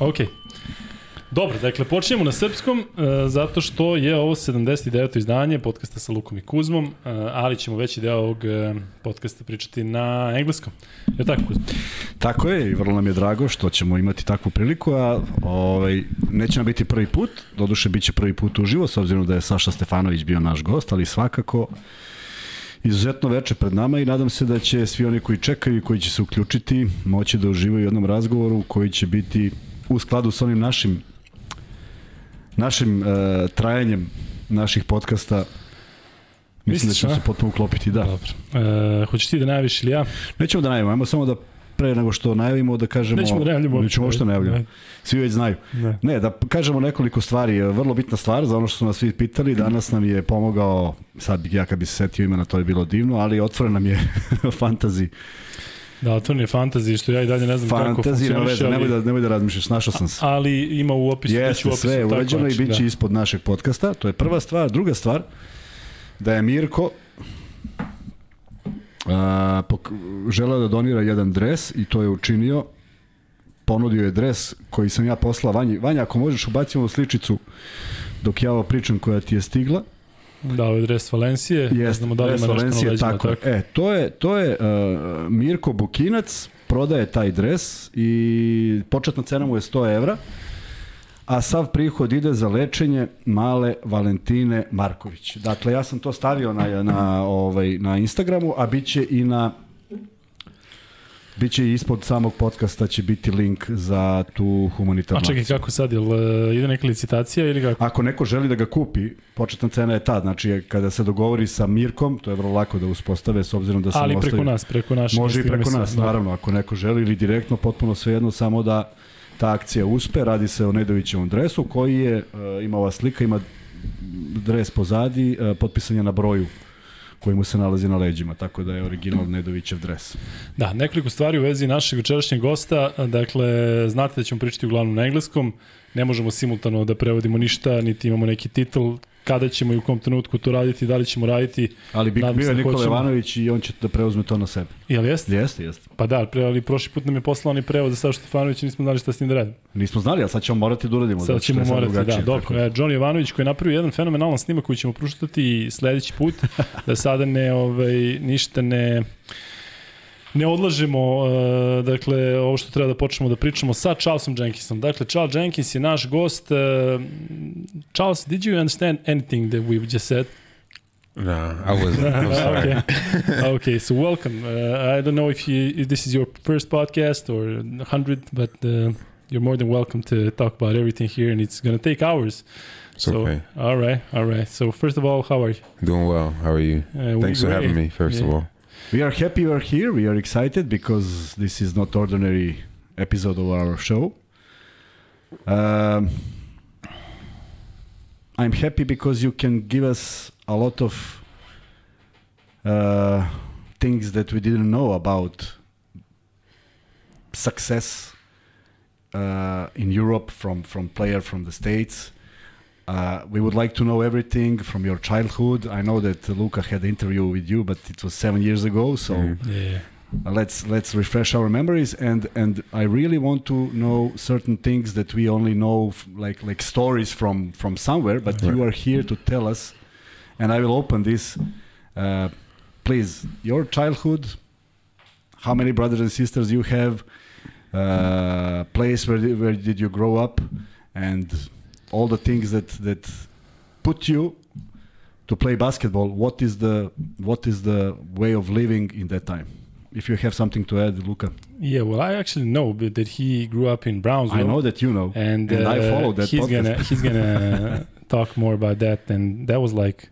Ok. Dobro, dakle, počinjemo na srpskom, uh, zato što je ovo 79. izdanje podcasta sa Lukom i Kuzmom, uh, ali ćemo veći deo ovog uh, podcasta pričati na engleskom. Je tako, Kuzma? Tako je i vrlo nam je drago što ćemo imati takvu priliku, a ovaj, neće nam biti prvi put, doduše bit će prvi put uživo, s obzirom da je Saša Stefanović bio naš gost, ali svakako izuzetno veče pred nama i nadam se da će svi oni koji čekaju i koji će se uključiti moći da uživaju u jednom razgovoru koji će biti u skladu sa onim našim našim uh, trajanjem naših podcasta Mislim da ćemo se potpuno uklopiti, da. Dobro. E, hoćeš ti da najaviš ili ja? Nećemo da najavimo, ajmo samo da pre nego što najavimo da kažemo Nećemo da najavljamo. Nećemo uopšte najavljamo. Svi već znaju. Ne. ne, da kažemo nekoliko stvari. Vrlo bitna stvar za ono što su nas svi pitali. Danas nam je pomogao, sad ja kad bi se setio imena, to je bilo divno, ali otvoren nam je fantazi Da, otvoren je fantasy, što ja i dalje ne znam fantasy, kako funkcioniše. Ali... Nemoj da, nemoj da razmišljaš, našao sam se. Ali ima u opisu, Jeste, u opisu. sve je urađeno i bit će da. ispod našeg podcasta. To je prva stvar. Druga stvar, da je Mirko a, pok, želeo da donira jedan dres i to je učinio. Ponudio je dres koji sam ja poslao Vanji. Vanja, ako možeš ubacimo sličicu dok ja ovo pričam koja ti je stigla. Da, ovo je dres Valencije. Jeste, znamo da li ima Valencije, nešto na tako. tako. E, to je, to je uh, Mirko Bukinac, prodaje taj dres i početna cena mu je 100 evra, a sav prihod ide za lečenje male Valentine Marković. Dakle, ja sam to stavio na, na, ovaj, na Instagramu, a bit će i na Biće ispod samog podcasta će biti link za tu humanitarnu A čekaj, kako sad, jel uh, ide neka licitacija ili kako? Ako neko želi da ga kupi, početna cena je ta, znači kada se dogovori sa Mirkom, to je vrlo lako da uspostave s obzirom da se Ali preko nas, preko našeg Može i preko nas, da. naravno, ako neko želi ili direktno, potpuno svejedno, samo da ta akcija uspe, radi se o Nedovićevom dresu koji je, uh, ima ova slika, ima dres pozadi, uh, potpisan je na broju koji mu se nalazi na leđima, tako da je original Nedovićev dres. Da, nekoliko stvari u vezi našeg večerašnjeg gosta, dakle, znate da ćemo pričati uglavnom na engleskom, ne možemo simultano da prevodimo ništa, niti imamo neki titl, kada ćemo i u kom trenutku to raditi, da li ćemo raditi. Ali bi, bio je da Nikola Ivanović i on će da preuzme to na sebe. Jel jeste? Jeste, jeste. Pa da, pre, ali prošli put nam je poslao oni prevod za Saša i nismo znali šta s njim da radimo. Nismo znali, ali sad ćemo morati da uradimo. Sad ćemo morati, da, dobro. E, Johnny Ivanović koji je napravio jedan fenomenalan snimak koji ćemo pruštati sledeći put, da sada ne, ovaj, ništa ne ne odlažemo uh, dakle ovo što treba da počnemo da pričamo sa Charlesom Jenkinsom. Dakle Charles Jenkins je naš gost. Charles, did you understand anything that we just said? No, I wasn't. I'm sorry. okay. okay, so welcome. Uh, I don't know if you if this is your first podcast or 100, but uh, you're more than welcome to talk about everything here, and it's going to take hours. It's so, okay. All right, all right. So first of all, how are you? Doing well. How are you? Uh, Thanks for having me. First yeah. of all. We are happy you are here. We are excited because this is not ordinary episode of our show. Um, I'm happy because you can give us a lot of uh, things that we didn't know about success uh, in Europe from from player from the states uh, we would like to know everything from your childhood. I know that Luca had an interview with you, but it was seven years ago. So mm. yeah. uh, let's let's refresh our memories. And and I really want to know certain things that we only know, like like stories from from somewhere. But right. you are here to tell us, and I will open this. Uh, please, your childhood. How many brothers and sisters you have? Uh, place where where did you grow up? And all the things that that put you to play basketball what is the what is the way of living in that time if you have something to add luca yeah well i actually know that he grew up in brownsville i know that you know and, and uh, i follow that he's podcast. gonna he's gonna talk more about that and that was like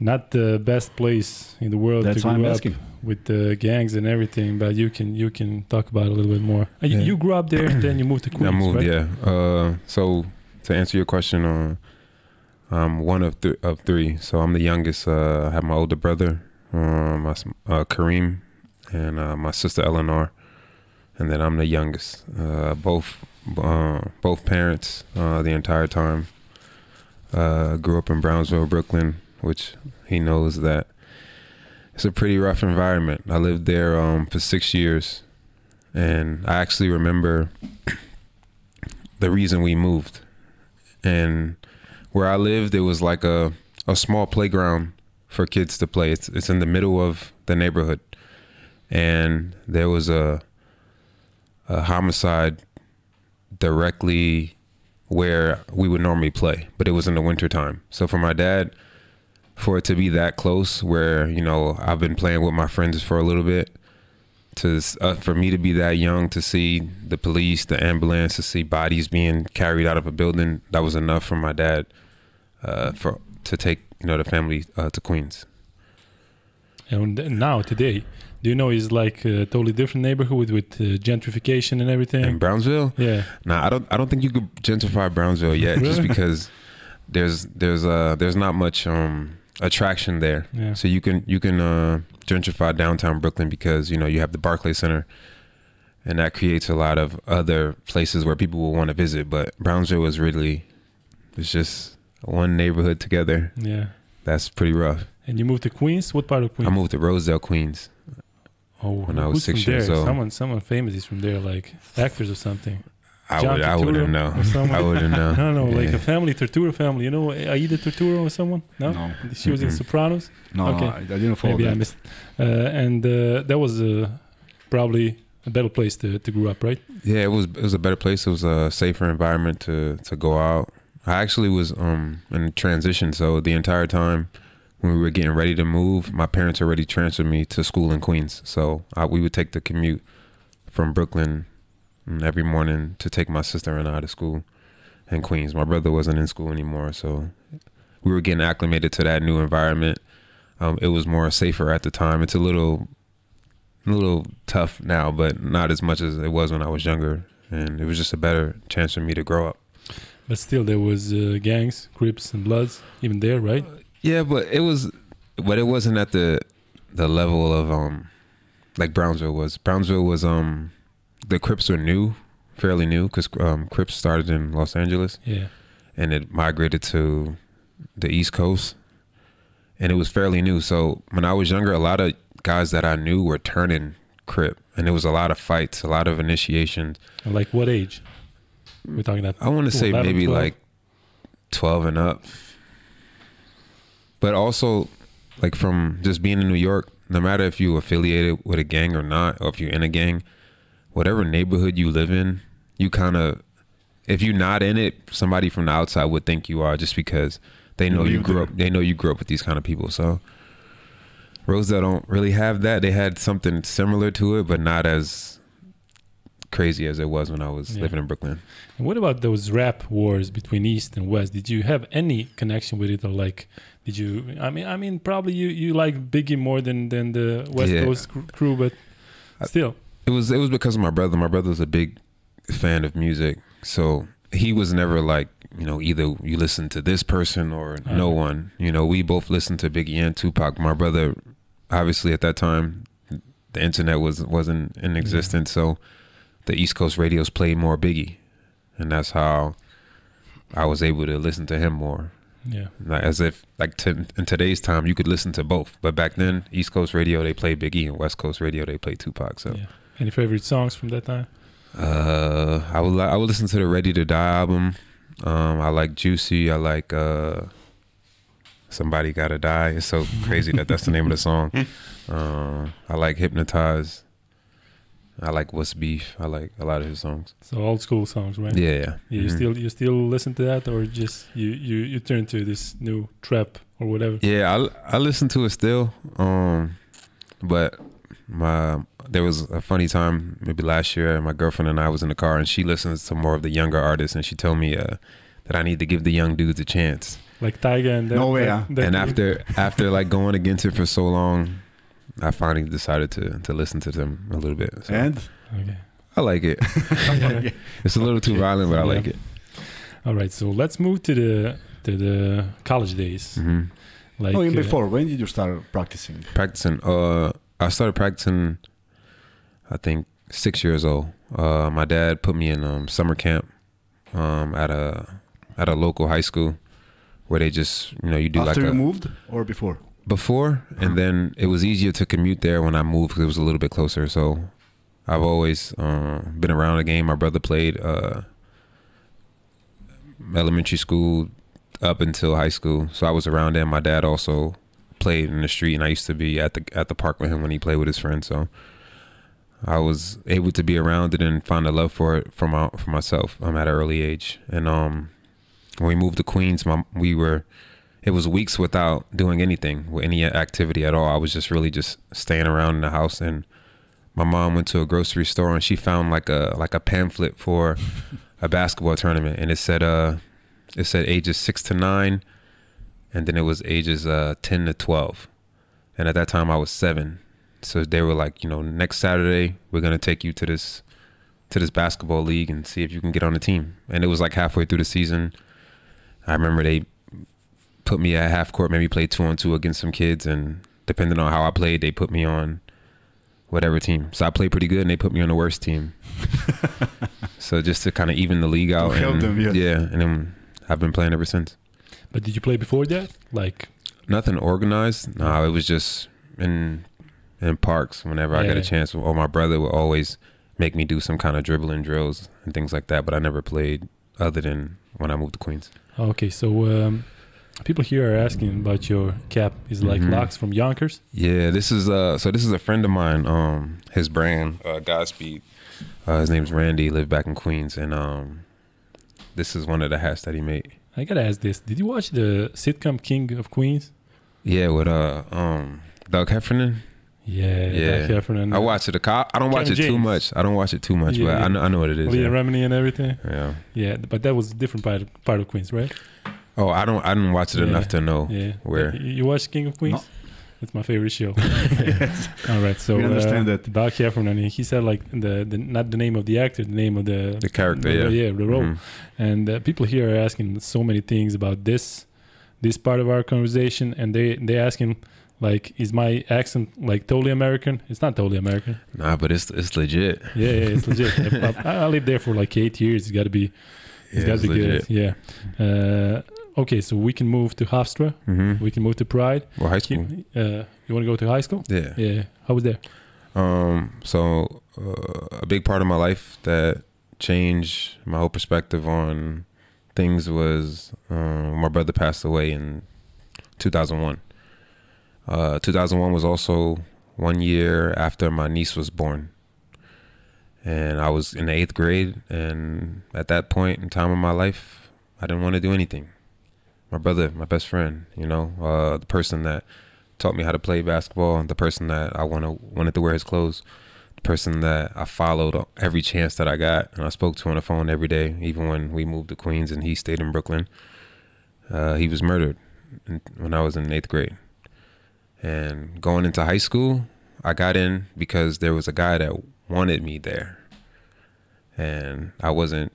not the best place in the world That's to grow up asking. with the gangs and everything but you can you can talk about it a little bit more uh, yeah. you, you, grew up there then you moved to queens i moved right? yeah uh, so to answer your question, uh, I'm one of of three. So I'm the youngest. Uh, I have my older brother, uh, my uh, Kareem, and uh, my sister Eleanor, and then I'm the youngest. Uh, both uh, both parents the entire time. grew up in Brownsville, Brooklyn, which he knows that it's a pretty rough environment. I lived there um, for six years, and I actually remember the reason we moved. And where I lived, it was like a a small playground for kids to play. It's it's in the middle of the neighborhood, and there was a a homicide directly where we would normally play, but it was in the wintertime. So for my dad, for it to be that close, where you know I've been playing with my friends for a little bit, to uh, for me to be that young to see the police, the ambulance, to see bodies being carried out of a building, that was enough for my dad uh, for to take you know the family uh, to Queens. And now today, do you know it's like a totally different neighborhood with, with uh, gentrification and everything? In Brownsville, yeah. Nah, I don't. I don't think you could gentrify Brownsville yet, just because there's there's uh there's not much um attraction there. Yeah. So you can you can uh, gentrify downtown Brooklyn because you know you have the Barclay Center, and that creates a lot of other places where people will want to visit. But Brownsville is really it's just one neighborhood together. Yeah. That's pretty rough. And you moved to Queens? What part of Queens? I moved to Rosedale, Queens. oh, when I was who's six from years there? old. Someone, someone famous is from there, like actors or something. I John would, I wouldn't know. or someone? I wouldn't know. I don't know, like Yeah. a family, Turturro family. You know Aida Turturro or someone? No? No. She was in Mm-mm. Sopranos? No, Okay. no, I, I didn't follow Maybe that. I missed. Uh, and uh, that was uh, probably a better place to, to grow up, right? Yeah, it was it was a better place. It was a safer environment to to go out. I actually was um in transition, so the entire time when we were getting ready to move, my parents already transferred me to school in Queens. So I, we would take the commute from Brooklyn every morning to take my sister and I to school in Queens. My brother wasn't in school anymore, so we were getting acclimated to that new environment. Um, it was more safer at the time. It's a little a little tough now, but not as much as it was when I was younger. And it was just a better chance for me to grow up. But still, there was uh, gangs, Crips, and Bloods even there, right? Yeah, but it was, but it wasn't at the the level of um like Brownsville was. Brownsville was um the Crips were new, fairly new, because um, Crips started in Los Angeles Yeah. and it migrated to the East Coast, and it was fairly new. So when I was younger, a lot of guys that I knew were turning Crip, and it was a lot of fights, a lot of initiations. And like what age? We're talking about. I want to say 11, maybe 12? like 12 and up. But also, like from just being in New York, no matter if you affiliated with a gang or not, or if you're in a gang, whatever neighborhood you live in, you kind of, if you're not in it, somebody from the outside would think you are just because they know You you grew there. up. They know you grew up with these kind of people. So Rosedale don't really have that. They had something similar to it, but not as crazy as it was when I was Yeah. living in Brooklyn. And what about those rap wars between East and West? Did you have any connection with it, or like, did you? I mean, I mean, probably you you like Biggie more than than the West Yeah. Coast crew, but still, It was it was because of my brother. My brother was a big fan of music, so he was never like you know either you listen to this person or no one. You know, we both listened to Biggie and Tupac. My brother, obviously at that time, the internet was wasn't in existence, so the East Coast radios played more Biggie, and that's how I was able to listen to him more. yeah. Like, as if like to, in today's time you could listen to both, but back then East Coast radio they played Biggie and West Coast radio they played Tupac. So. yeah. Any favorite songs from that time? Uh, I would li- I would listen to the Ready to Die album. Um, I like Juicy. I like uh, Somebody Gotta Die. It's so crazy that that's the name of the song. Uh, I like Hypnotize. I like What's Beef. I like a lot of his songs. So old school songs, right? Yeah, yeah. Yeah, you Mhm. still you still listen to that, or just you you you turn to this new trap or whatever? Yeah, I I listen to it still. Um, but my there was a funny time maybe last year. My girlfriend and I was in the car, and she listens to more of the younger artists, and she told me uh, that I need to give the young dudes a chance. Like Tyga and that, No way, that- and after after like going against it for so long, I finally decided to to listen to them a little bit. So And okay. I like it. Yeah. It's a little too violent, but I Yeah. like it. All right, so let's move to the to the college days. hmm Like oh, even uh, before, when did you start practicing? Practicing. Uh, I started practicing. I think six years old. Uh, my dad put me in um, summer camp um, at a at a local high school where they just you know you do After like you a moved or before? before and then it was easier to commute there when I moved because it was a little bit closer. So I've always uh, been around the game. My brother played uh, elementary school up until high school. So I was around there. My dad also played in the street, and I used to be at the at the park with him when he played with his friends. So I was able to be around it and find a love for it for my for myself. I'm at an early age, and um, when we moved to Queens, my, we were it was weeks without doing anything with any activity at all. I was just really just staying around in the house and my mom went to a grocery store and she found like a like a pamphlet for a basketball tournament and it said uh it said ages 6 to 9 and then it was ages uh 10 to 12. And at that time I was 7. So they were like, you know, next Saturday we're going to take you to this to this basketball league and see if you can get on the team. And it was like halfway through the season. I remember they put me at half court, maybe play two on two against some kids, and depending on how I played, they put me on whatever team. So I played pretty good, and they put me on the worst team. so just to kind of even the league out, and, them, yes. yeah, and then I've been playing ever since. But did you play before that? Like Nothing organized. No, it was just in in parks whenever I got a chance. Or my brother would always make me do some kind of dribbling drills and things like that. But I never played other than when I moved to Queens. okay, so um, people here are asking about your cap. Is like Mhm. locks from Yonkers. Yeah, this is uh so this is a friend of mine, um, his brand, uh Godspeed. Uh his name's Randy, he lived back in Queens and um this is one of the hats that he made. I gotta ask this: Did you watch the sitcom King of Queens? Yeah, with uh um Doug Heffernan. Yeah, Yeah. Doug Heffernan, I watch it a co- I don't watch Kevin it too much. I don't watch it too much, Yeah, but yeah. I know I know what it is. Leah Yeah. Remini and everything. yeah. Yeah, but that was a different part part of Queens, right? Oh, I don't I didn't watch it Yeah. enough to know Yeah. where. You you watch King of Queens? It's my favorite show. yes. All right, so We understand uh, that. Doug Heffernan, he said like the, the not the name of the actor, the name of the The character, the- yeah. yeah, the role. Mhm. And uh, people here are asking so many things about this this part of our conversation, and they they asking like, is my accent like totally American? It's not totally American. Nah, but it's it's legit. Yeah, yeah it's legit. I, I lived there for like eight years. It's got to be, it's Yeah, got to be legit. good. Yeah. Uh, okay, so we can move to Hofstra. Mm-hmm. We can move to Pride. Well, high school. Uh, you want to go to high school? Yeah. Yeah. How was there? Um, so uh, a big part of my life that changed my whole perspective on things was um, my brother passed away in 2001. Uh, 2001 was also one year after my niece was born, and I was in the eighth grade. And at that point in time of my life, I didn't want to do anything. My brother, my best friend, you know, uh, the person that taught me how to play basketball, the person that I wanna, wanted to wear his clothes, the person that I followed every chance that I got, and I spoke to on the phone every day, even when we moved to Queens and he stayed in Brooklyn. Uh, he was murdered when I was in eighth grade. And going into high school, I got in because there was a guy that wanted me there. And I wasn't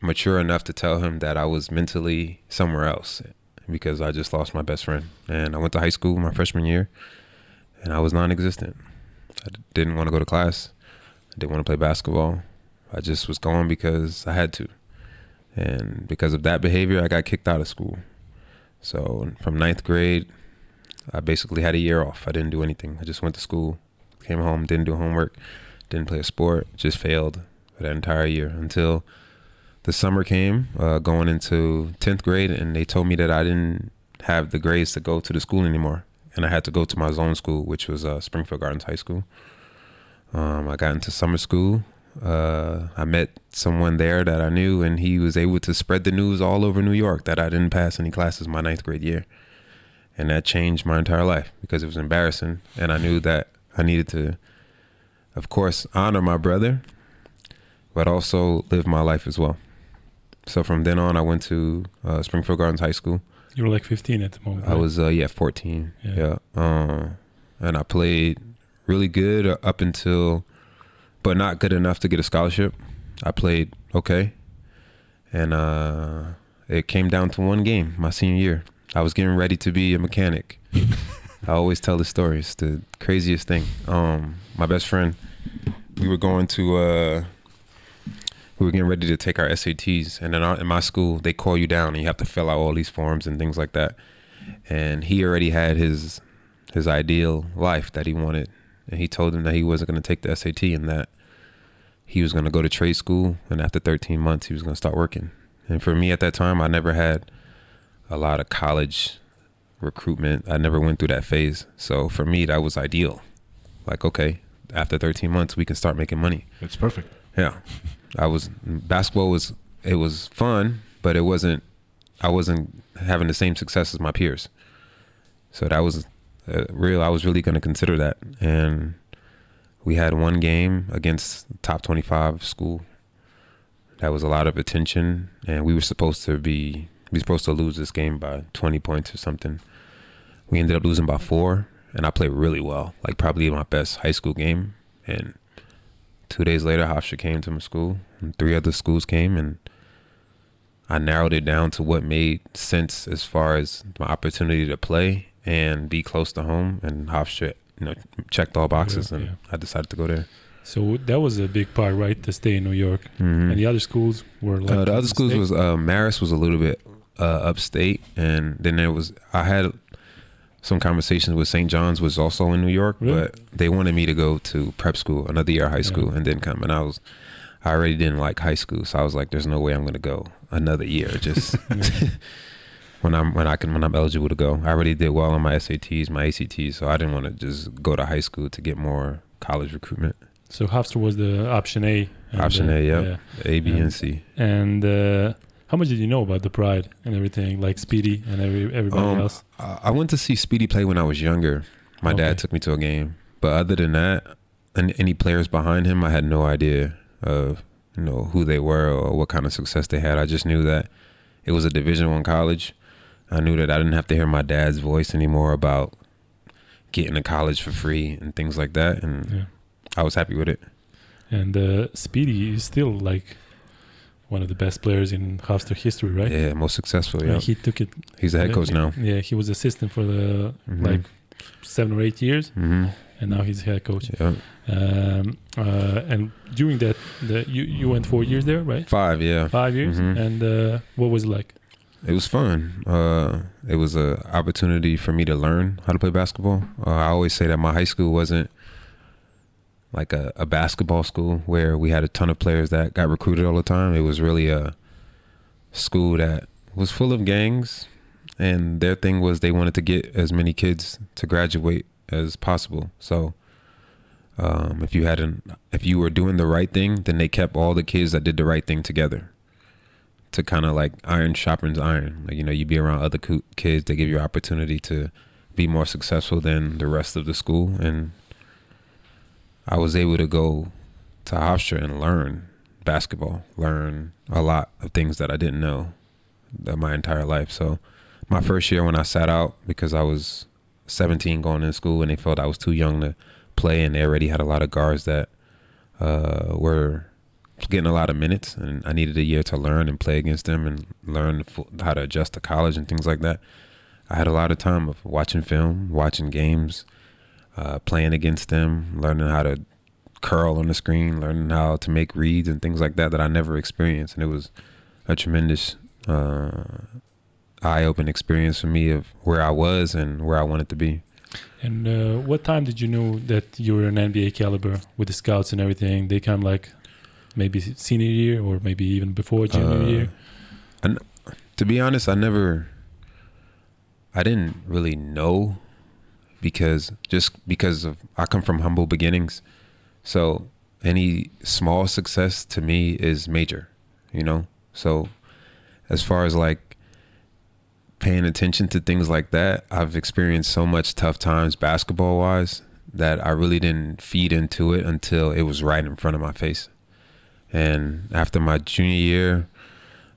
mature enough to tell him that I was mentally somewhere else because I just lost my best friend. And I went to high school my freshman year and I was non existent. I didn't want to go to class, I didn't want to play basketball. I just was going because I had to. And because of that behavior, I got kicked out of school. So from ninth grade, I basically had a year off. I didn't do anything. I just went to school, came home, didn't do homework, didn't play a sport, just failed for that entire year until the summer came, uh, going into 10th grade, and they told me that I didn't have the grades to go to the school anymore. And I had to go to my zone school, which was uh, Springfield Gardens High School. Um, I got into summer school. Uh, I met someone there that I knew, and he was able to spread the news all over New York that I didn't pass any classes my ninth grade year. And that changed my entire life because it was embarrassing. And I knew that I needed to, of course, honor my brother, but also live my life as well. So from then on, I went to uh, Springfield Gardens High School. You were like 15 at the moment. I right? was uh, yeah 14. Yeah. Yeah. Uh, and I played really good up until, but not good enough to get a scholarship. I played okay, and uh, it came down to one game my senior year. I was getting ready to be a mechanic. I always tell the story. It's the craziest thing. Um, my best friend, we were going to. Uh, we were getting ready to take our SATs, and in, our, in my school, they call you down and you have to fill out all these forms and things like that. And he already had his his ideal life that he wanted, and he told him that he wasn't going to take the SAT and that he was going to go to trade school, and after 13 months, he was going to start working. And for me at that time, I never had a lot of college recruitment. I never went through that phase. So for me, that was ideal. Like, okay, after 13 months, we can start making money. It's perfect. Yeah, I was basketball was it was fun, but it wasn't. I wasn't having the same success as my peers. So that was uh, real. I was really going to consider that, and we had one game against top 25 school. That was a lot of attention, and we were supposed to be we were supposed to lose this game by 20 points or something. We ended up losing by four, and I played really well, like probably my best high school game. And two days later, Hofstra came to my school, and three other schools came, and I narrowed it down to what made sense as far as my opportunity to play and be close to home. And Hofstra, you know, checked all boxes, Yeah, and yeah. I decided to go there. So that was a big part, right, to stay in New York. Mhm. And the other schools were like Uh, the other schools state? was uh, Marist was a little bit uh, upstate, and then there was I had some conversations with St. John's was also in New York, Really? but they wanted me to go to prep school another year of high school Yeah. and then come, and I was I already didn't like high school, so I was like, "There's no way I'm going to go another year just when I'm when I can when I'm eligible to go." I already did well on my SATs, my ACTs, so I didn't want to just go to high school to get more college recruitment. So Hofstra was the option A. Option uh, A, yep. yeah. A, B, And- and C. And uh, how much did you know about the Pride and everything, like Speedy and every everybody Um, else? I I went to see Speedy play when I was younger. My Okay. dad took me to a game, but other than that, and any players behind him, I had no idea of you know who they were or what kind of success they had. I just knew that it was a Division One college. I knew that I didn't have to hear my dad's voice anymore about getting to college for free and things like that, and Yeah. I was happy with it. And uh, Speedy is still like one of the best players in Hofstra history, right? Yeah, most successful. And Yeah, he took it. he's the head coach now. Yeah, he was assistant for the Mhm. like seven or eight years, hmm and now he's head coach. Yeah, Um, uh, and during that, the, you you went four years there, right? five. Yeah, Five years. Mhm. And uh, what was it like? It was fun. Uh, it was a opportunity for me to learn how to play basketball. Uh, I always say that my high school wasn't like a, a basketball school where we had a ton of players that got recruited all the time. It was really a school that was full of gangs, and their thing was they wanted to get as many kids to graduate as possible. So. Um, if you had an, if you were doing the right thing, then they kept all the kids that did the right thing together to kind of like iron sharpens iron. Like, you know, you be around other kids, they give you opportunity to be more successful than the rest of the school. And I was able to go to Hofstra and learn basketball, learn a lot of things that I didn't know my entire life. So my first year when I sat out because I was 17 going in school and they felt I was too young to play and they already had a lot of guards that uh, were getting a lot of minutes, and I needed a year to learn and play against them and learn how to adjust to college and things like that. I had a lot of time of watching film, watching games, uh, playing against them, learning how to curl on the screen, learning how to make reads and things like that that I never experienced, and it was a tremendous uh, eye-opening experience for me of where I was and where I wanted to be. And uh, what time did you know that you were an NBA caliber with the scouts and everything? They come like maybe senior year or maybe even before junior Uh, year. And to be honest, I never, I didn't really know because just because of I come from humble beginnings, so any small success to me is major, you know. So as far as like paying attention to things like that, I've experienced so much tough times basketball wise that I really didn't feed into it until it was right in front of my face. And after my junior year,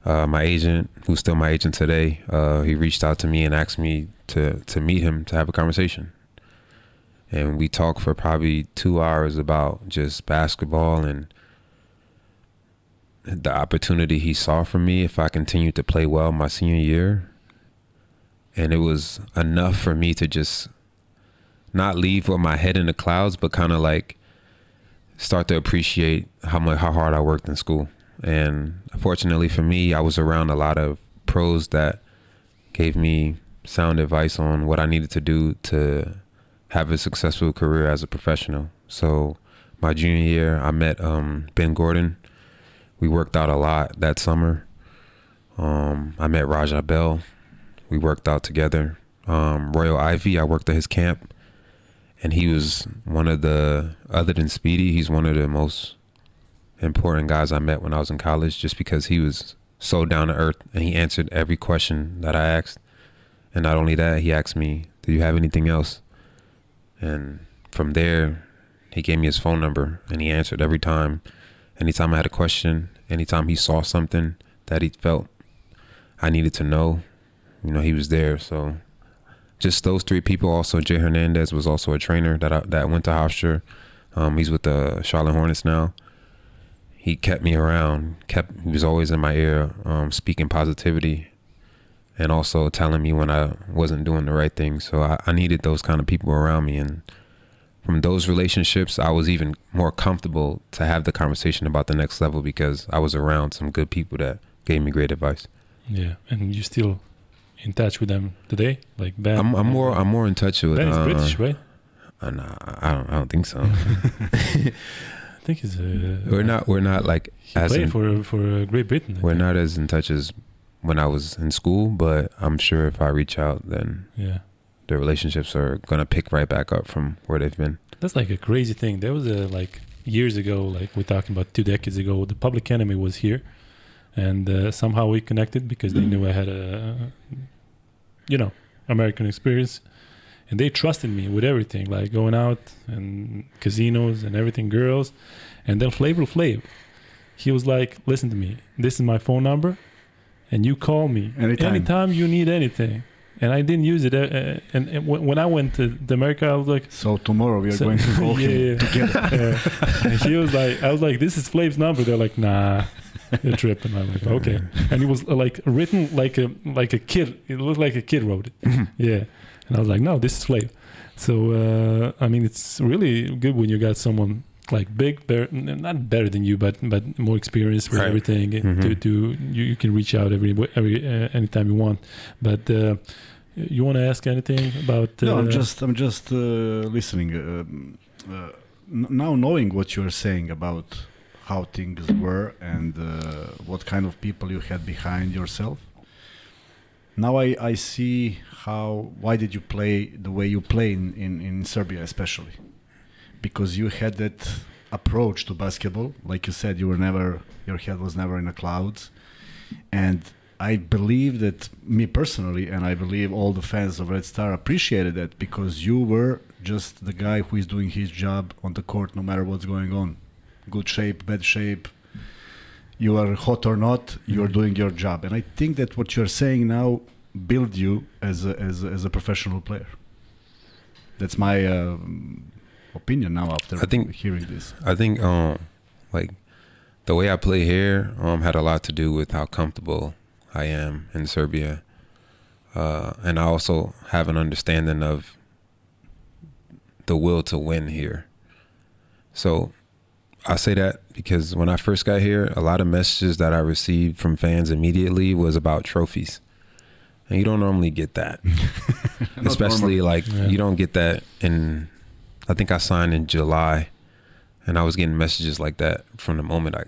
uh, my agent, who's still my agent today, uh, he reached out to me and asked me to to meet him to have a conversation. And we talked for probably two hours about just basketball and the opportunity he saw for me if I continued to play well my senior year. And it was enough for me to just not leave with my head in the clouds, but kind of like start to appreciate how much how hard I worked in school. And fortunately for me, I was around a lot of pros that gave me sound advice on what I needed to do to have a successful career as a professional. So my junior year, I met um, Ben Gordon. We worked out a lot that summer. Um, I met Raja Bell. We worked out together. Um, Royal Ivey, I worked at his camp, and he was one of the other than Speedy. He's one of the most important guys I met when I was in college, just because he was so down to earth and he answered every question that I asked. And not only that, he asked me, "Do you have anything else?" And from there, he gave me his phone number and he answered every time. Anytime I had a question, anytime he saw something that he felt I needed to know, you know, he was there. So just those three people. Also, Jay Hernandez was also a trainer that I, that went to Hofstra. Um, he's with the Charlotte Hornets now. He kept me around. Kept he was always in my ear, um, speaking positivity, and also telling me when I wasn't doing the right thing. So I, I needed those kind of people around me, and from those relationships, I was even more comfortable to have the conversation about the next level because I was around some good people that gave me great advice. Yeah, and you still in touch with them today, like Ben. I'm, I'm more I'm more in touch with. Ben is uh, British, right? Uh, nah, I don't I don't think so. I think he's. Uh, we're not we're not like He as played in, for for uh, Great Britain. I we're think. not as in touch as when I was in school, but I'm sure if I reach out, then Yeah, the relationships are gonna pick right back up from where they've been. that's like a crazy thing. There was a like years ago, like we're talking about two decades ago. The Public Enemy was here, and uh, somehow we connected because they knew I had a, you know, American experience, and they trusted me with everything, like going out and casinos and everything, girls, and then Flavor Flav. He was like, "Listen to me. This is my phone number, and you call me Anytime. anytime you need anything." And I didn't use it. Uh, uh, and, and when I went to the America, I was like, So tomorrow we are So- going to call Yeah, yeah. together. uh, and he was like, I was like, this is Flav's number. They're like, nah, you're tripping. I'm like, okay. And it was uh, like written like a like a kid. It looked like a kid wrote it. yeah. And I was like, no, this is Flav. So uh, I mean, it's really good when you got someone like big, better, not better than you, but but more experienced with Right. everything. To Mhm. to you, you can reach out every every uh, anytime you want. But uh, you want to ask anything about? Uh, no, I'm just I'm just uh, listening. Um, uh, now knowing what you're saying about how things were and uh, what kind of people you had behind yourself. Now I, I see how why did you play the way you play in, in, in Serbia especially because you had that approach to basketball like you said you were never your head was never in the clouds and I believe that me personally, and I believe all the fans of Red Star appreciated that because you were just the guy who is doing his job on the court no matter what's going on. Good shape, bad shape, you are hot or not, you are doing your job. And I think that what you're saying now build you as a, as a, as a professional player. That's my um, opinion now after I think- hearing this. I think um like the way I play here um had a lot to do with how comfortable I am in Serbia. Uh and I also have an understanding of the will to win here. So I say that because when I first got here, a lot of messages that I received from fans immediately was about trophies. And you don't normally get that. Especially like Yeah. you don't get that in I think I signed in July and I was getting messages like that from the moment I,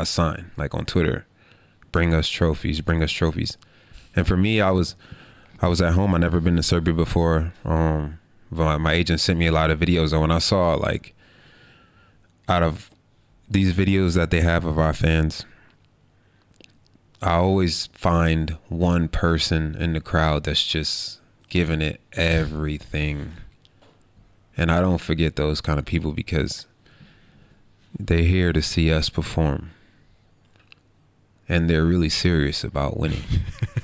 I signed, like on Twitter. Bring us trophies, bring us trophies. And for me I was I was at home. I never been to Serbia before. Um my, my agent sent me a lot of videos and when I saw like out of these videos that they have of our fans, I always find one person in the crowd that's just giving it everything. And I don't forget those kind of people because they're here to see us perform. And they're really serious about winning.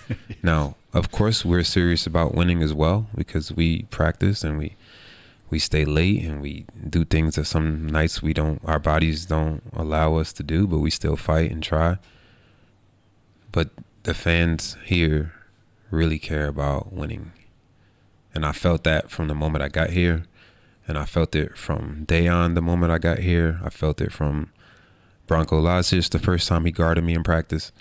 Now, of course, we're serious about winning as well because we practice and we we stay late and we do things that some nights we don't our bodies don't allow us to do, but we still fight and try. But the fans here really care about winning. And I felt that from the moment I got here. And I felt it from day on the moment I got here. I felt it from Branko Lazic the first time he guarded me in practice.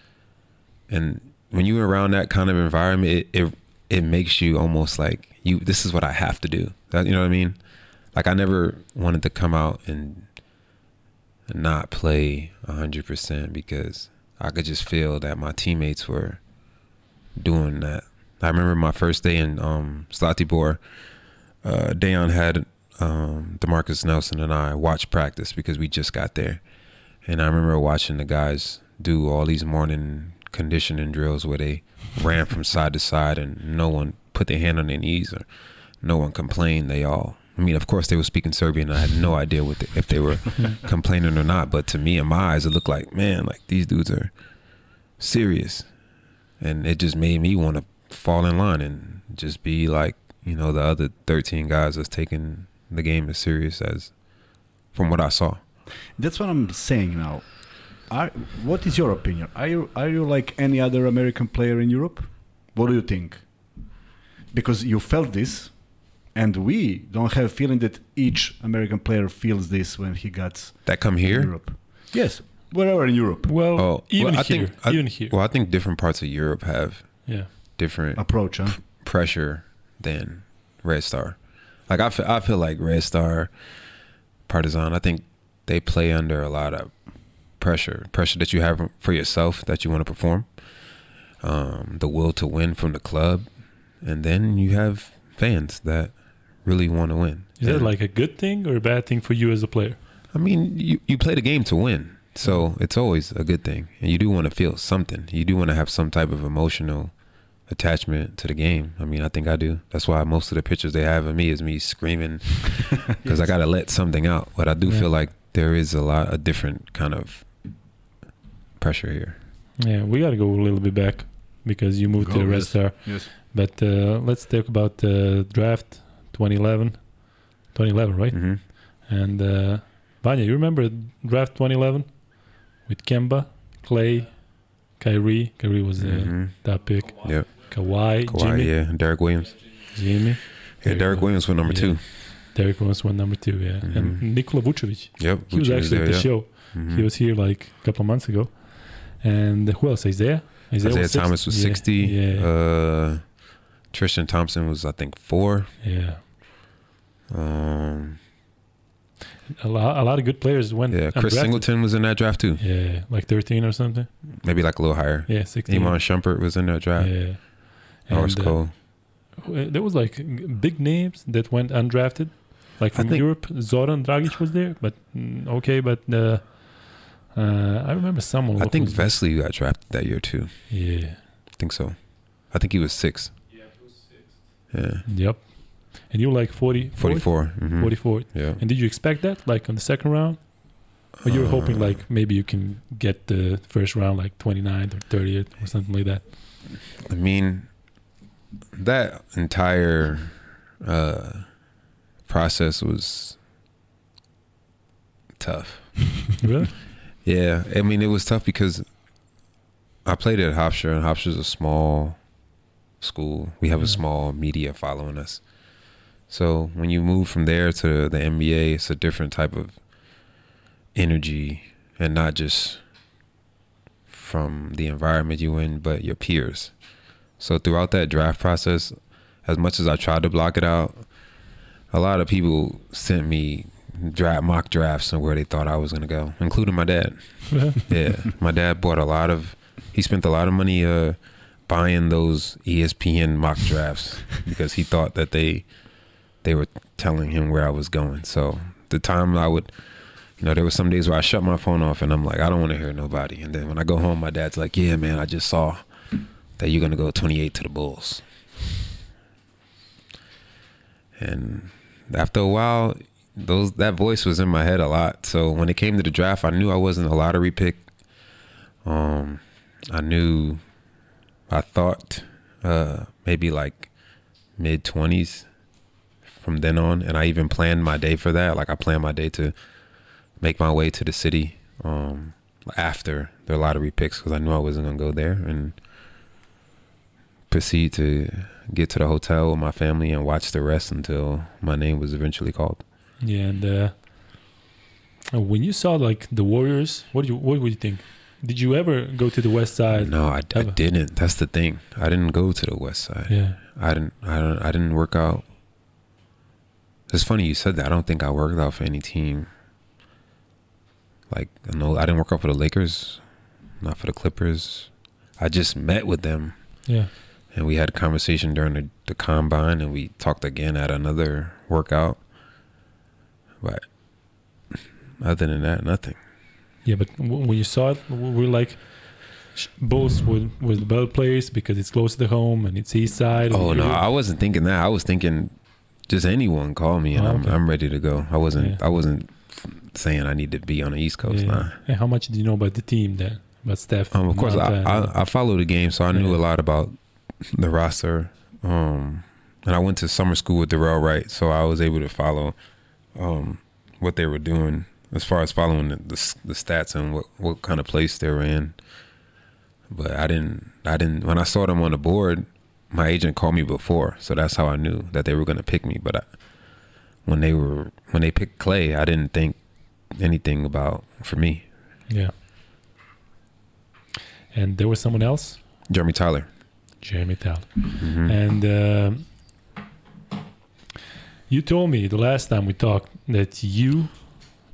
And when you're around that kind of environment, it, it it makes you almost like you this is what I have to do. That you know what I mean? Like I never wanted to come out and not play 100% because I could just feel that my teammates were doing that. I remember my first day in um, Zlatibor. Uh, Dayon had um, Demarcus Nelson and I watch practice because we just got there, and I remember watching the guys do all these morning conditioning drills where they ran from side to side and no one put their hand on their knees or no one complained. They all, I mean, of course they were speaking Serbian. And I had no idea the, if they were complaining or not. But to me, in my eyes, it looked like, man, like these dudes are serious, and it just made me want to fall in line and just be like, you know, the other 13 guys that's taking the game as serious as from what I saw. That's what I'm saying now. Are, what is your opinion? Are you are you like any other American player in Europe? What do you think? Because you felt this, and we don't have a feeling that each American player feels this when he gets That come in here. Europe. Yes, wherever in Europe. Well, Oh, even well, I here, think I, even here, Well, I think different parts of Europe have yeah. different Approach, huh? pressure than Red Star. Like I feel, I feel like Red Star, Partizan. I think they play under a lot of pressure, pressure that you have for yourself that you want to perform, um, the will to win from the club, and then you have fans that really want to win. Is that like a good thing or a bad thing for you as a player? I mean, you, you play the game to win. So it's always a good thing. And you do want to feel something. You do want to have some type of emotional attachment to the game. I mean, I think I do. That's why most of the pictures they have of me is me screaming because I got to let something out. But I do Yeah. feel like there is a lot, a different kind of pressure here. Yeah, we got to go a little bit back because you moved to Go, the Red yes. Star. Yes. But uh, let's talk about the draft 2011. 2011, right? hmm And uh, Vanja, you remember draft 2011 with Kemba, Clay, Kyrie. Kyrie was the hmm top pick. Yep. Kawhi, Kawhi, Jimmy, yeah. Derrick Williams. Jimmy. Yeah, Derrick Derrick Williams was number Yeah. two. Derrick Williams went number two, yeah. Mhm. And Nikola Vucevic. Yep. He was actually there, at the yeah. show. Mhm. He was here like a couple of months ago. And who else? Isaiah? Isaiah was six- Thomas was yeah, 60. Yeah. Uh, Tristan Thompson was, I think, four. yeah. Um, A lot, a lot of good players went. yeah, Chris undrafted. Singleton was in that draft too. Yeah, like 13 or something. Maybe like a little higher. Yeah, 16. Iman Shumpert was in that draft. Yeah. Norris And, uh, Uh, there was like big names that went undrafted like from europe zoran dragic was there but mm, okay but uh, uh, i remember someone I think Vesely Vesley got drafted that year too. yeah I think so. I think he was six. Yeah. Yeah. yep and you were like 40 44. mhm. 44 Yeah. and did you expect that like on the second round or you were hoping Uh, like maybe you can get the first round like 29th or 30th or something like that I mean, that entire uh, process was tough. really Yeah, I mean it was tough because I played at Hofstra, and Hofstra's a small school. We have a small media following us. So when you move from there to the NBA, it's a different type of energy, and not just from the environment you in, but your peers. So throughout that draft process, as much as I tried to block it out, a lot of people sent me draft mock drafts and where they thought I was gonna go, including my dad. Yeah, my dad bought a lot of. He spent a lot of money uh, buying those ESPN mock drafts because he thought that they they were telling him where I was going. So the time I would, you know, there were some days where I shut my phone off and I'm like, I don't want to hear nobody. And then when I go home, my dad's like, Yeah, man, I just saw that you're gonna go 28 to the Bulls. And after a while, those that voice was in my head a lot. So when it came to the draft, I knew I wasn't a lottery pick. Um, I knew, I thought, uh, maybe like mid twenties from then on, and I even planned my day for that. Like I planned my day to make my way to the city um, after the lottery picks because I knew I wasn't gonna go there and proceed to get to the hotel with my family and watch the rest until my name was eventually called. Yeah, and uh, when you saw like the Warriors, what do you what would you think? Did you ever go to the West Side? No, I, I didn't. That's the thing. I didn't go to the West Side. Yeah, I didn't. I don't. I didn't work out. It's funny you said that. I don't think I worked out for any team. Like I know I didn't work out for the Lakers, not for the Clippers. I just met with them yeah, and we had a conversation during the, the combine, and we talked again at another workout. But other than that, nothing. Yeah, but when you saw it, we're like, sh- Bulls with with the better players because it's close to the home and it's east side. Oh no, I wasn't thinking that. I was thinking just anyone call me and Oh, I'm. I'm ready to go. I wasn't Yeah. I wasn't saying I need to be on the East Coast. yeah. And how much do you know about the team then? About Steph? Um, of course, I, I I follow the game, so I knew Yeah. a lot about the roster. Um, and I went to summer school with Dorell Wright, so I was able to follow um, what they were doing as far as following the, the, the stats and what, what kind of place they were in. But I didn't I didn't when I saw them on the board, my agent called me before, so that's how I knew that they were going to pick me. But I, when they were when they picked Clay, I didn't think anything about for me. yeah. And there was someone else, Jeremy Tyler. Jeremy Tal. hmm And um you told me the last time we talked that you,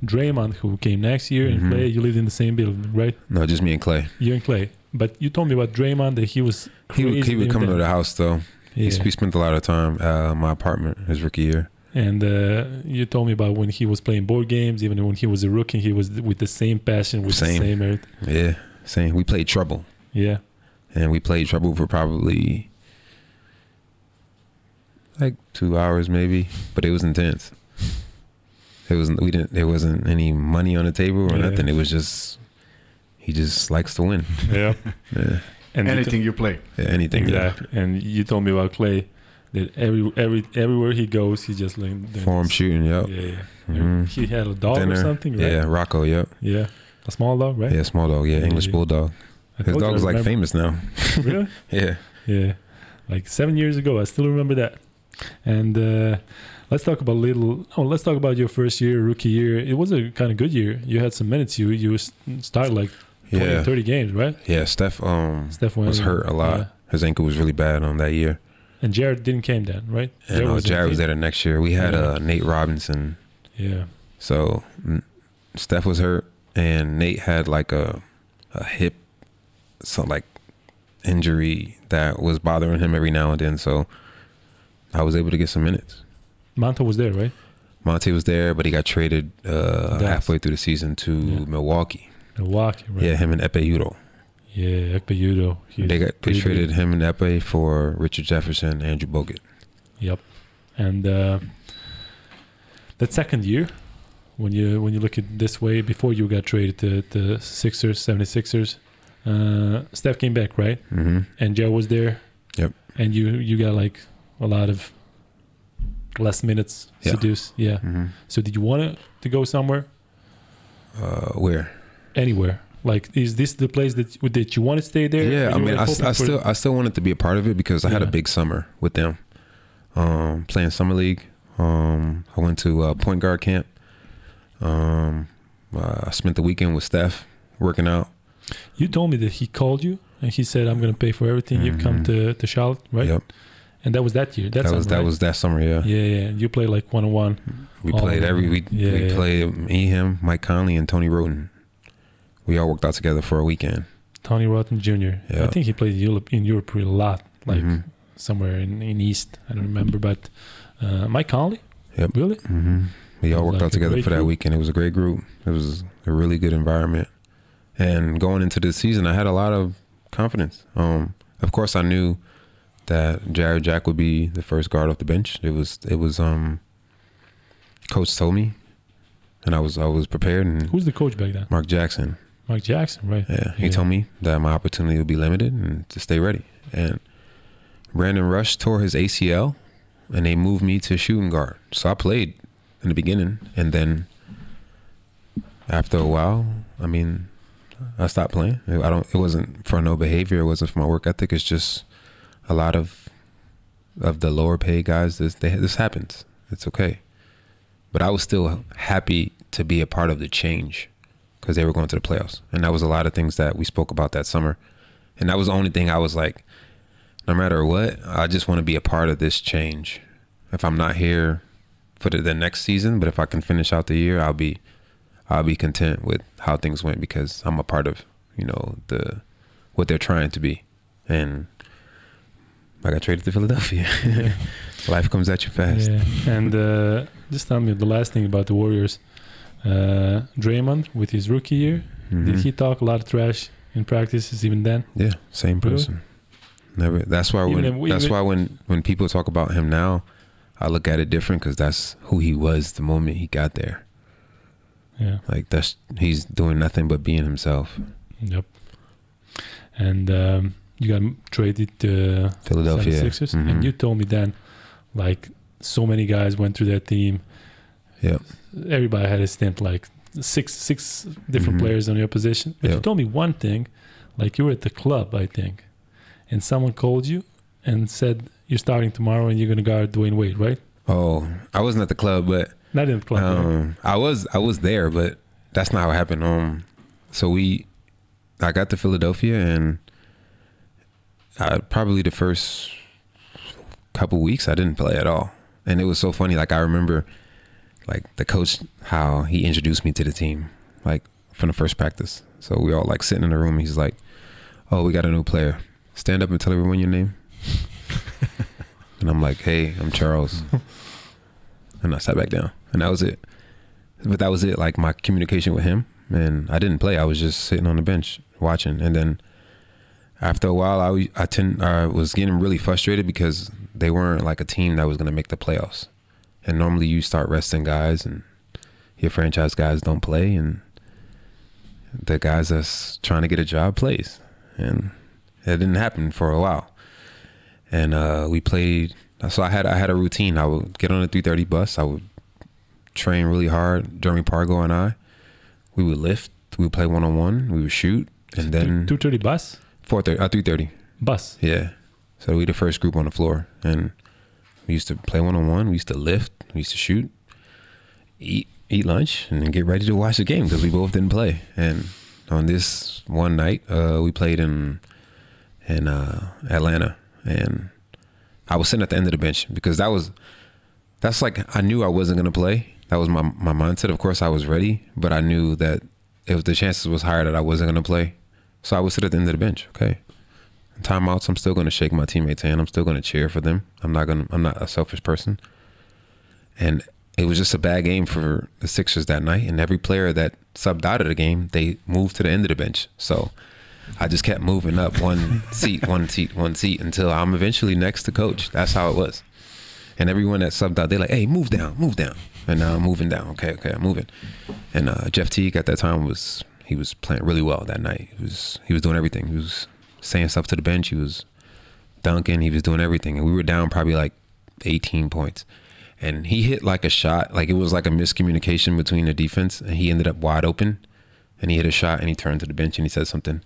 Draymond, who came next year, Mhm. and Clay, you lived in the same building, right? No, just me and Clay. You and Clay. But you told me about Draymond that he was He would, he would come to the house though. Yeah. He, spent a lot of time at my apartment his rookie year. And uh, you told me about when he was playing board games, even when he was a rookie, he was with the same passion, with Same. the same everything. Yeah, same. We played Trouble, Yeah. And we played Trouble for probably like two hours, maybe. But it was intense. It wasn't. We didn't. There wasn't any money on the table or Yeah. nothing. It was just. He just likes to win. Yeah. Yeah, And you Anything you play. Yeah, anything. yeah. Exactly. And you told me about Clay that every every everywhere he goes, he just like Form shooting. Yep. Yeah, yeah. Mhm. He had a dog or something, right? Yeah, Rocco. Yep. Yeah. A small dog, right? Yeah, small dog. Yeah, Yeah, English yeah. bulldog. His dog is like famous now. really? Yeah. Yeah. Like seven years ago, I still remember that. And uh, let's talk about little. Oh, let's talk about your first year, rookie year. It was a kind of good year. You had some minutes. You you started like 20, Yeah. 30 games, right? Yeah. Steph. Um. Steph went, was hurt a lot. yeah. His ankle was really bad on that year. And Jarrett didn't came then, right? And uh, in the Jarrett was there the next year. We had Yeah. uh, Nate Robinson. Yeah. So Steph was hurt, and Nate had like a a hip, so like injury that was bothering him every now and then. So I was able to get some minutes. Monta was there, right? Monta was there, but he got traded uh, halfway through the season to Yeah. Milwaukee. Milwaukee, right? Yeah, him and Ekpe Udoh. Yeah, Ekpe Udoh. They got they traded good. him and Ekpe for Richard Jefferson, Andrew Bogut. Yep. And uh, that second year, when you when you look at this way, before you got traded to the Sixers, 76ers, uh, Steph came back, right? hmm And Joe was there. Yep. And you you got like a lot of less minutes Yeah. seduced. Yeah. hmm So did you want to to go somewhere? Uh, where? Anywhere? Like, is this the place that that you want to stay there? Yeah, I mean, I, I still I still wanted to be a part of it because I had a big summer with them, um, playing summer league. Um, I went to uh, point guard camp. Um, uh, I spent the weekend with Steph working out. You told me that he called you and he said, "I'm going to pay for everything. You come to to Charlotte, right?" Yep, And that was that year. That, that was summer, that right? was that summer. Yeah, Yeah, yeah. You played like one on one. we played every we Yeah, we yeah. played me, him, Mike Conley, and Tony Wroten. We all worked out together for a weekend. Tony Wroten Jr. I think he played in Europe in Europe a lot, like Mhm. somewhere in, in East. I don't remember, but uh, Mike Conley. Yep. Really? hmm We all worked like out together for that group. weekend. It was a great group. It was a really good environment. And going into the season, I had a lot of confidence. Um, of course, I knew that Jarrett Jack would be the first guard off the bench. It was it was um, coach told me, and I was I was prepared. And Who's the coach back then? Mark Jackson, Mark Jackson, right? yeah, he Yeah. told me that my opportunity would be limited and to stay ready. And Brandon Rush tore his ACL, and they moved me to shooting guard. So I played in the beginning, and then after a while, I mean, I stopped playing. I don't. It wasn't for no behavior. It wasn't for my work ethic. It's just a lot of of the lower paid guys. This they, this happens. It's okay. But I was still happy to be a part of the change because they were going to the playoffs, and that was a lot of things that we spoke about that summer. And that was the only thing I was like, no matter what, I just want to be a part of this change. If I'm not here for the, the next season, but if I can finish out the year, I'll be I'll be content with how things went because I'm a part of you know the what they're trying to be, and I got traded to Philadelphia. Life comes at you fast. Yeah. And uh, just tell me the last thing about the Warriors. Uh, Draymond with his rookie year, Mhm. did he talk a lot of trash in practices even then? Yeah, same Really? person. Never. That's why Even when that's why when when people talk about him now, I look at it different because that's who he was the moment he got there. Yeah. Like that's he's doing nothing but being himself. Yep. And um, you got traded to Philadelphia. 76ers, Mhm. and you told me then, like so many guys went through that team. Yeah. Everybody had a stint, like six six different Mhm. players on your position. But you told me one thing, like you were at the club, I think, and someone called you and said you're starting tomorrow and you're gonna guard Dwyane Wade, right? Oh, I wasn't at the club, but The club. right? um, I was I was there, but that's not how it happened. Um, so we, I got to Philadelphia, and I, probably the first couple weeks I didn't play at all, and it was so funny. Like I remember, like the coach how he introduced me to the team, like from the first practice. So we all like sitting in the room. He's like, "Oh, we got a new player. Stand up and tell everyone your name." and I'm like, "Hey, I'm Charles." and I sat back down, and that was it. But that was it. Like my communication with him, and I didn't play. I was just sitting on the bench watching, and then after a while, I I tend I was getting really frustrated because they weren't like a team that was going to make the playoffs. And normally you start resting guys, and your franchise guys don't play, and the guys that's trying to get a job plays, and it didn't happen for a while. And uh, we played. So I had I had a routine. I would get on the three thirty bus. I would train really hard. Jeremy Pargo and I, we would lift. We would play one on one. We would shoot, and then two thirty bus, four thirty, uh, three thirty. bus. Yeah. So we the first group on the floor, and we used to play one on one. We used to lift. We used to shoot, eat eat lunch, and then get ready to watch the game because we both didn't play. And on this one night, uh, we played in in uh, Atlanta, and I was sitting at the end of the bench because that was that's like I knew I wasn't gonna play. That was my my mindset. Of course, I was ready, but I knew that if the chances was higher that I wasn't gonna play, so I would sit at the end of the bench. Okay, timeouts. I'm still gonna shake my teammates' hand. I'm still gonna cheer for them. I'm not gonna. I'm not a selfish person. And it was just a bad game for the Sixers that night. And every player that subbed out of the game, they moved to the end of the bench. So I just kept moving up one seat, one seat, one seat until I'm eventually next to coach. That's how it was. And everyone that subbed out, they're like, hey, move down, move down. And now I'm moving down. Okay, okay, I'm moving. And uh, Jeff Teague at that time was he was playing really well that night. He was he was doing everything. He was saying stuff to the bench. He was dunking. He was doing everything. And we were down probably like 18 points. And he hit like a shot, like it was like a miscommunication between the defense, and he ended up wide open. And he hit a shot, and he turned to the bench and he said something,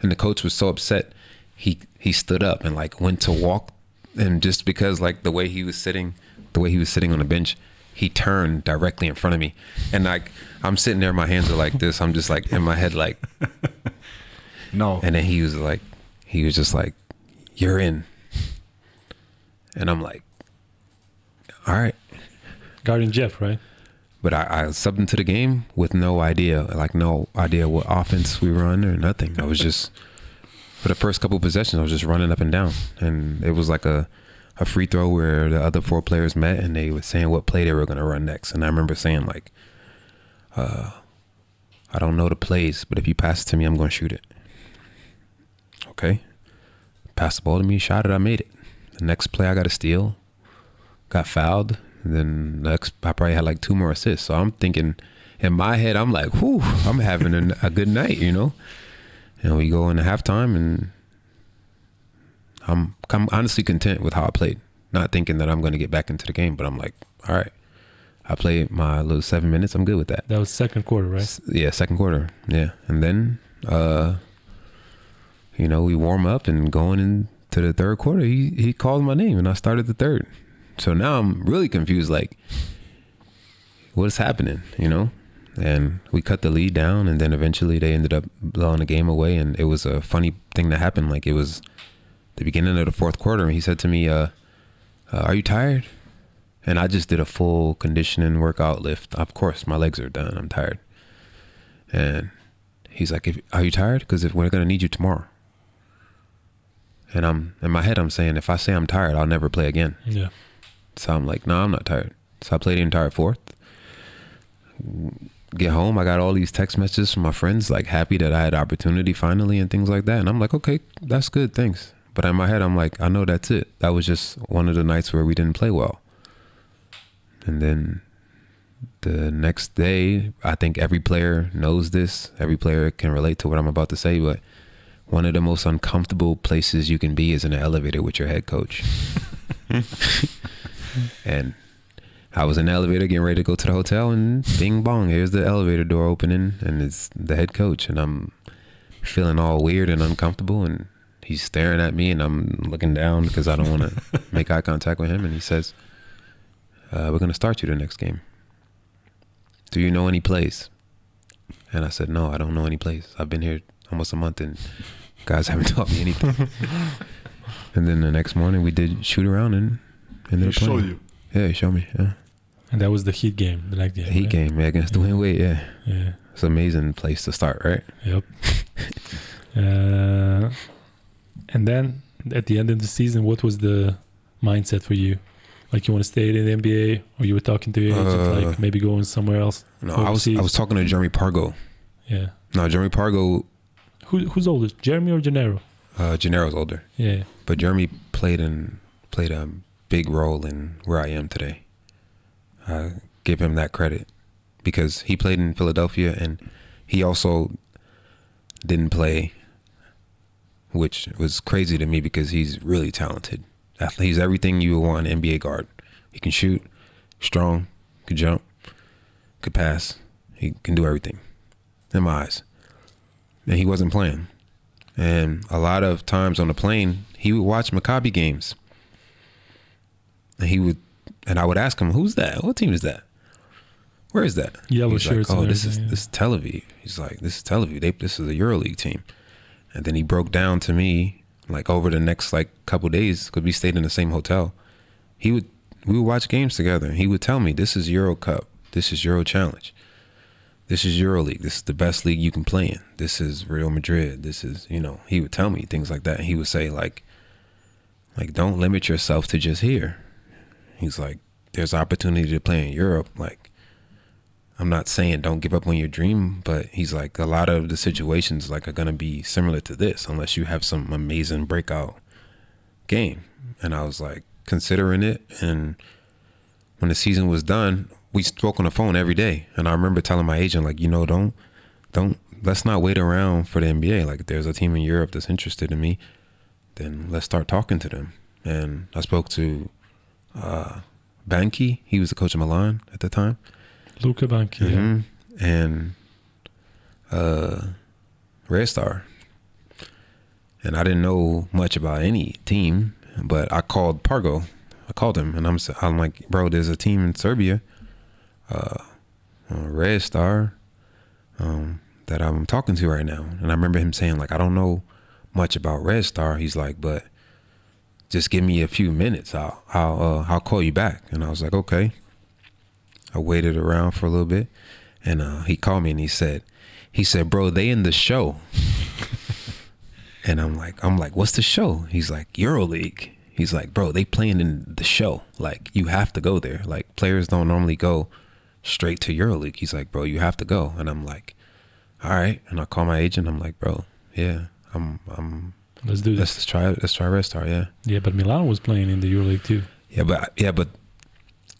and the coach was so upset, he he stood up and like went to walk, and just because like the way he was sitting, the way he was sitting on the bench, he turned directly in front of me, and like I'm sitting there, my hands are like this, I'm just like in my head like, No. and then he was like, he was just like, "You're in," and I'm like, "All right." Guarding Jeff, right? But I, I subbed into the game with no idea, like no idea what offense we run or nothing. I was just for the first couple possessions, I was just running up and down, and it was like a a free throw where the other four players met and they were saying what play they were going to run next. And I remember saying like, uh, "I don't know the plays, but if you pass it to me, I'm going to shoot it." Okay, pass the ball to me, shot it, I made it. The next play, I got a steal, got fouled. Then next, I probably had like two more assists. So I'm thinking, in my head, I'm like, whew, I'm having a, a good night, you know? And we go into halftime, and I'm, I'm honestly content with how I played. Not thinking that I'm going to get back into the game, but I'm like, all right, I played my little seven minutes. I'm good with that. That was second quarter, right? S- Yeah, second quarter. Yeah, and then uh, you know we warm up and going into the third quarter. He he called my name and I started the third. So now I'm really confused. Like, what's happening? You know. And we cut the lead down, and then eventually they ended up blowing the game away. And it was a funny thing that happened. Like it was the beginning of the fourth quarter, and he said to me, uh, uh, "Are you tired?" And I just did a full conditioning workout lift. Of course, my legs are done. I'm tired. And he's like, if, "Are you tired? Because if we're gonna need you tomorrow." And I'm in my head, I'm saying, if I say I'm tired, I'll never play again. Yeah. So I'm like, no, I'm not tired. So I played the entire fourth. Get home, I got all these text messages from my friends, like happy that I had opportunity finally and things like that. And I'm like, okay, that's good, thanks. But in my head, I'm like, I know that's it. That was just one of the nights where we didn't play well. And then the next day, I think every player knows this. Every player can relate to what I'm about to say, but one of the most uncomfortable places you can be is in an elevator with your head coach. and I was in the elevator getting ready to go to the hotel, and bing bong, here's the elevator door opening, and it's the head coach, and I'm feeling all weird and uncomfortable, and he's staring at me, and I'm looking down because I don't want to make eye contact with him, and he says, uh, "We're gonna start you the next game. Do you know any plays?" And I said, "No, I don't know any plays. I've been here almost a month, and guys haven't taught me anything." and then the next morning, we did shoot around and and He they're showed you. Yeah, he showed me. Yeah. And that was the Heat game, the next game. Heat right? game yeah, against Dwyane Wade. Yeah, Yeah. it's an amazing place to start, right? Yep. uh, and then at the end of the season, what was the mindset for you? Like you want to stay in the NBA, or you were talking to your agent, Uh, like maybe going somewhere else? No, I was I was talking to Jeremy Pargo. Yeah. No, Jeremy Pargo, Who, who's older, Jeremy or Jannero? uh, Jannero's older, Yeah. but Jeremy played in played a big role in where I am today. I give him that credit because he played in Philadelphia and he also didn't play, which was crazy to me because he's really talented. He's everything you would want an NBA guard. He can shoot, strong, could jump, could pass. He can do everything in my eyes. And he wasn't playing. And a lot of times on the plane, he would watch Maccabi games. And he would, and I would ask him, "Who's that? What team is that? Where is that?" Yellow shirts Like, oh, this is yeah." this is Tel Aviv. He's like, "This is Tel Aviv. They, this is a EuroLeague team." And then he broke down to me like over the next like couple days because we stayed in the same hotel. He would we would watch games together. and He would tell me, "This is Euro Cup. This is Euro Challenge. This is Euro League. This is the best league you can play in. This is Real Madrid. This is you know." He would tell me things like that. And he would say like, like don't limit yourself to just here. He's like, there's opportunity to play in Europe. Like, I'm not saying don't give up on your dream, but he's like, a lot of the situations like are gonna be similar to this unless you have some amazing breakout game. And I was like considering it, and when the season was done, we spoke on the phone every day. And I remember telling my agent like, you know, don't, don't, let's not wait around for the NBA. Like, there's a team in Europe that's interested in me, then let's start talking to them. And I spoke to uh, Banchi. He was the coach of Milan at the time. Luca. Yeah. Mhm. And uh, Red Star. And I didn't know much about any team, but I called Pargo. I called him, and I'm I'm like, bro, there's a team in Serbia, uh, uh, Red Star, um, that I'm talking to right now. And I remember him saying like, I don't know much about Red Star. He's like, but just give me a few minutes. I'll I'll uh, I'll call you back. And I was like, okay. I waited around for a little bit, and uh, he called me and he said, he said, bro, they in the show. and I'm like, I'm like, what's the show? He's like, EuroLeague. He's like, bro, they playing in the show. Like, you have to go there. Like, players don't normally go straight to EuroLeague. He's like, bro, you have to go. And I'm like, all right. And I call my agent. I'm like, bro, yeah, I'm, I'm. Let's do Let's, this. let's try. Let's try Red Star. Yeah. Yeah, but Milan was playing in the EuroLeague too. Yeah, but yeah, but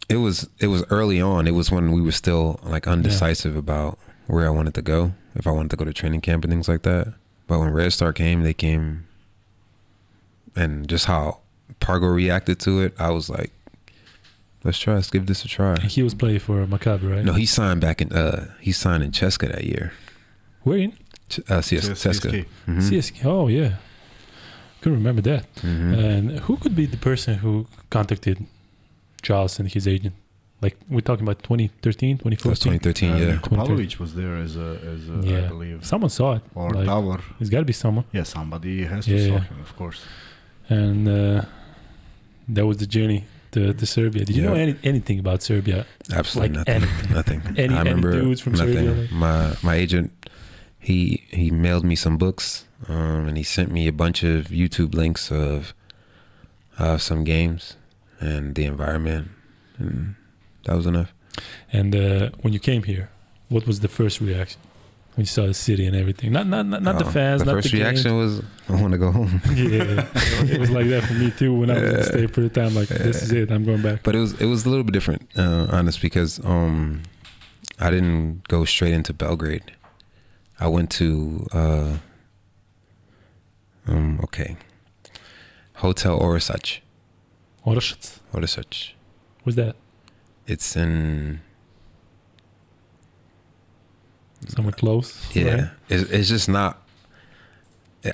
it was it was early on. It was when we were still like undecisive about where I wanted to go, if I wanted to go to training camp and things like that. But when Red Star came, they came, and just how Pargo reacted to it, I was like, "Let's try. Let's give this a try." He was playing for Maccabi, right? No, he signed back in uh he signed in Cheska that year. Where in? Ch- Uh, CS, Cheska. CSK. Mhm. CSK. Oh yeah, couldn't remember that. Mhm. And who could be the person who contacted Charles and his agent? Like we're talking about 2013, That was 2014. 2013. Uh, yeah. Kopalovic was there as a, as a Yeah. I believe. Someone saw it. Or like, Davor. It's got to be someone. Yeah, somebody has to Yeah, saw him, of course. And uh, that was the journey to, to Serbia. Did you know any, anything about Serbia? Absolutely Like nothing. anything. Nothing. Any- I any remember dudes from nothing. Serbia, like- My my agent, he he mailed me some books, um, and he sent me a bunch of YouTube links of uh, some games and the environment, and that was enough. And uh, when you came here, what was the first reaction when you saw the city and everything? Not not not, not the Uh, fans. The not first the reaction games. was, I want to go home. yeah, it was like that for me too. When I was in the state for the time, like this is it. I'm going back. But it was it was a little bit different, uh, honest, because um, I didn't go straight into Belgrade. I went to uh, um, okay, Hotel Orosach. Orashits. Orosach. What's that? It's in Somewhere close. yeah. right? It's, it's just not.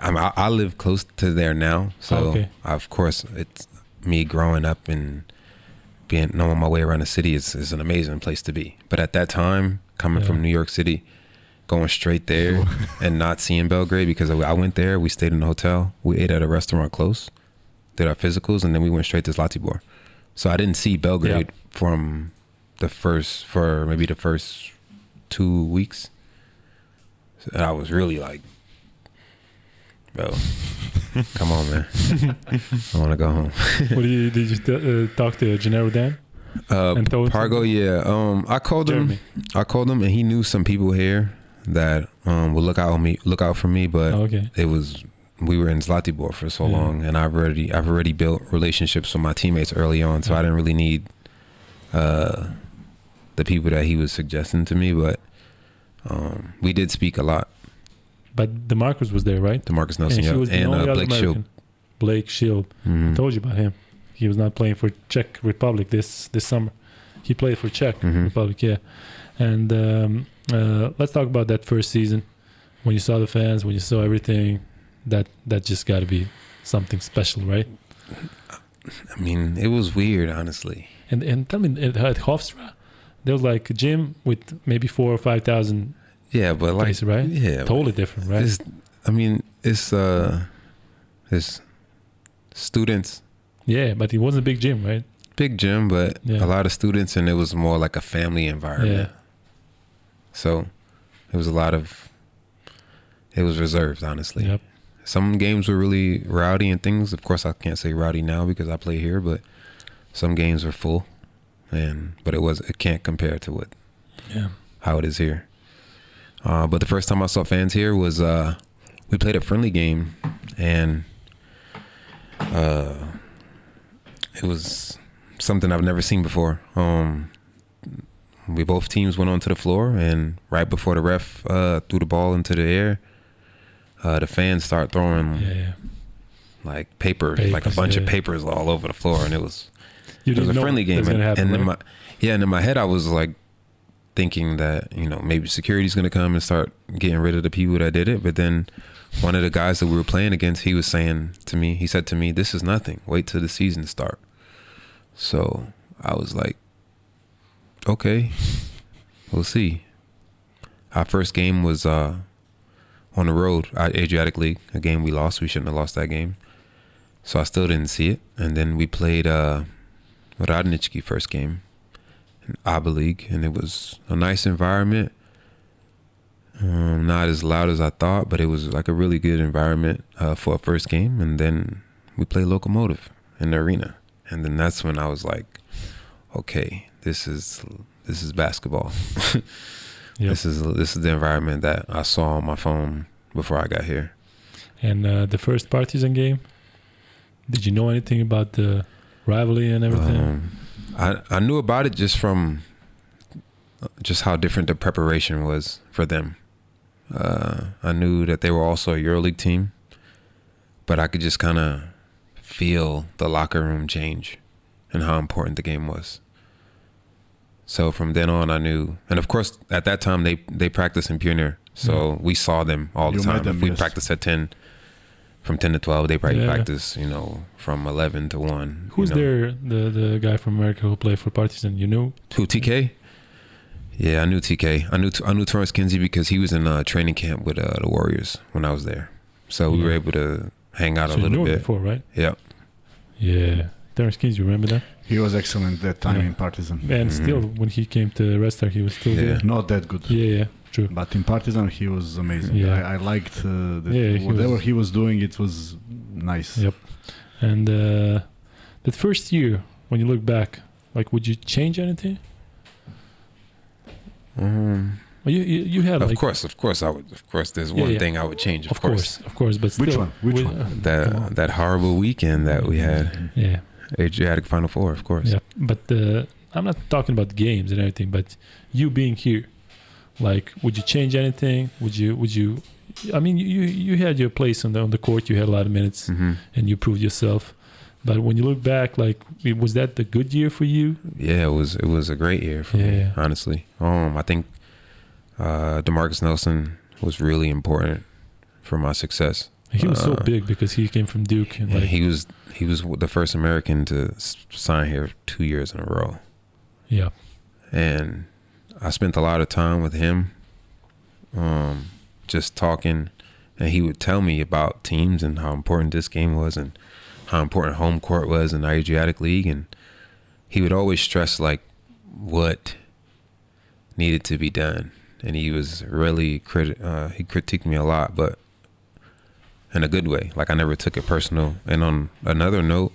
I mean, I, I live close to there now, so ah, Okay. of course it's me growing up and being knowing my way around the city is, is an amazing place to be. But at that time, coming Yeah. from New York City, going straight there and not seeing Belgrade because I I went there, we stayed in a hotel, we ate at a restaurant close, did our physicals, and then we went straight to Zlatibor. So I didn't see Belgrade Yeah. from the first for maybe the first two weeks. So I was really like, bro, come on, man, I want to go home. what did you did you uh, talk to Jannero Dan? Uh, And Pargo, yeah. Um, I called Jeremy. him. I called him, and he knew some people here that um would look out on me, look out for me. But Oh, okay. it was we were in Zlatibor for so Yeah. long, and I've already I've already built relationships with my teammates early on, so I didn't really need uh the people that he was suggesting to me. But um, we did speak a lot. But Demarcus was there, right? Demarcus Nelson and yeah, and uh, Blake Schilb. Blake Schilb. Mhm. Told you about him. He was not playing for Czech Republic this this summer. He played for Czech Mhm. Republic, yeah. And um, uh, let's talk about that first season when you saw the fans, when you saw everything. That that just got to be something special, right? I mean, it was weird, honestly. And and tell me at, at Hofstra, there was like a gym with maybe four or five thousand Yeah, but like, places, right? yeah, Totally different, right? It's, I mean, it's uh, it's students, yeah, but it wasn't a big gym, right? big gym, but Yeah. a lot of students, and it was more like a family environment. Yeah. So it was a lot of. It was reserved, honestly. Yep. Some games were really rowdy and things. Of course, I can't say rowdy now because I play here, but some games were full, and but it was it can't compare to what Yeah. how it is here. Uh, but the first time I saw fans here was uh, we played a friendly game, and uh, it was something I've never seen before. Um, we both teams went onto the floor, and right before the ref uh, threw the ball into the air, uh, the fans start throwing Yeah, yeah. like paper, like a Papers, bunch of papers all over the floor, and it was You it was a friendly game, and, happen, and in right? my yeah, and in my head I was like thinking that you know maybe security's gonna come and start getting rid of the people that did it, but then one of the guys that we were playing against, he was saying to me, he said to me, "This is nothing. Wait till the season start." So I was like, "Okay, we'll see." Our first game was uh, on the road at Adriatic League, a game we lost. We shouldn't have lost that game. So I still didn't see it. And then we played uh, Radnički first game in ABA League, and it was a nice environment. Um, not as loud as I thought, but it was like a really good environment uh, for a first game. And then we played Locomotive in the arena, and then that's when I was like, okay, this is this is basketball. Yep. This is this is the environment that I saw on my phone before I got here. And uh, the first Partizan game, did you know anything about the rivalry and everything? Um, I I knew about it just from just how different the preparation was for them. Uh, I knew that they were also a EuroLeague team, but I could just kind of feel the locker room change and how important the game was. So from then on, I knew, and of course, at that time they they practiced in Pionir, so we saw them all the You time. them, if we yes. practiced at ten, from ten to twelve, they probably Yeah. practice, you know, from eleven to one. Who's you know. there? The the guy from America who played for Partizan? You know? Who TK? Yeah, I knew TK. I knew I knew Torrance Kinsey because he was in uh, training camp with uh, the Warriors when I was there. So we were able to hang out so a knew little bit. before, right? Yeah. Yeah. Terrence Kings, you remember that? He was excellent that time Yeah. in Partizan. And Mhm. still, when he came to Red Star, he was still Yeah. there. Not that good. Yeah, yeah. true. But in Partizan, he was amazing. Yeah. I, I liked uh, that Yeah, he whatever was- he was doing. It was nice. Yep. And uh, that first year, when you look back, like, would you change anything? Um, Well, you, you, you had of like, course, of course, I would. Of course, there's one yeah. thing I would change. Of, of course, of course, but still, Which one? Which we- one? uh, on. That that horrible weekend that we had, yeah, Adriatic Final Four, of course. yeah. But uh, I'm not talking about games and everything, but you being here, like, would you change anything? Would you? Would you? I mean, you you had your place on the on the court. You had a lot of minutes, hmm and you proved yourself. But when you look back, like, was that the good year for you? Yeah, it was it was a great year for me, honestly. Um, I think uh, Demarcus Nelson was really important for my success. He was so Uh, big because he came from Duke, and And like, he was he was the first American to sign here two years in a row, yeah, and I spent a lot of time with him, um, just talking, and he would tell me about teams and how important this game was and how important home court was in the Adriatic League, and he would always stress like what needed to be done, and he was really criti- uh, he critiqued me a lot, but in a good way. Like I never took it personal. And on another note,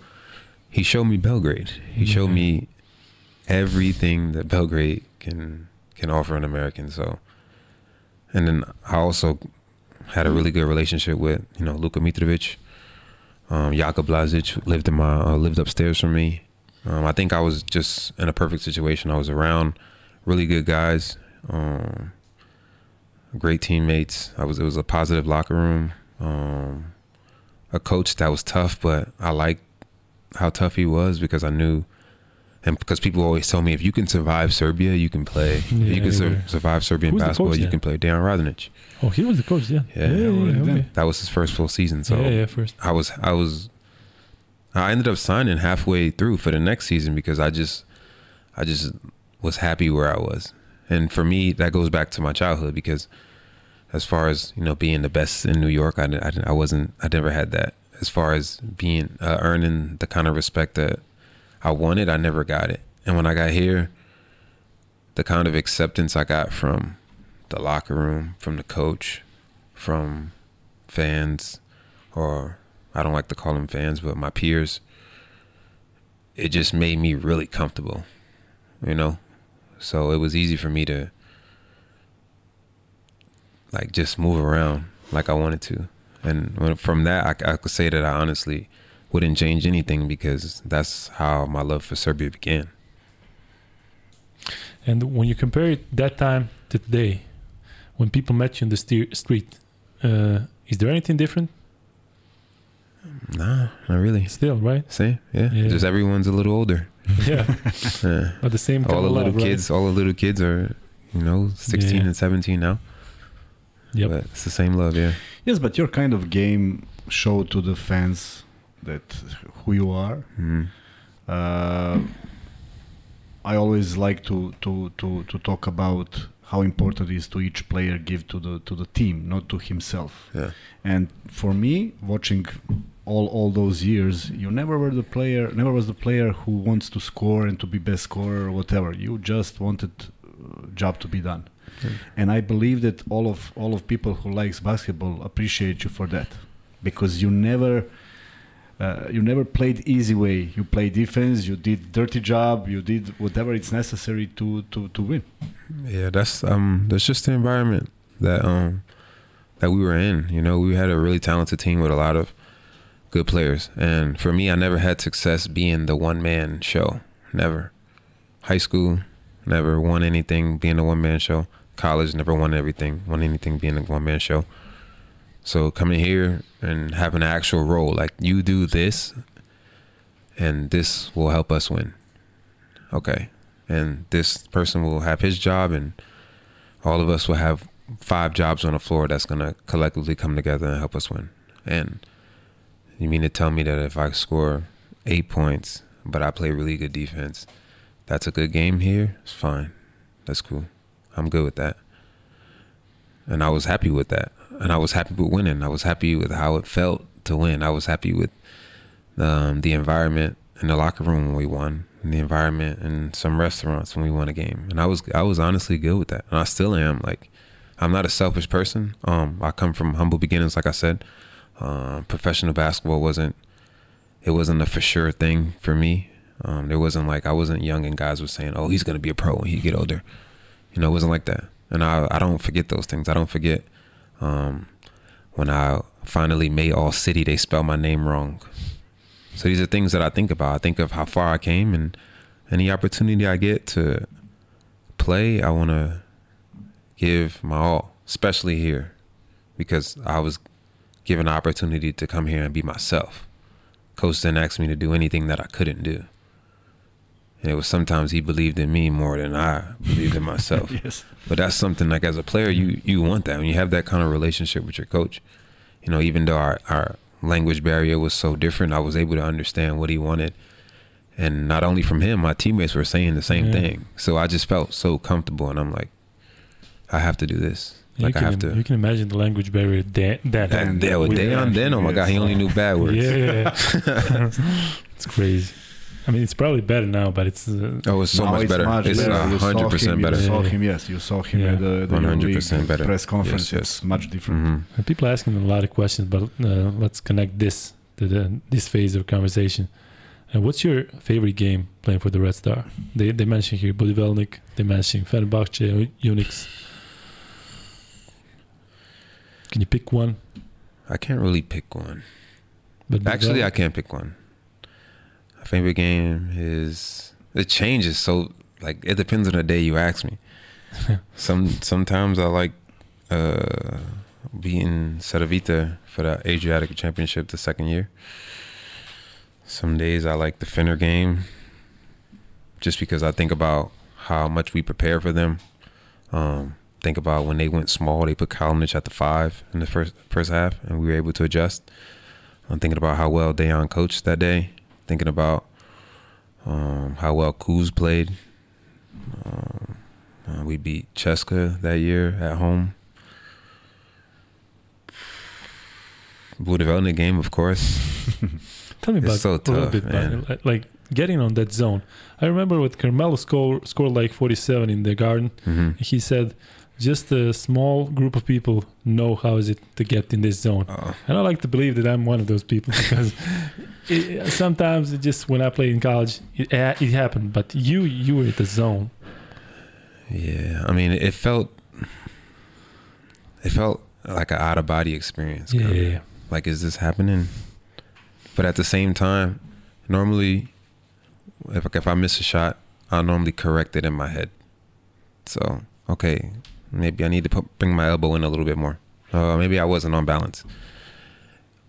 he showed me Belgrade. He showed Mhm. me everything that Belgrade can can offer an American. So, and then I also had a really good relationship with you know Luka Mitrovic, um, Jaka Blazic lived in my uh, lived upstairs from me. Um, I think I was just in a perfect situation. I was around really good guys, um, great teammates. I was it was a positive locker room. Um, a coach that was tough, but I liked how tough he was because I knew, and because people always tell me if you can survive Serbia, you can play. if Yeah, you can sur- survive Serbian Who's basketball, you can play. Dejan Radonic. Oh, he was the coach, yeah. Yeah. yeah, yeah, okay. That was his first full season. So yeah, yeah, first. I was I was I ended up signing halfway through for the next season because I just I just was happy where I was. And for me that goes back to my childhood because as far as, you know, being the best in New York, I I, I wasn't I never had that. As far as being uh, earning the kind of respect that I wanted, I never got it. And when I got here, the kind of acceptance I got from the locker room, from the coach, from fans, or I don't like to call them fans, but my peers, it just made me really comfortable, you know? So it was easy for me to like just move around like I wanted to. And when, from that, I, I could say that I honestly wouldn't change anything because that's how my love for Serbia began. And when you compare it that time to today, when people met you in the street, uh, is there anything different? Nah, not really. Still, right? Same, yeah. Yeah. Just everyone's a little older. Yeah, Yeah. at the same all the little love, right? kids, all the little kids are, you know, 16 Yeah. and 17 now. Yep. But it's the same love, yeah. Yes, but your kind of game showed to the fans that who you are. Mhm. Uh, I always like to, to, to, to talk about how important it is to each player give to the to the team, not to himself. Yeah. And for me, watching all all those years, you never were the player, never was the player who wants to score and to be best scorer or whatever. You just wanted uh, job to be done. And I believe that all of all of people who likes basketball appreciate you for that, because you never. Uh, you never played easy way. You play defense. You did dirty job. You did whatever it's necessary to to, to win. Yeah, that's um that's just the environment that um that we were in. You know, we had a really talented team with a lot of good players. And for me, I never had success being the one man show. Never. High school, never won anything being a one man show. College, never won everything, won anything being a one man show. So coming here and having an actual role, like you do this and this will help us win. Okay. And this person will have his job and all of us will have five jobs on the floor that's going to collectively come together and help us win. And you mean to tell me that if I score eight points, but I play really good defense, that's a good game here? It's fine. That's cool. I'm good with that. And I was happy with that. And I was happy with winning. I was happy with how it felt to win. I was happy with um, the environment in the locker room when we won, and the environment in some restaurants when we won a game. And I was I was honestly good with that. And I still am. Like I'm not a selfish person. Um, I come from humble beginnings, like I said. Uh, professional basketball wasn't it wasn't a for sure thing for me. Um, there wasn't like I wasn't young and guys were saying, "Oh, he's gonna be a pro when he get older." You know, it wasn't like that. And I I don't forget those things. I don't forget um, when I finally made All City. They spelled my name wrong. So these are things that I think about. I think of how far I came and any opportunity I get to play, I want to give my all, especially here, because I was given an opportunity to come here and be myself. Coach didn't ask me to do anything that I couldn't do. And it was sometimes he believed in me more than I believed in myself. yes. But that's something like as a player, you you want that when you have that kind of relationship with your coach. You know, even though our our language barrier was so different, I was able to understand what he wanted. And not only from him, my teammates were saying the same Yeah. thing. So I just felt so comfortable, and I'm like, I have to do this. You Like I can, have to. you can imagine the language barrier that that, That, yeah, with with- Dejan, then oh my god, he only knew bad words. Yeah, it's crazy. I mean, it's probably better now, but it's uh, Oh, it's so much it's better. much it's better. You hundred percent him, better. You saw him, yes. You saw him Yeah. at the, the 100% better. press conference. Yes, It's much different. hmm and people asking a lot of questions, but uh, let's connect this to the, this phase of conversation. Uh, what's your favorite game playing for the Red Star? They they mentioned here Budivelnyk, they mentioned Fenerbahce, Unics. Can you pick one? I can't really pick one. But Actually, I can't pick one. Favorite game is it changes. So like it depends on the day you ask me. Some sometimes I like uh, beating Cedevita for the Adriatic Championship the second year. Some days I like the Fener game, just because I think about how much we prepare for them. Um, think about when they went small, they put Kalinic at the five in the first first half, and we were able to adjust. I'm thinking about how well Dejan coached that day. Thinking about um, how well Kuz played. Um, uh, we beat Cheska that year at home. Blue development game, of course. Tell me It's about so a little bit it, like- getting on that zone. I remember with Carmelo score scored like 47 in the Garden. hmm He said, "Just a small group of people know how is it to get in this zone." Uh, And I like to believe that I'm one of those people because it, sometimes it just when I played in college, it, it happened. But you, you were in the zone. yeah, I mean, it felt, it felt like an out of body experience. Yeah, yeah, yeah. like is this happening but at the same time normally if, if i miss a shot i'll normally correct it in my head so okay maybe i need to put, bring my elbow in a little bit more uh, maybe i wasn't on balance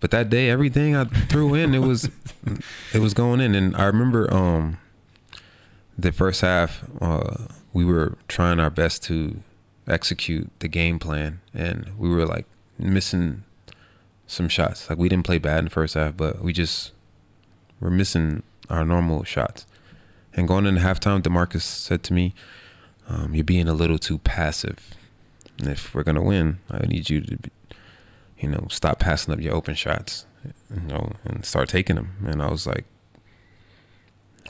but that day everything i threw in it was it was going in and i remember um the first half uh, we were trying our best to execute the game plan and we were like missing some shots. Like we didn't play bad in the first half, but we just were missing our normal shots. And going into halftime, Demarcus said to me, um, "You're being a little too passive. And if we're gonna win, I need you to, be, you know, stop passing up your open shots, you know, and start taking them." And I was like,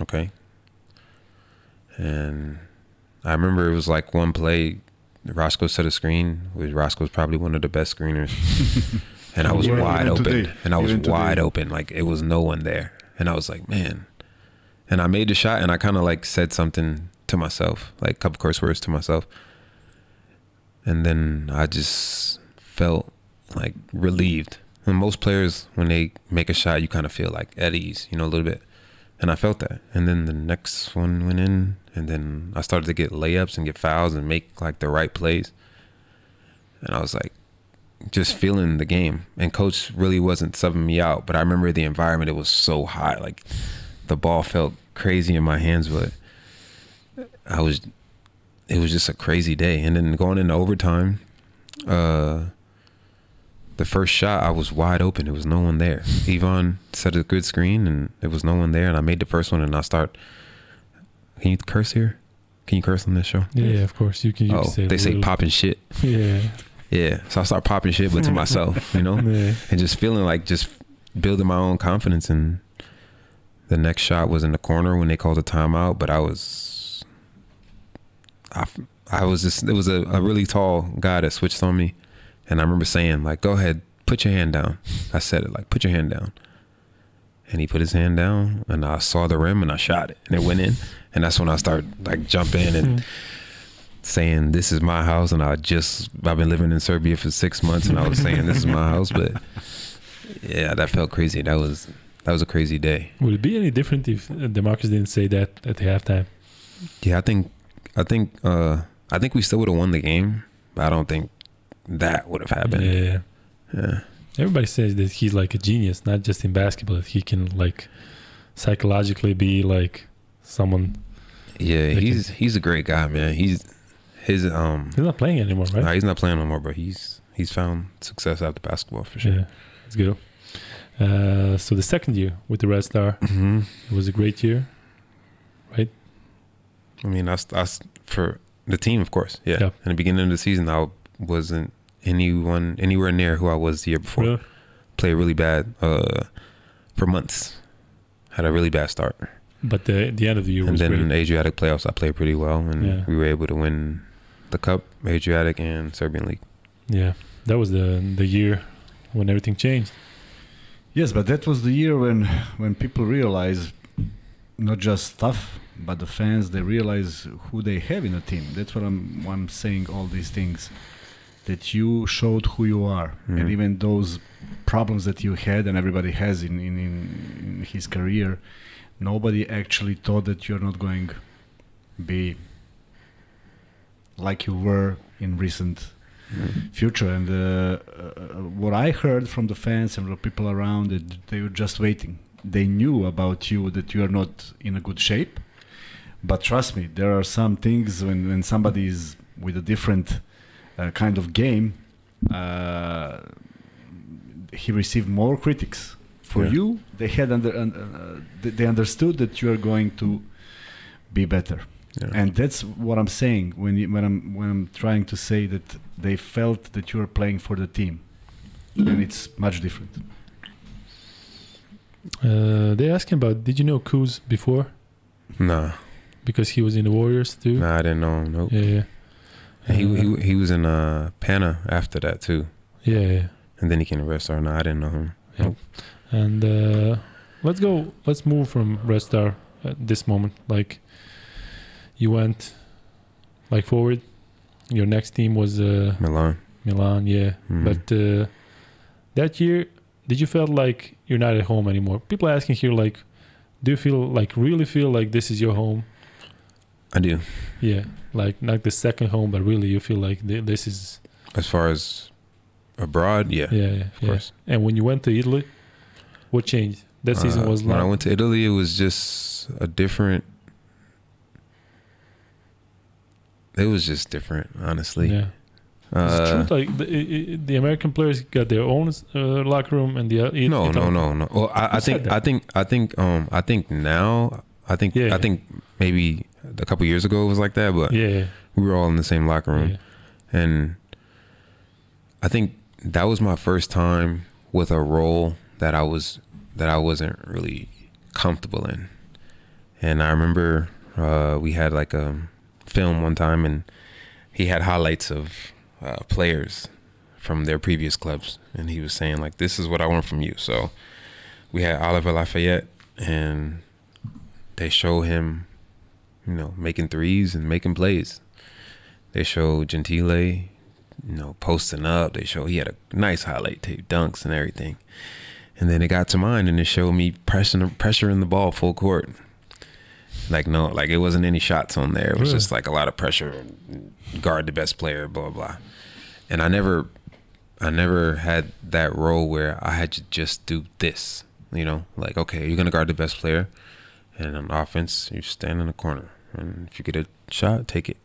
"Okay." And I remember it was like one play. Roscoe set a screen. Which Roscoe's probably one of the best screeners. and I was Even wide open. today. And I was Even today. wide open. Like it was no one there. And I was like, man. And I made the shot and I kind of like said something to myself, like a couple curse words to myself. And then I just felt like relieved. And most players, when they make a shot, you kind of feel like at ease, you know, a little bit. And I felt that. And then the next one went in, and then I started to get layups and get fouls and make like the right plays. And I was like, just feeling the game. And coach really wasn't subbing me out, but I remember the environment. It was so hot, like the ball felt crazy in my hands, but I was. It was just a crazy day. And then going into overtime, uh, the first shot I was wide open. There was no one there. Yvonne set a good screen, and there was no one there. And I made the first one, and I start. Can you curse here? Can you curse on this show? Yeah, of course you can. You oh, can say they say popping shit. Yeah, Yeah, so I start popping shit, but to myself, you know, yeah. and just feeling like just building my own confidence. And the next shot was in the corner when they called a timeout, but I was, I, I was just it was a, a really tall guy that switched on me, and I remember saying like, "Go ahead, put your hand down." I said it like, "Put your hand down," and he put his hand down, and I saw the rim, and I shot it, and it went in, and that's when I started like jumping and saying, "This is my house," and I just I've been living in Serbia for six months, and I was saying, "This is my house," but yeah, that felt crazy. That was that was a crazy day. Would it be any different if uh, Demarcus didn't say that at the halftime? Yeah, I think I think uh I think we still would have won the game, but I don't think that would have happened. Yeah. Yeah. Everybody says that he's like a genius, not just in basketball. That he can like psychologically be like someone. Yeah, he's he's a great guy, man. He's his um He's not playing anymore, right? nah, he's not playing anymore, but he's he's found success after basketball for sure. Yeah, that's good. Uh, so the second year with the Red Star, hmm it was a great year. I mean, that's that's for the team, of course. Yeah. Yeah. In the beginning of the season, I wasn't anyone anywhere near who I was the year before. Really? Played really bad uh, for months. Had a really bad start, But the the end of the year and was then great. in the Adriatic playoffs, I played pretty well, and Yeah. we were able to win the cup, Adriatic, and Serbian League. Yeah, that was the the year when everything changed. Yes, but that was the year when when people realized not just stuff, but the fans they realize who they have in a team. That's what I'm why I'm saying all these things. That you showed who you are, and Mhm. even those problems that you had and everybody has in, in, in, in his career, nobody actually thought that you're not going be like you were in recent future. And uh, uh, what I heard from the fans and the people around, it, they were just waiting. They knew about you that you are not in a good shape. But trust me, there are some things when, when somebody is with a different uh, kind of game, uh, he received more critics. For Yeah. you, they had under, uh, they- they understood that you are going to be better Yeah. and that's what I'm saying when you, when I'm when I'm trying to say that they felt that you are playing for the team, and it's much different. Uh, they asked him about did you know Kuz before nah, because he was in the Warriors too. nah, I didn't know him. Nope. Yeah, yeah, And he, Uh, he he was in uh Pana after that too, yeah, yeah. and then he came to Red Star. No, I didn't know him. Nope. And uh, let's go. Let's move from Red Star at this moment. Like you went like forward. Your next team was uh, Milan. Milan, yeah. Mhm. But uh, that year, did you feel like you're not at home anymore? People asking here, like, do you feel like really feel like this is your home? I do. Yeah, like not the second home, but really you feel like th- this is As far as abroad, yeah, yeah, yeah, of course. And when you went to Italy, what changed? That season Uh, was when I went to Italy. It was just a different. It was just different, honestly. yeah. It's Uh, true. Like the, the American players got their own uh, locker room, and the uh, no, no, no, no. Well, I, I think. I think, I think, um, I think now, I think, Yeah. I think maybe a couple years ago it was like that, but Yeah, we were all in the same locker room, yeah. and I think that was my first time with a role that I was that I wasn't really comfortable in, and I remember uh, we had like a film one time, and he had highlights of uh, players from their previous clubs, and he was saying like, "This is what I want from you." So we had Oliver Lafayette, and they show him, you know, making threes and making plays. They show Gentile, you know, posting up. They show he had a nice highlight tape, dunks and everything. And then it got to mine, and it showed me pressing, the pressuring the ball full court. Like no, like it wasn't any shots on there. It was Really? just like a lot of pressure, guard the best player, blah blah. And I never, I never had that role where I had to just do this. You know, like okay, you're gonna guard the best player, and on offense, you stand in the corner, and if you get a shot, take it.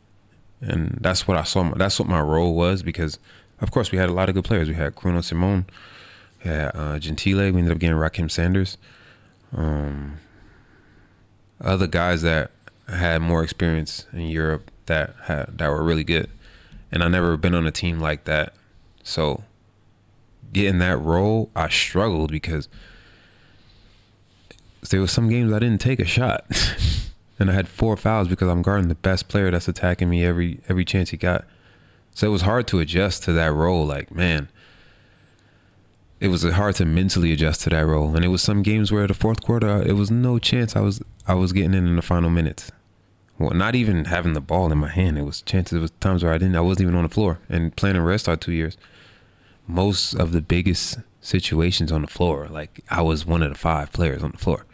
And that's what I saw. That's what my role was because, of course, we had a lot of good players. We had Kruno Simon, we had uh, Gentile. We ended up getting Rakim Sanders. Um, other guys that had more experience in Europe that had that were really good, and I never been on a team like that. So, getting that role, I struggled because there was some games I didn't take a shot. and I had four fouls because I'm guarding the best player that's attacking me every every chance he got. So it was hard to adjust to that role. Like man, it was hard to mentally adjust to that role. And it was some games where the fourth quarter, uh, it was no chance I was I was getting in in the final minutes. Well, not even having the ball in my hand. It was chances. It was times where I didn't. I wasn't even on the floor and playing in Red Star two years. Most of the biggest situations on the floor, like I was one of the five players on the floor.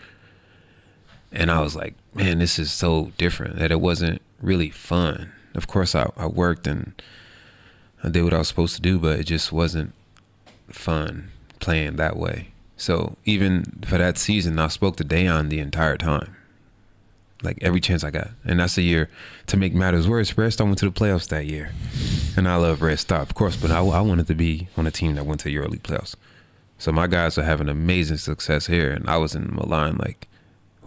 And I was like, man, this is so different that it wasn't really fun. Of course, I, I worked and I did what I was supposed to do, but it just wasn't fun playing that way. So even for that season, I spoke to Dejan the entire time, like every chance I got. And that's a year to make matters worse. Red Star went to the playoffs that year, and I love Red Star, of course, but I, I wanted to be on a team that went to EuroLeague playoffs. So my guys are having amazing success here, and I was in Milan like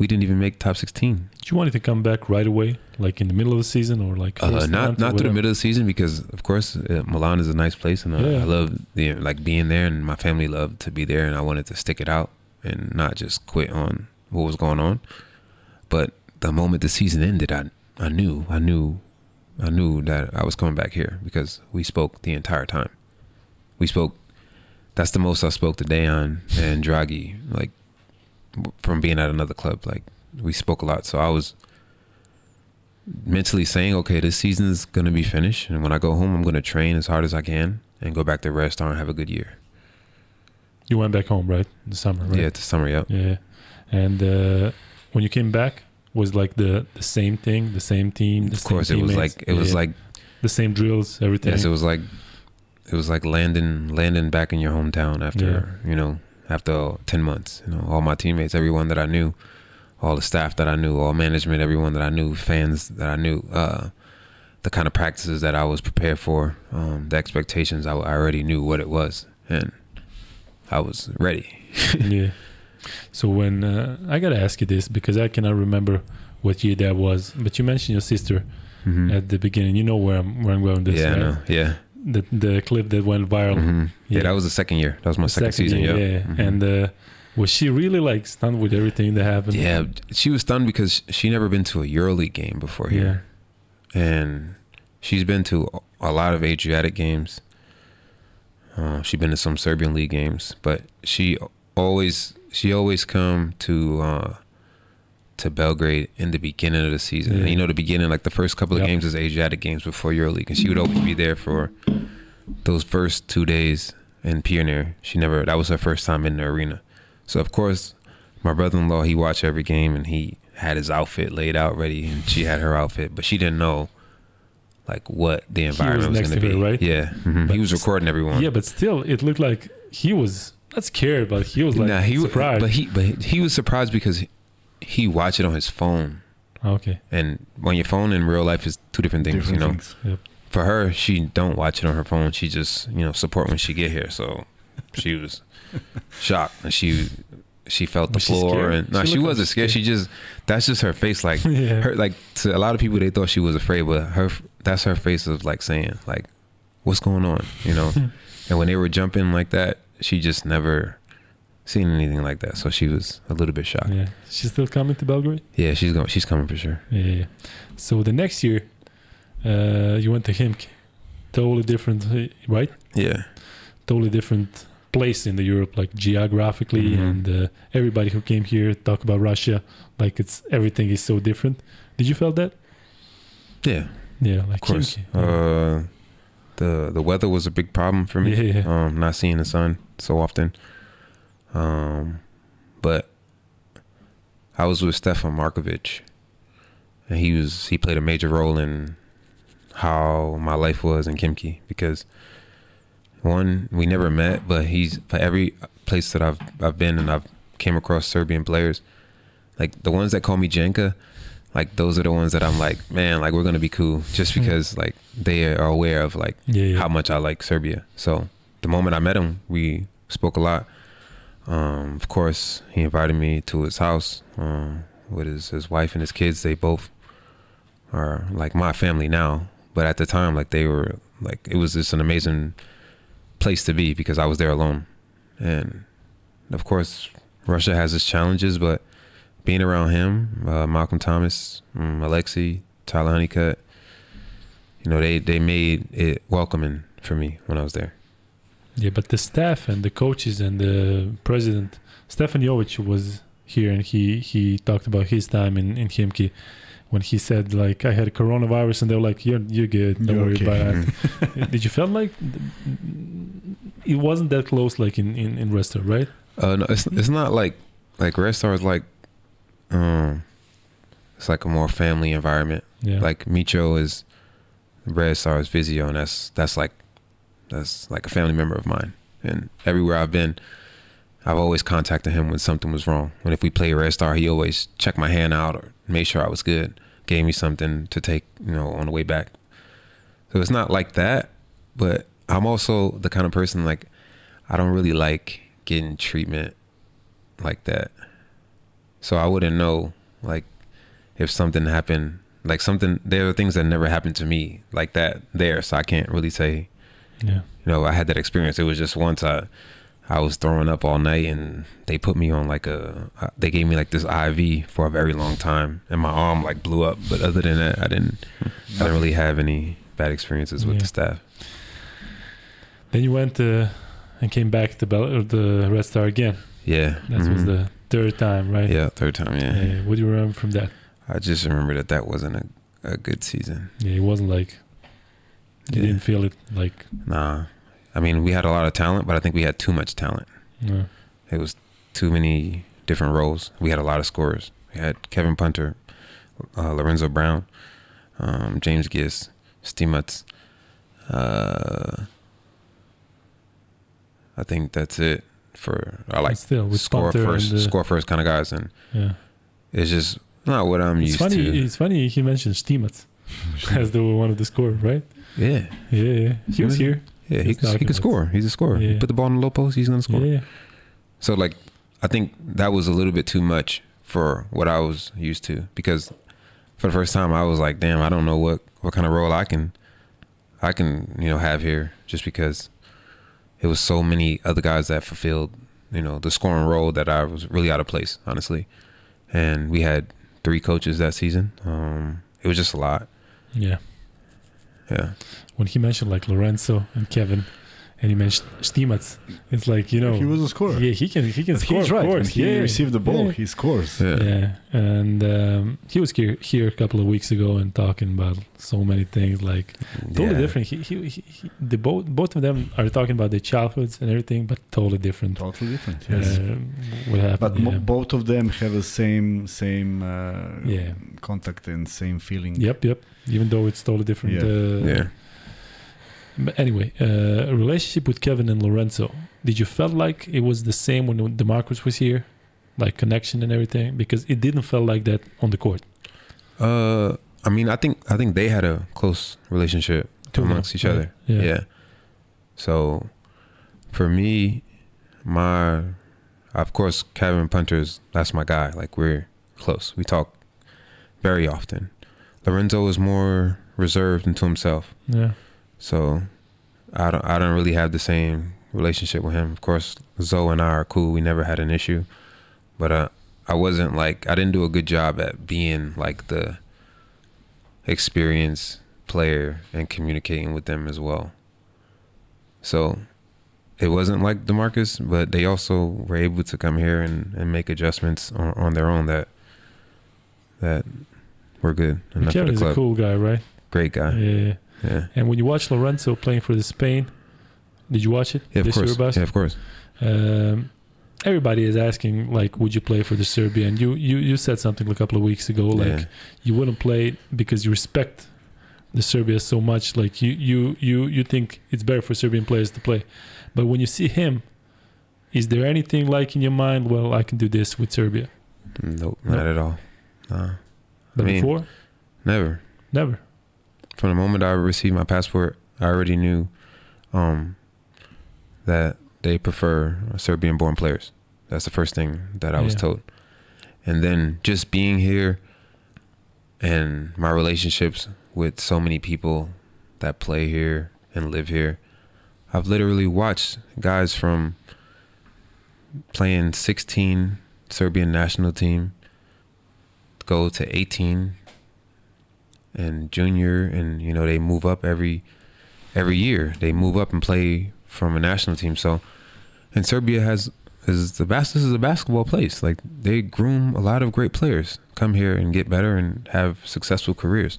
we didn't even make top 16. Did you want to come back right away, like in the middle of the season, or like uh, not not through the middle of the season because of course uh, Milan is a nice place and uh, yeah. I love the like being there and my family loved to be there and I wanted to stick it out and not just quit on what was going on. But the moment the season ended, I I knew I knew I knew that I was coming back here because we spoke the entire time. We spoke. That's the most I spoke to Dejan and Draghi like from being at another club. Like we spoke a lot, so I was mentally saying, okay, this season is gonna be finished, and when I go home, I'm gonna train as hard as I can and go back to Red Star and have a good year. You went back home, right? The summer, right? Yeah, the summer, yeah. Yeah, and uh, when you came back, was like the the same thing, the same team. The of course, it was like it was yeah. like the same drills, everything. Yes, it was like it was like landing landing back in your hometown after yeah. you know after 10 months. You know, all my teammates, everyone that I knew, all the staff that I knew, all management, everyone that I knew, fans that I knew, uh, the kind of practices that I was prepared for, um, the expectations, I, I, already knew what it was. And I was ready. yeah. So when uh, I got to ask you this because I cannot remember what year that was, but you mentioned your sister mm-hmm. at the beginning. You know where I'm, where I'm going this. Yeah, right? no, yeah the the clip that went viral. Mm-hmm. Yeah. yeah. that was the second year. That was my second, second, season. Year, yeah, mm-hmm. and uh, was she really like stunned with everything that happened? Yeah, she was stunned because she never been to a EuroLeague game before here, yeah. and she's been to a lot of Adriatic games. Uh, she's been to some Serbian league games, but she always she always come to uh, to Belgrade in the beginning of the season. Yeah. And you know, the beginning, like the first couple of yep. games is Adriatic games before EuroLeague, and she would always be there for those first two days in Pionir. She never that was her first time in the arena. So of course, my brother-in-law he watched every game and he had his outfit laid out ready, and she had her outfit, but she didn't know like what the environment was, was going to be. right? Yeah, mm-hmm. he was recording everyone. Yeah, but still, it looked like he was not scared, but he was like nah, he, surprised. But he but he was surprised because he watched it on his phone. Ah, okay. And when your phone in real life is two different things, different you know. Things. Yep. For her, she don't watch it on her phone. She just you know support when she get here. So she was shocked and she she felt the was floor and no, she, she wasn't scared. She just that's just her face. Like yeah. her like to a lot of people they thought she was afraid, but her that's her face of like saying like what's going on, you know. and when they were jumping like that, she just never seen anything like that. So she was a little bit shocked. Yeah, she's still coming to Belgrade. Yeah, she's going. She's coming for sure. Yeah. yeah. So the next year, uh, you went to Khimki, totally different, right? Yeah. Totally different place in the Europe, like geographically, mm-hmm. and uh, everybody who came here talk about Russia, like it's everything is so different. Did you feel that? Yeah. Yeah, like of course. Uh, the the weather was a big problem for me. Yeah, yeah. Um, not seeing the sun so often. Um, but I was with Stefan Markovic, and he was he played a major role in how my life was in Khimki because one we never met, but he's for every place that I've I've been and I've came across Serbian players, like the ones that call me Jenka, like those are the ones that I'm like, man, like we're gonna be cool just hmm. because like they are aware of like yeah, yeah. how much I like Serbia. So the moment I met him, we spoke a lot. Um, of course, he invited me to his house uh, with his, his wife and his kids. They both are like my family now, but at the time, like they were like it was just an amazing place to be because I was there alone. And of course, Russia has its challenges, but being around him, uh, Malcolm Thomas, um, Alexi, Tyler Honeycutt, you know, they they made it welcoming for me when I was there. Yeah, but the staff and the coaches and the president, Stefan Jovic was here and he he talked about his time in in Khimki when he said like I had coronavirus and they were like you're you're good don't You're worry okay." about it. Did you feel like it wasn't that close like in in in Resta, right? Uh, no, it's it's not like like Red is like, um, it's like a more family environment. Yeah. Like Micho is Red Star's physio, and that's that's like that's like a family member of mine. And everywhere I've been, I've always contacted him when something was wrong. When if we play Red Star, he always checked my hand out or made sure I was good, gave me something to take, you know, on the way back. So it's not like that, but I'm also the kind of person like I don't really like getting treatment like that. So I wouldn't know like if something happened like something there are things that never happened to me like that there so I can't really say yeah. you know I had that experience it was just once I I was throwing up all night and they put me on like a uh, they gave me like this IV for a very long time and my arm like blew up but other than that I didn't I didn't really have any bad experiences with Yeah. the staff Then you went uh, and came back to Bel- or the Red Star again. yeah That was Mhm. the third time, right? yeah third time yeah Uh, what do you remember from that? I just remember that that wasn't a, a good season Yeah, it wasn't like you Yeah. didn't feel it like nah I mean we had a lot of talent but I think we had too much talent no. It was too many different roles. We had a lot of scorers. We had Kevin Punter, uh, Lorenzo Brown, um, James Gist, Stimac. Uh, I think that's it for I like still with score first, and, uh, score first kind of guys, and Yeah. it's just not what I'm It's used funny. to. It's funny he mentioned Stimac as the one of the scorer, right? Yeah, Yeah, yeah. He was here. yeah, he could, he could score. He's a scorer. Yeah. Put the ball in the low post, he's gonna score. Yeah, So like I think that was a little bit too much for what I was used to because for the first time I was like, damn, I don't know what what kind of role I can I can, you know, have here just because it was so many other guys that fulfilled, you know, the scoring role that I was really out of place, honestly. And we had three coaches that season. Um it was just a lot. yeah. Yeah. When he mentioned like Lorenzo and Kevin, and he mentioned Stimac, it's like you know, he was a scorer. yeah, he can he can But score. he's right. Of course. he yeah, received the ball, Yeah. he scores. Yeah. Yeah, and um, he was here, here a couple of weeks ago and talking about so many things, like totally Yeah. different. He, he, he, he, the both both of them are talking about their childhoods and everything, but totally different. Totally different. Yes. Um, what happened? but yeah. mo- both of them have the same same uh, Yeah. contact and same feeling. Yep, yep. Even though it's totally different. Yeah. Uh, Yeah. But anyway, uh, a relationship with Kevin and Lorenzo. Did you felt like it was the same when Demarcus was here, like connection and everything? Because it didn't feel like that on the court. Uh I mean I think I think they had a close relationship Two of them, amongst each right? other. Yeah. Yeah. So for me, my of course Kevin Punter's that's my guy. Like we're close. We talk very often. Lorenzo is more reserved into himself. Yeah. So I don't I don't really have the same relationship with him. Of course, Zoe and I are cool. We never had an issue. But uh I wasn't like I didn't do a good job at being like the experienced player and communicating with them as well. So it wasn't like Demarcus, but they also were able to come here and, and make adjustments on, on their own that that were good enough for Kevin the is a cool guy, right? Great guy. Yeah. Yeah. And when you watch Lorenzo playing for the Spain, did you watch it? Yeah, of this course. Eurobasket? Yeah, of course. Um, everybody is asking like, would you play for the Serbia? And you you you said something a couple of weeks ago, like Yeah. you wouldn't play because you respect the Serbia so much. Like you you you you think it's better for Serbian players to play, but when you see him, is there anything like in your mind? Well, I can do this with Serbia. Nope, No. not at all. Nah, But mean- before, never. never. From the moment I received my passport, I already knew um, that they prefer Serbian-born players. That's the first thing that I was Yeah. told. And then just being here and my relationships with so many people that play here and live here, I've literally watched guys from playing 16 Serbian national team go to 18 and junior, and you know they move up every every year. They move up and play from a national team. So, and Serbia has is the bas- This is a basketball place. Like they groom a lot of great players, come here and get better and have successful careers.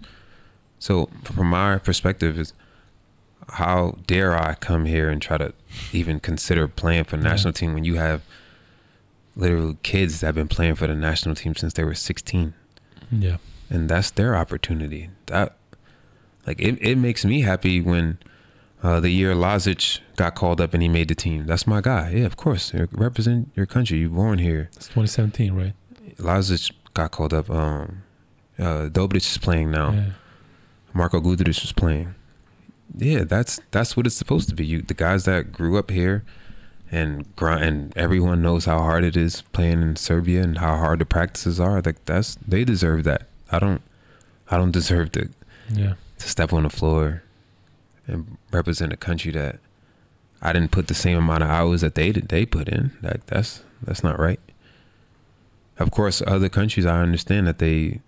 So, from my perspective, is how dare I come here and try to even consider playing for the national team when you have literally kids that have been playing for the national team since they were 16 Yeah. And that's their opportunity that like it, it makes me happy when uh, the year Lazic got called up and he made the team that's my guy yeah of course You represent your country you're born here It's 2017, right? Lazic got called up um uh Dobric is playing now Yeah. Marko Guduric was playing. Yeah, that's that's what it's supposed to be. You the guys that grew up here and grind and everyone knows how hard it is playing in Serbia and how hard the practices are. Like that's they deserve that. I don't I don't deserve to Yeah. to step on the floor and represent a country that I didn't put the same amount of hours that they did they put in. Like that's that's not right. Of course, other countries I understand that they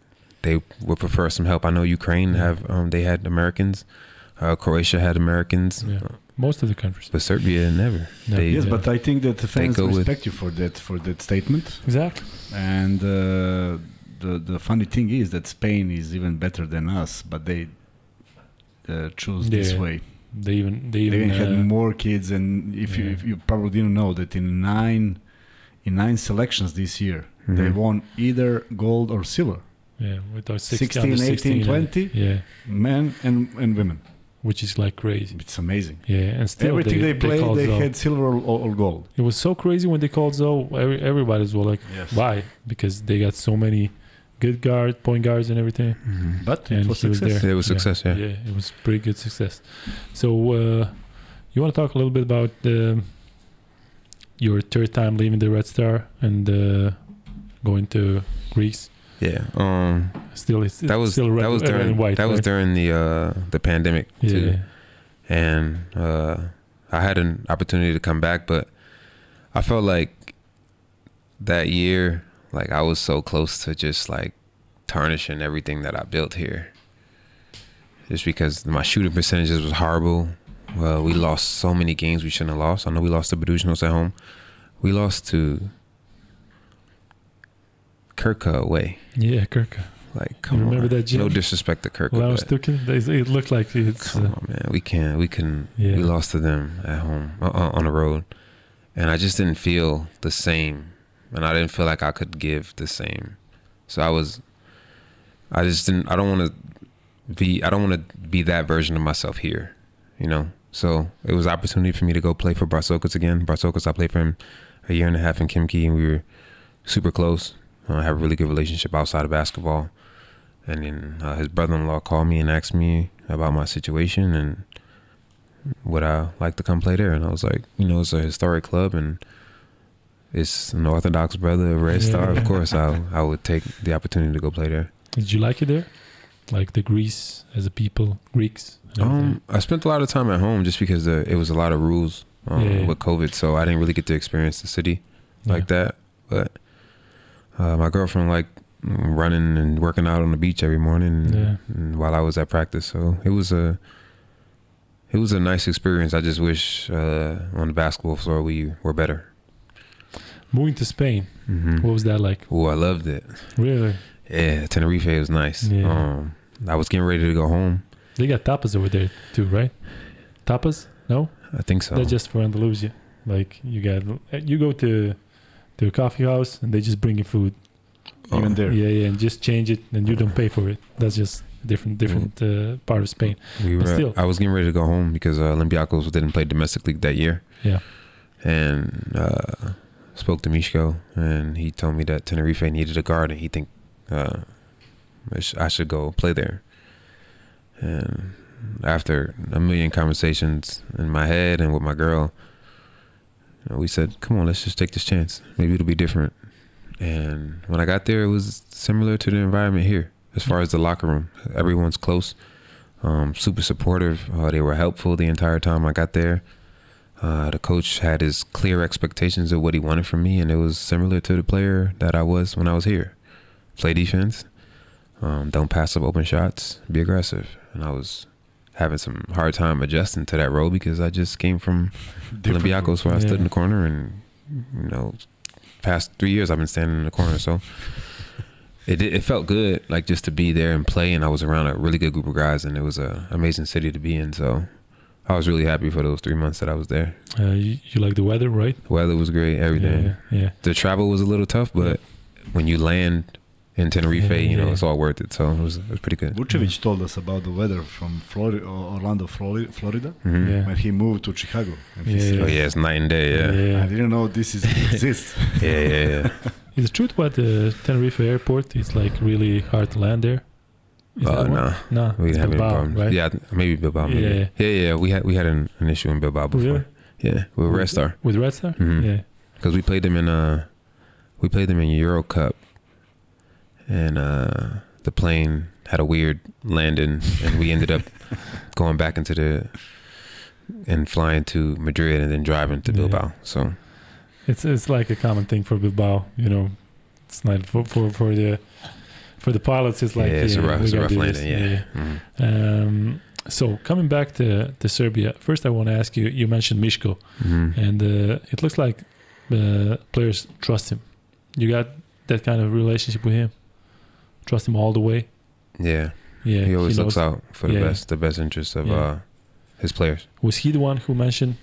they would prefer some help. I know Ukraine have um, they had Americans, uh, Croatia had Americans, Yeah. Most of the countries. but Serbia never. No. They, Yes, Yeah. but I think that the fans go with- respect you for that for that statement. Exactly. And uh, the the funny thing is that Spain is even better than us, but they uh, choose this way. They even they They even had uh, more kids, and if you if you probably didn't know that in nine in nine selections this year they Mhm. won either gold or silver, yeah with our 16, 16, under 18, 16, uh, 20. Yeah, men and and women. which is like crazy. It's amazing. Yeah, and still Everything they, played, called they had silver or, or, or gold. It was so crazy when they called Zoe. Every, everybody's were like, Yes. why? Because they got so many good guard, point guards, and everything. Mhm. But And it was he was success. there. It was success, yeah. Yeah, it was pretty good success. So, uh, you want to talk a little bit about um your third time leaving the Red Star and uh, going to Greece? Yeah. Um, Still, it's that was still red, that was red during and white. that was during the uh, the pandemic too. yeah. and uh, I had an opportunity to come back, but I felt like that year, like I was so close to just like tarnishing everything that I built here. Just because my shooting percentages was horrible. Well, we lost so many games we shouldn't have lost. I know we lost to Buducnost at home. We lost to Krka away. Yeah, Kirk. Like, come remember on. that gym? No disrespect to Krka. Lars but- Stucken, they- it looked like it's. Come Uh, on, man. We can't. We can. Yeah. We lost to them at home uh, uh, on the road, and I just didn't feel the same, and I didn't feel like I could give the same. So I was. I just didn't. I don't want to be. I don't want to be that version of myself here, you know. So it was opportunity for me to go play for Bartzokas again. Bartzokas, I played for him a year and a half in Khimki, and we were super close. I have a really good relationship outside of basketball. And then uh, his brother-in-law called me and asked me about my situation and would I like to come play there. And I was like, you know, it's a historic club and it's an Orthodox brother, a Red Star. Of course, I I would take the opportunity to go play there. did you like it there? Like the Greece as a people, Greeks? Um, I spent a lot of time at home just because uh, it was a lot of rules um, Yeah. with COVID, so I didn't really get to experience the city like that. But uh, my girlfriend liked running and working out on the beach every morning and, Yeah. and while I was at practice. So it was a it was a nice experience. I just wish uh, on the basketball floor we were better. Moving to Spain, Mm-hmm. what was that like? Oh, I loved it. Really? Yeah, Tenerife was nice. Yeah. Um, I was getting ready to go home. They got tapas over there too, right? Tapas? No, I think so. they're just for Andalusia. Like you got, you go to to a coffee house and they just bring you food. Oh. Even there. Yeah, yeah, and just change it and you don't pay for it. That's just different, different uh, part of Spain. We But were. still. I was getting ready to go home because uh, Olympiacos didn't play domestic league that year, Yeah, and uh, spoke to Mishko, and he told me that Tenerife needed a guard, and he think uh, I should go play there. And after a million conversations in my head and with my girl, we said, "Come on, let's just take this chance. Maybe it'll be different." And when I got there, it was similar to the environment here, as far as the locker room. Everyone's close um, super supportive. Uh, they were helpful the entire time I got there. Uh, the coach had his clear expectations of what he wanted from me, and it was similar to the player that I was when I was here. play defense, um, don't pass up open shots, be aggressive. And I was having some hard time adjusting to that role because I just came from Different Olympiacos where I stood in the corner and you know past three years I've been standing in the corner so it it felt good like just to be there and play and I was around a really good group of guys and it was an amazing city to be in so I was really happy for those three months that I was there Uh, you, you like the weather, right? the weather was great everything Yeah, yeah. the travel was a little tough but when you land in Tenerife Yeah, you know yeah. it's all worth it so it was, it was pretty good Vucevic told us about the weather from Florida, Orlando, Flori- Florida, Mhm. Yeah. when he moved to Chicago. And he Yeah, said, oh yeah it's night and day yeah yeah Yeah. I didn't know this is exists. yeah yeah, yeah. Is it true what the Tenerife airport is like really hard to land there? Is Uh, nah. Nah, We didn't have any Bilbao, problems. right? Yeah, maybe Bilbao. Maybe. Yeah. Yeah, yeah, We had we had an, an issue in Bilbao before. Really? Yeah, with Red Star With Red Star? Mhm. Yeah. because we played them in uh we played them in Euro Cup, and uh the plane had a weird landing, and we ended up going back into the and flying to Madrid and then driving to Yeah. Bilbao. So It's it's like a common thing for Bilbao, you know. It's not for for, for the for the pilots. It's like yeah, it's a rough, it's a rough landing. Yeah. Mhm. Um, so coming back to, to Serbia, first I want to ask you. You mentioned Mishko, Mhm. and uh, it looks like uh, players trust him. You got that kind of relationship with him. Trust him all the way. Yeah, Yeah, he always looks out for the Yeah. best, the best interests of Yeah. uh his players. Was he the one who mentioned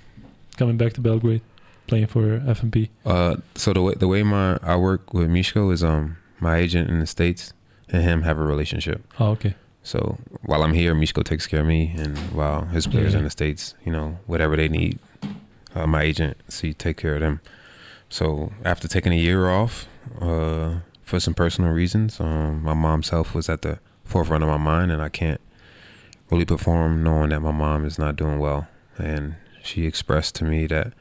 coming back to Belgrade, playing for FMP? Uh, so the way the way my I work with Mishko is um my agent in the states and him have a relationship. Oh, okay. So while I'm here, Mishko takes care of me, and while his players Yeah. in the states, you know, whatever they need, uh, my agent see take care of them. So after taking a year off uh, for some personal reasons, um, my mom's health was at the forefront of my mind, and I can't really perform knowing that my mom is not doing well. And she expressed to me that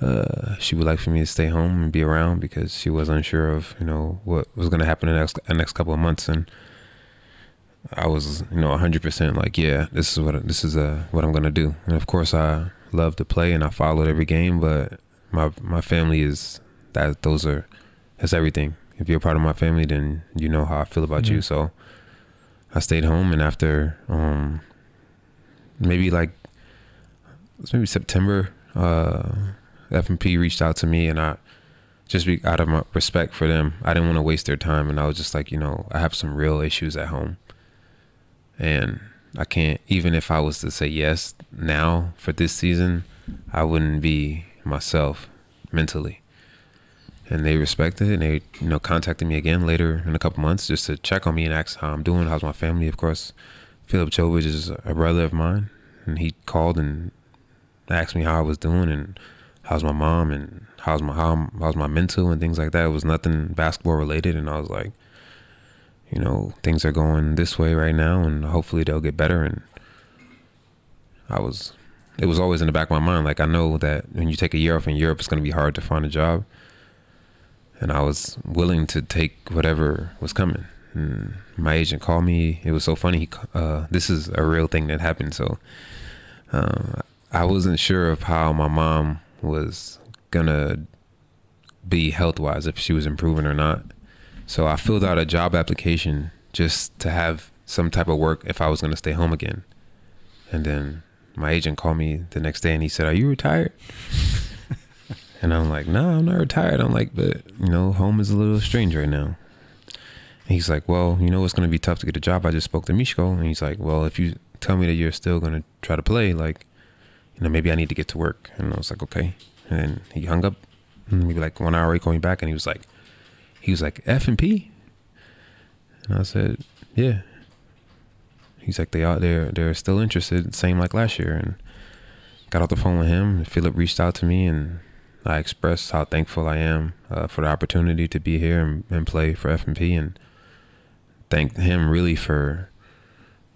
uh, she would like for me to stay home and be around because she was unsure of you know what was going to happen in the next, the next couple of months. And I was you know 100% like yeah this is what this is uh, what I'm going to do. And of course I love to play and I followed every game but my my family is that those are that's everything. If you're a part of my family then you know how I feel about Yeah. you so I stayed home and after um maybe like it's maybe September uh FMP reached out to me and I just be out of my respect for them I didn't want to waste their time. And I was just like you know I have some real issues at home. And I can't even if I was to say yes now for this season I wouldn't be myself mentally. And they respected it and they you know contacted me again later in a couple months just to check on me and ask how I'm doing how's my family. Of course Philip Jovic is a brother of mine. And he called and asked me how I was doing and how's my mom and how's my how how's my mental and things like that. It was nothing basketball related, and I was like, you know, things are going this way right now, and hopefully they'll get better. And I was, it was always in the back of my mind. Like I know that when you take a year off in Europe, it's going to be hard to find a job, and I was willing to take whatever was coming. And my agent called me. It was so funny. He, uh, this is a real thing that happened. So. Uh, I wasn't sure of how my mom was gonna be health wise if she was improving or not. So I filled out a job application just to have some type of work if I was gonna stay home again. And then my agent called me the next day and he said, Are you retired? and I'm like, No, I'm not retired. I'm like, but you know, home is a little strange right now. And he's like, Well, you know it's gonna be tough to get a job. I just spoke to Mishko and he's like, Well, if you tell me that you're still gonna try to play, like you know, maybe I need to get to work. And I was like, okay. And then he hung up. And maybe like one hour, he called me back, and he was like, he was like FMP. And I said, yeah. He's like, they are they're they're still interested, same like last year. And got off the phone with him. Philip reached out to me, and I expressed how thankful I am uh, for the opportunity to be here and, and play for FMP, and thanked him really for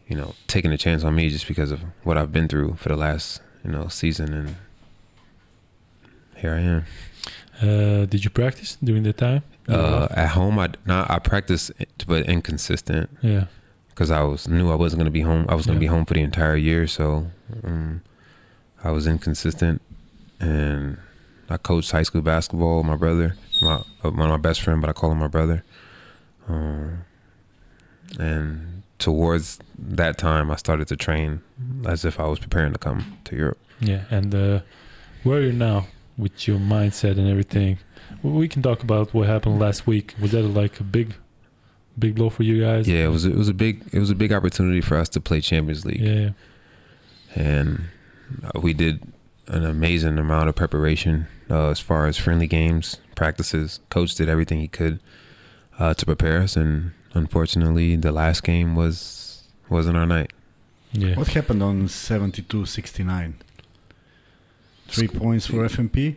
you know taking a chance on me just because of what I've been through for the last you know season and here I am. Uh, did you practice during the time? Uh, at home, I not I practiced, but inconsistent yeah. because I was knew I wasn't going to be home. I was going to Yeah. be home for the entire year, so um, I was inconsistent. And I coached high school basketball. with My brother, my uh, one of my best friend, but I call him my brother. Um, and towards that time, I started to train as if I was preparing to come to Europe. Yeah, and uh, where are you now with your mindset and everything? We can talk about what happened last week. Was that like a big, big blow for you guys? Yeah, it was it was a big it was a big opportunity for us to play Champions League, Yeah, and uh, we did an amazing amount of preparation uh, as far as friendly games, practices. Coach did everything he could uh, to prepare us, and unfortunately, the last game was wasn't our night. yeah. What happened on 72-69? Three points for FMP.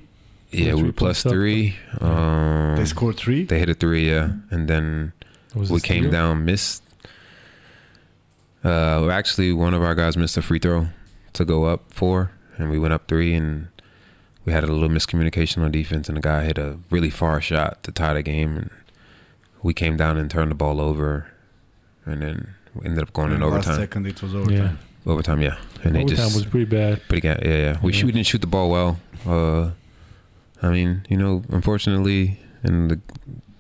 Yeah, we three were plus points up. three. Um, They scored three. They hit a three, yeah, and then Was we came steal? down, missed. Uh, actually, one of our guys missed a free throw to go up four, and we went up three, and we had a little miscommunication on defense, and the guy hit a really far shot to tie the game, and we came down and turned the ball over, and then we ended up going in And last overtime. second it was overtime. Yeah, Overtime, yeah, and they overtime just was pretty bad. pretty ga- yeah, yeah. We Yeah. shoot, we didn't shoot the ball well. Uh, I mean, you know, unfortunately, in the,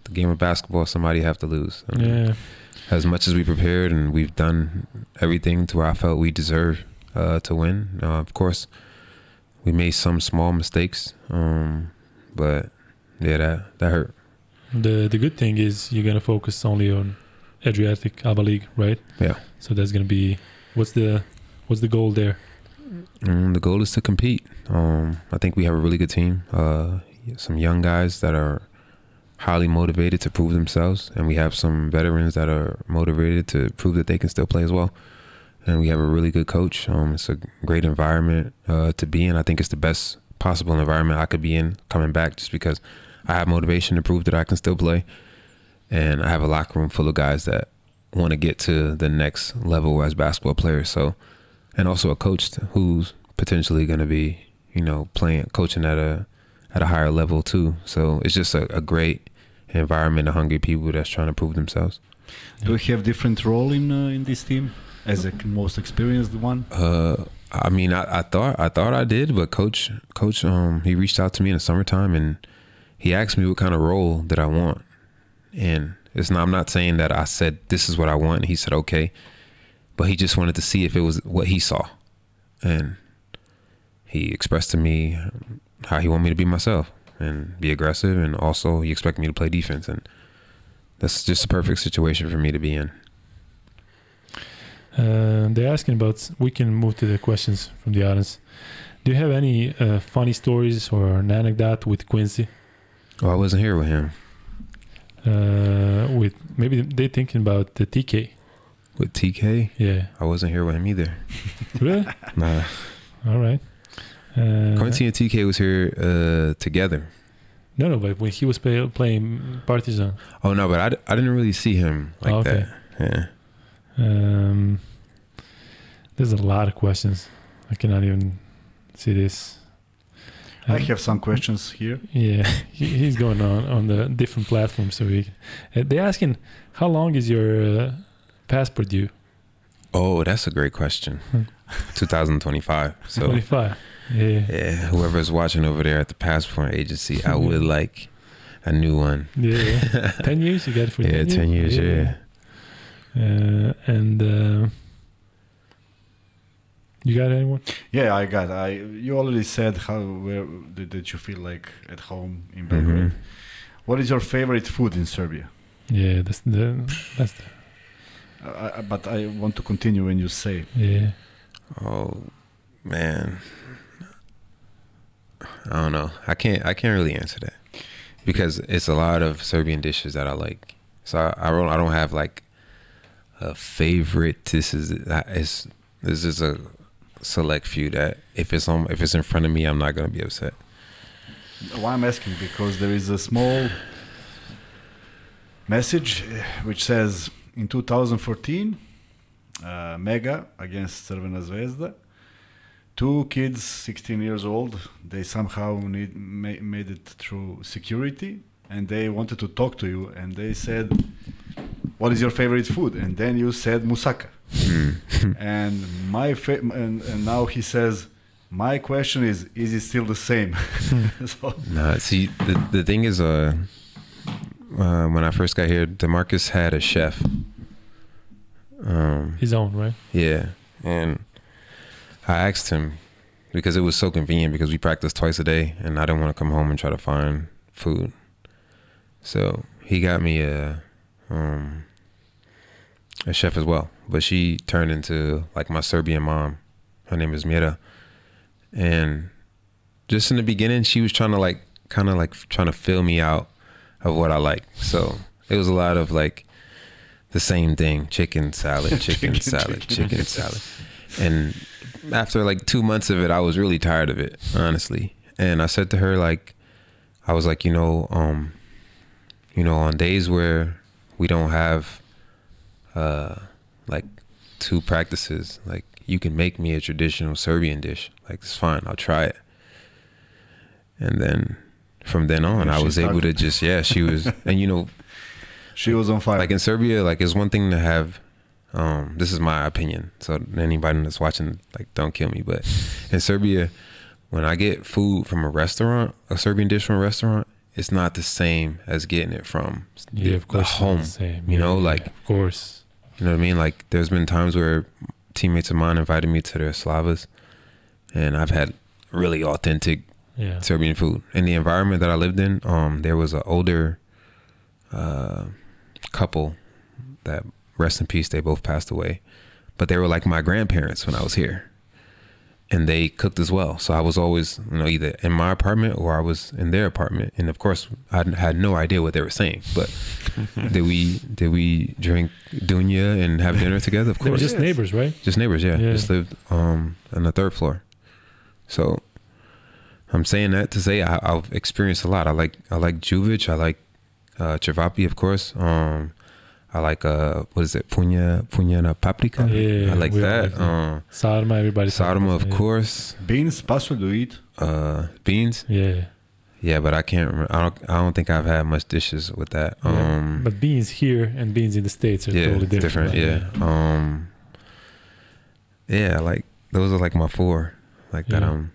the game of basketball, somebody have to lose. I mean, Yeah, as much as we prepared and we've done everything to where I felt we deserve uh, to win. Uh, of course, we made some small mistakes, um, but yeah, that that hurt. The the good thing is you're gonna focus only on Adriatic ABA League, right? Yeah. So that's gonna be what's the what's the goal there? Mm, the goal is to compete. Um, I think we have a really good team. Uh, some young guys that are highly motivated to prove themselves, and we have some veterans that are motivated to prove that they can still play as well. And we have a really good coach. Um, it's a great environment uh, to be in. I think it's the best possible environment I could be in coming back, just because I have motivation to prove that I can still play, and I have a locker room full of guys that want to get to the next level as basketball players. So and also a coach who's potentially going to be, you know, playing coaching at a at a higher level too. So it's just a, a great environment of hungry people that's trying to prove themselves. Do we have different role in uh, in this team as a most experienced one? Uh, I mean, I, I thought I thought I did, but coach coach um he reached out to me in the summertime and he asked me what kind of role that I want, and it's not I'm not saying that I said this is what I want. He said okay, but he just wanted to see if it was what he saw, and he expressed to me how he wanted me to be myself and be aggressive, and also he expected me to play defense, and that's just a perfect situation for me to be in. Uh, they're asking about. We can move to the questions from the audience. Do you have any uh, funny stories or an anecdote with Quincy? Oh, I wasn't here with him Uh, with maybe they thinking about the TK. with TK. Yeah, I wasn't here with him either. really? Nah. All right. Uh, Quincy and TK was here uh, together. No, no, but when he was play, playing Partizan. Oh no, but I, I didn't really see him like Oh, okay. that. Yeah. Um, there's a lot of questions. I cannot even see this. I have some questions here. Yeah, he's going on on the different platforms. So we, uh, they're asking, how long is your uh, passport due? Oh, that's a great question. Hmm. 2025. So 25. Yeah, yeah, whoever's watching over there at the passport agency, I would like a new one. yeah. ten years you got it for Yeah, 10 years, yeah. Uh, and uh, you got anyone? Yeah, I got. I you already said how where did, did you feel like at home in Belgrade? Mhm. What is your favorite food in Serbia? Yeah, that's the that's the, Uh, I- but I want to continue when you say. yeah. Oh man. I don't know. I can't I can't really answer that. Because it's a lot of Serbian dishes that I like. So I, I don't I don't have like a favorite. This is it's this is a select few that if it's on if it's in front of me I'm not gonna be upset. Why I'm asking because there is a small message eh, which says in 2014, uh, Mega against Crvena Zvezda. Two kids, 16 years old, they somehow need, ma- made it through security and they wanted to talk to you and they said, What is your favorite food? And then you said moussaka. and my fa- and, and now he says, My question is, is it still the same? so, Nah, see the the thing is uh uh, when I first got here, Demarcus had a chef. Um, His own, right? yeah, and I asked him because it was so convenient because we practiced twice a day, and I didn't want to come home and try to find food. So he got me a um, a chef as well, but she turned into like my Serbian mom. Her name is Mira, and just in the beginning, she was trying to like kind of like trying to fill me out of what I like. So it was a lot of like the same thing: chicken salad, chicken, Chicken, salad, chicken. chicken salad, and after like two months of it, I was really tired of it, honestly. And I said to her, like, I was like, you know, um, you know, on days where we don't have, uh, like, two practices, like, you can make me a traditional Serbian dish. Like, it's fine, I'll try it. And then from then on, I was able to just, yeah, she was, and you know, She was on fire. like in Serbia, like it's one thing to have. Um, this is my opinion. So anybody that's watching, like, don't kill me. But in Serbia, when I get food from a restaurant, a Serbian dish from a restaurant, it's not the same as getting it from Yeah, the, of course. the home. the. You know, yeah, like of course. you know what I mean. Like there's been times where teammates of mine invited me to their slavas, and I've had really authentic Yeah. Serbian food. In the environment that I lived in, um, there was an older uh, couple that rest in peace. They both passed away, but they were like my grandparents when I was here, and they cooked as well. So I was always, you know, either in my apartment or I was in their apartment. And of course, I had no idea what they were saying. But did we did we drink dunya and have dinner together? Of They were course, just neighbors, right? just neighbors, yeah. Yeah. Just lived um on the third floor. So I'm saying that to say I, I've experienced a lot. I like I like Juvic. I like uh Chavapi, of course. Um I like uh what is it? Punya Punya na paprika. Yeah, I like that. like that. Um Sarma, everybody. Sarma, of yeah. course. Beans, pasta to eat. Uh beans. Yeah. Yeah, but I can't remember. I don't I don't think I've had much dishes with that. yeah. Um but beans here and beans in the states are yeah, totally different. different. right? Yeah. Um. Yeah, like those are like my four, like that. Um.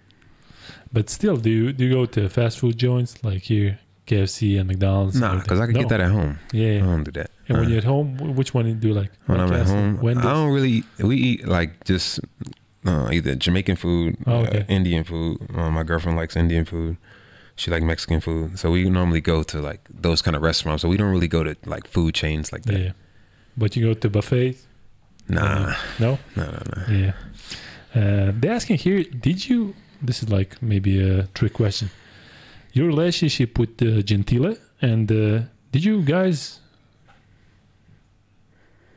But still, do you do you go to fast food joints like here, KFC and McDonald's? and Nah, because I can No. get that at home. Yeah. I don't do that. And when Uh, you're at home, which one do you like? when I'm at home, Wendy's? I don't really. We eat like just uh, either Jamaican food, Oh, uh, okay. Indian food. Uh, my girlfriend likes Indian food. She like Mexican food, so we normally go to like those kind of restaurants. So we don't really go to like food chains like that. Yeah. But you go to buffets? Nah, No. no, no, no. Yeah. Uh, they're asking here, did you? This is like maybe a trick question. Your relationship with uh, Gentile, and uh, did you guys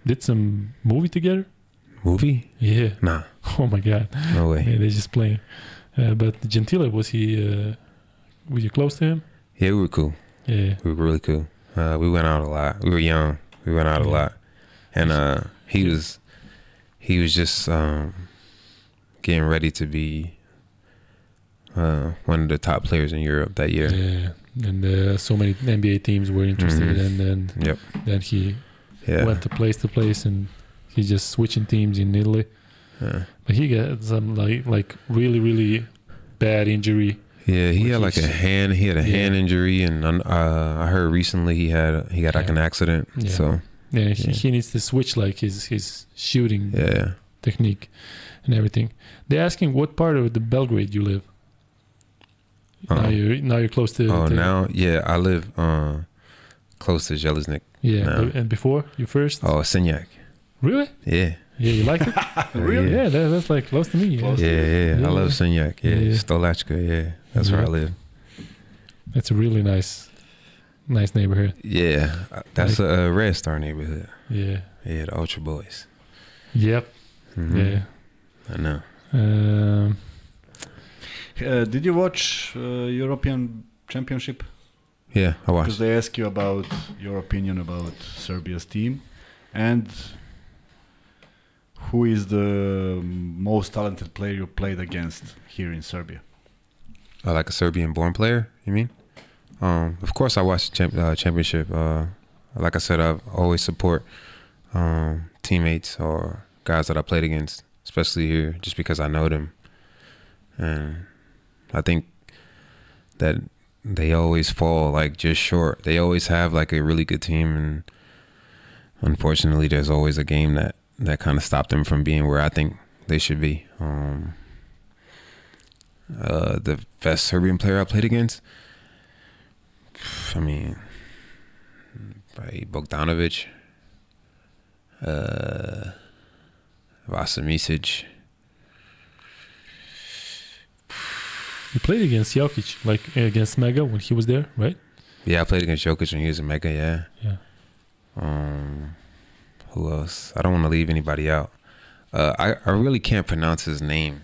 did some movie together? Movie? Yeah. Nah, Oh my god. no way. Yeah, they're just playing. Uh, but Gentile, was he? Uh, were you close to him? Yeah, we were cool. Yeah. We were really cool. Uh, we went out a lot. We were young. We went out a lot, and uh, he was he was just um, getting ready to be uh, one of the top players in Europe that year. Yeah. And uh, so many NBA teams were interested, Mhm. and then Yep. then he Yeah. went to place to place, and he's just switching teams in Italy. yeah. But he got some like like really really bad injury. Yeah, he had like a hand. He had a Yeah. hand injury, and uh, I heard recently he had he got like an accident. Yeah. So Yeah, he, he needs to switch like his his shooting yeah, technique and everything. They're asking what part of the Belgrade you live. now Uh, you now you're close to. oh to- now yeah, I live uh, close to Jeliznik. Yeah, now. but- and before you first. Oh, Senjak. Really? Yeah, Yeah, you like it? Really? Yeah, that, that's like close to me. Yeah. Close. yeah, yeah. Yeah. I love Senjak. Yeah, Yeah. Stolachka. Yeah, that's where I live. That's a really nice, nice neighborhood. Yeah, that's a, uh Red Star neighborhood. Yeah. Yeah, the Ultra Boys. Yep. Mhm. Yeah. I know. Um, Uh, did you watch uh, European Championship? Yeah, I Because they ask you about your opinion about Serbia's team and who is the most talented player you played against here in Serbia. I like a Serbian-born player. You mean? Um, of course, I watched the champ, uh, championship. Uh, like I said, I always support um, teammates or guys that I played against, especially here, just because I know them. And I think that they always fall like just short. They always have like a really good team, and unfortunately, there's always a game that that kind of stopped them from being where I think they should be. Um, uh, the best Serbian player I played against, I mean, probably Bogdanovic, uh, Vasa Micic. You played against Jokic, like against Mega when he was there, right? Yeah, I played against Jokic when he was in Mega. Yeah. Yeah. Um, who else? I don't want to leave anybody out. Uh, I I really can't pronounce his name,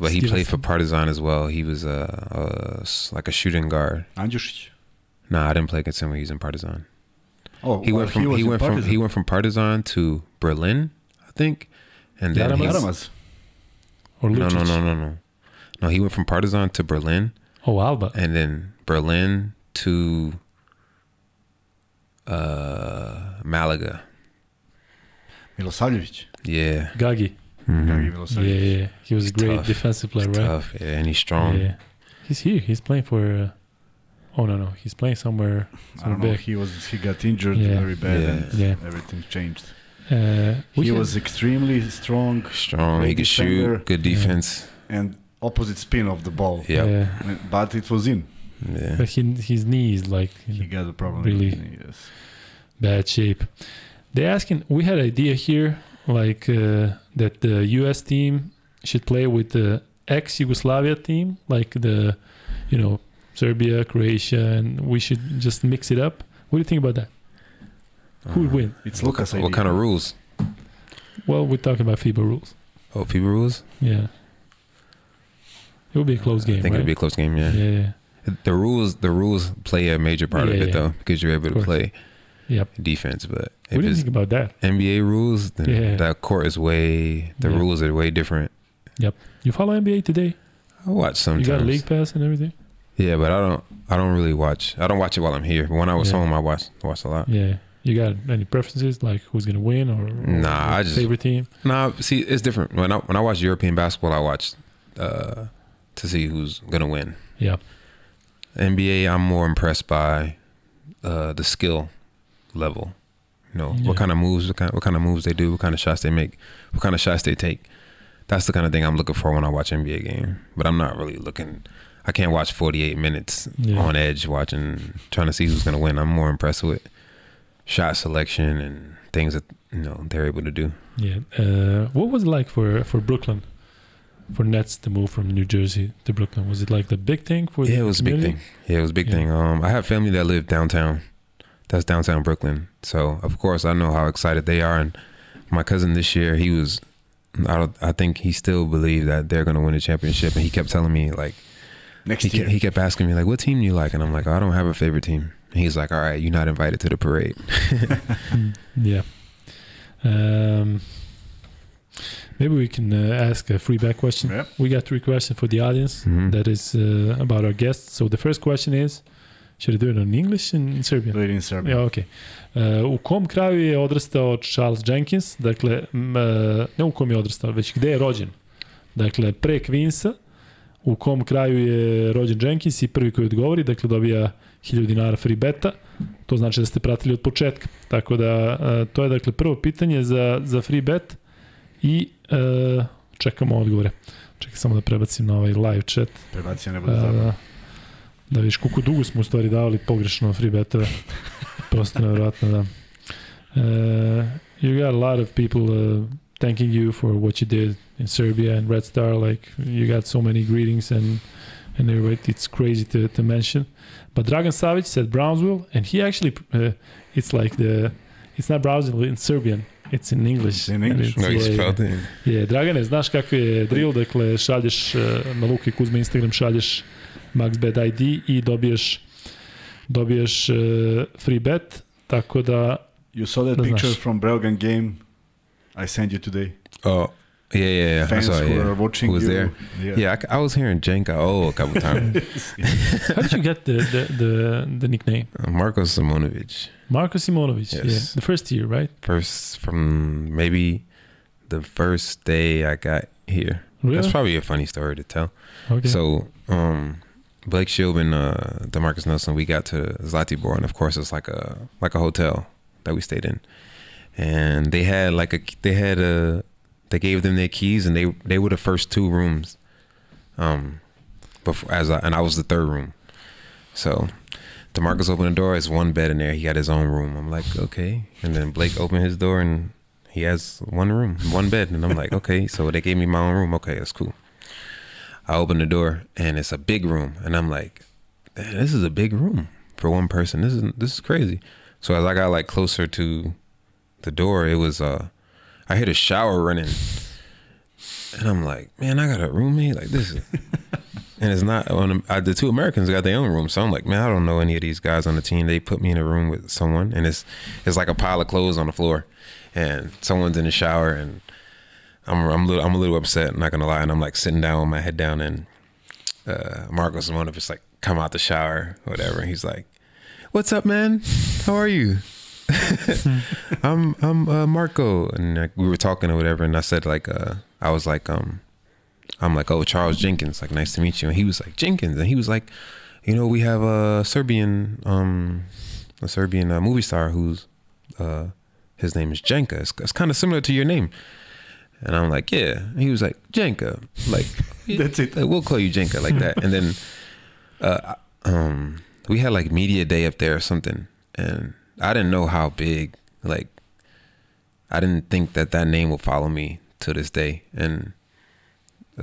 but he played for Stevenson. Partizan as well. He was uh, uh s- like a shooting guard. Andjušić. Nah, I didn't play against him when he was in Partizan. Oh, He well, went from was he, in went from Partizan. he went from Partizan to Berlin, I think, and then Jaramaz? He's- Jaramaz. Or no Lucic? no no no no no he went from Partizan to Berlin, Oh, Alba. and then Berlin to uh Malaga. Milosavljević. Yeah. Gagi. Mhm. Gagi Yeah, Milosavljević. yeah. He was a great tough. defensive player, He's right? tough, yeah, and he's strong. Yeah. He's here. He's playing for. Uh, oh no, no. He's playing somewhere. I don't know. big. He was he got injured Yeah. very bad Yeah. and Yeah. everything changed. Uh, he had- was extremely strong Strong. He could defender. shoot. Good Yeah. defense. and opposite spin of the ball. Yeah. Yeah. Yeah. But it was in. Yeah. But he, his knee is like He got a problem. Really? Yes. bad shape. They asking. We had idea here, like uh, that the U.S. team should play with the ex-Yugoslavia team, like the, you know, Serbia, Croatia, and we should just mix it up. What do you think about that? Who would Uh, win? It's Lucas' idea. What kind of rules? Well, we're talking about FIBA rules. Oh, FIBA rules? Yeah. It would be a close game, I think right? it'd be a close game. Yeah. yeah, yeah. The rules, the rules play a major part Yeah, of it yeah. though, because you're able to play Yep. defense. But What do you it's think about that? NBA rules, then Yeah. that court is way. The Yeah. rules are way different. Yep. You follow NBA today? I watch sometimes. You got a league pass and everything? Yeah, but I don't. I don't really watch. I don't watch it while I'm here. But when I was Yeah. home, I watched watched a lot. Yeah. You got any preferences, like who's gonna win or, or Nah, I just- favorite team? Nah, see, it's different. When I when I watch European basketball, I watch uh, to see who's gonna win. Yeah. NBA, I'm more impressed by uh, the skill level. You know, Yeah. what kind of moves, what kind, what kind of moves they do, what kind of shots they make, what kind of shots they take. That's the kind of thing I'm looking for when I watch NBA game. But I'm not really looking. I can't watch 48 minutes Yeah. on edge watching, trying to see who's gonna win. I'm more impressed with shot selection and things that you know they're able to do. Yeah. Uh, what was it like for for Brooklyn, for Nets to move from New Jersey to Brooklyn? Was it like the big thing for the Yeah, it was a big thing. Yeah, it was a big Yeah. thing. Um, I have family that live downtown. That's downtown Brooklyn. So of course I know how excited they are. And my cousin this year, he was. I don't. I think he still believed that they're going to win the championship, and he kept telling me like Next he year. kept, he kept asking me like, "What team do you like?" And I'm like, "I don't have a favorite team." And he's like, "All right, you're not invited to the parade." Yeah. Um, maybe we can uh, ask a free back question. Yeah. We got three questions for the audience. Mhm. That is uh, about our guests. So the first question is, should I do it in English and in Serbian? Do it in Serbia. Ja, okej. Uh, u kom kraju je odrastao Charles Jenkins? Dakle, m, uh, ne u kom je odrastao, već gde je rođen? Dakle, pre Queensa, u kom kraju je rođen Jenkins i prvi koji odgovori, dakle, dobija 1000 dinara free beta. To znači da ste pratili od početka. Tako da, uh, to je dakle prvo pitanje za, za free bet i uh, čekamo odgovore. Čekaj samo da prebacim na ovaj live chat. Prebacija ne bude Da, zabavno. da, da vidiš koliko dugo smo u stvari davali pogrešno free betove. Prosto nevjerojatno, da. Uh, you got a lot of people uh, thanking you for what you did in Serbia and Red Star. Like you got so many greetings and and everybody. It's crazy to, to mention. But Dragan Savic said Brownsville, and he actually uh, it's like the it's not Brownsville in Serbian. It's in English. It's in English. it's- No, he yeah, yeah. Dragane, znaš kako je drill, dakle šalješ uh, na Luka i Kuzma Instagram, šalješ MaxBet ID i dobiješ dobiješ uh, free bet, tako da You saw that Da picture znaš. from Belgian game I sent you today. Oh, yeah, yeah, yeah. I Fans saw it. who Yeah. are watching Who was you. there? Yeah. Yeah, I, c- I was hearing Jenka oh a couple times. how did you get the the, the, the nickname? Uh, Marko Simonovic. Marko Simonovic, Yes. yeah. The first year, right? First from maybe the first day I got here. Really? That's probably a funny story to tell. okay. So, um, Blake Schilb and uh, Demarcus Nelson, we got to Zlatibor, and of course it's like a like a hotel that we stayed in, and they had like a they had a they gave them their keys, and they they were the first two rooms, um, before as I, and I was the third room, so. Demarcus opened the door. It's one bed in there. He got his own room. I'm like, okay. And then Blake opened his door, and he has one room, one bed. And I'm like, okay. So they gave me my own room. Okay, that's cool. I open the door and it's a big room, and I'm like, this is a big room for one person. This is this is crazy. So as I got like closer to the door, it was uh, I hear a shower running, and I'm like, man, I got a roommate like this. Is, and it's not on I, the two Americans got their own room, so I'm like, man, I don't know any of these guys on the team. They put me in a room with someone, and it's it's like a pile of clothes on the floor, and someone's in the shower, and I'm I'm a little, I'm a little upset. Not gonna lie, and I'm like sitting down with my head down, and uh, Marko Simonovic like come out the shower, whatever. And he's like, "What's up, man? How are you?" I'm I'm uh, Marco, and like, we were talking or whatever, and I said like uh, I was like um I'm like oh Charles Jenkins, like nice to meet you, and he was like Jenkins, and he was like, you know we have a Serbian um a Serbian uh, movie star who's uh his name is Jenka. It's, it's kind of similar to your name. And I'm like, yeah. And he was like, Jenka. Like, That's it. like, we'll call you Jenka like that. And then uh, um, we had like media day up there or something. And I didn't know how big, like, I didn't think that that name would follow me to this day. And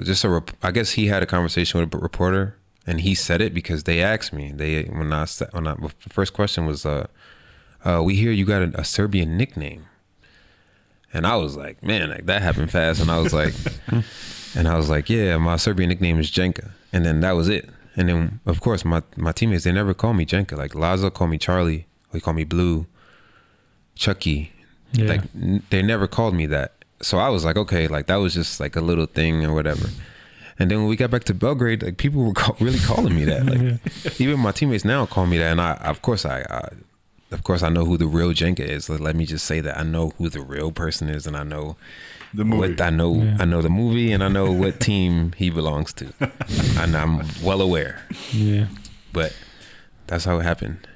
just a, rep- I guess he had a conversation with a reporter and he said it because they asked me. They, when I, when I, the first question was, uh, uh, we hear you got a, a Serbian nickname. And I was like, man, like that happened fast. And I was like, and I was like, yeah, my Serbian nickname is Jenka. And then that was it. And then, of course, my, my teammates, they never call me Jenka. Like Lazo called me Charlie. They call me Blue, Chucky. Yeah. Like n- they never called me that. So I was like, okay, like that was just like a little thing or whatever. And then when we got back to Belgrade, like people were call, really calling me that. Like even my teammates now call me that. And I, of course, I, I of course, I know who the real Jenka is. Let, let me just say that I know who the real person is, and I know The movie. what I know. Yeah. I know the movie, and I know what team he belongs to, and I'm well aware. yeah. But that's how it happened.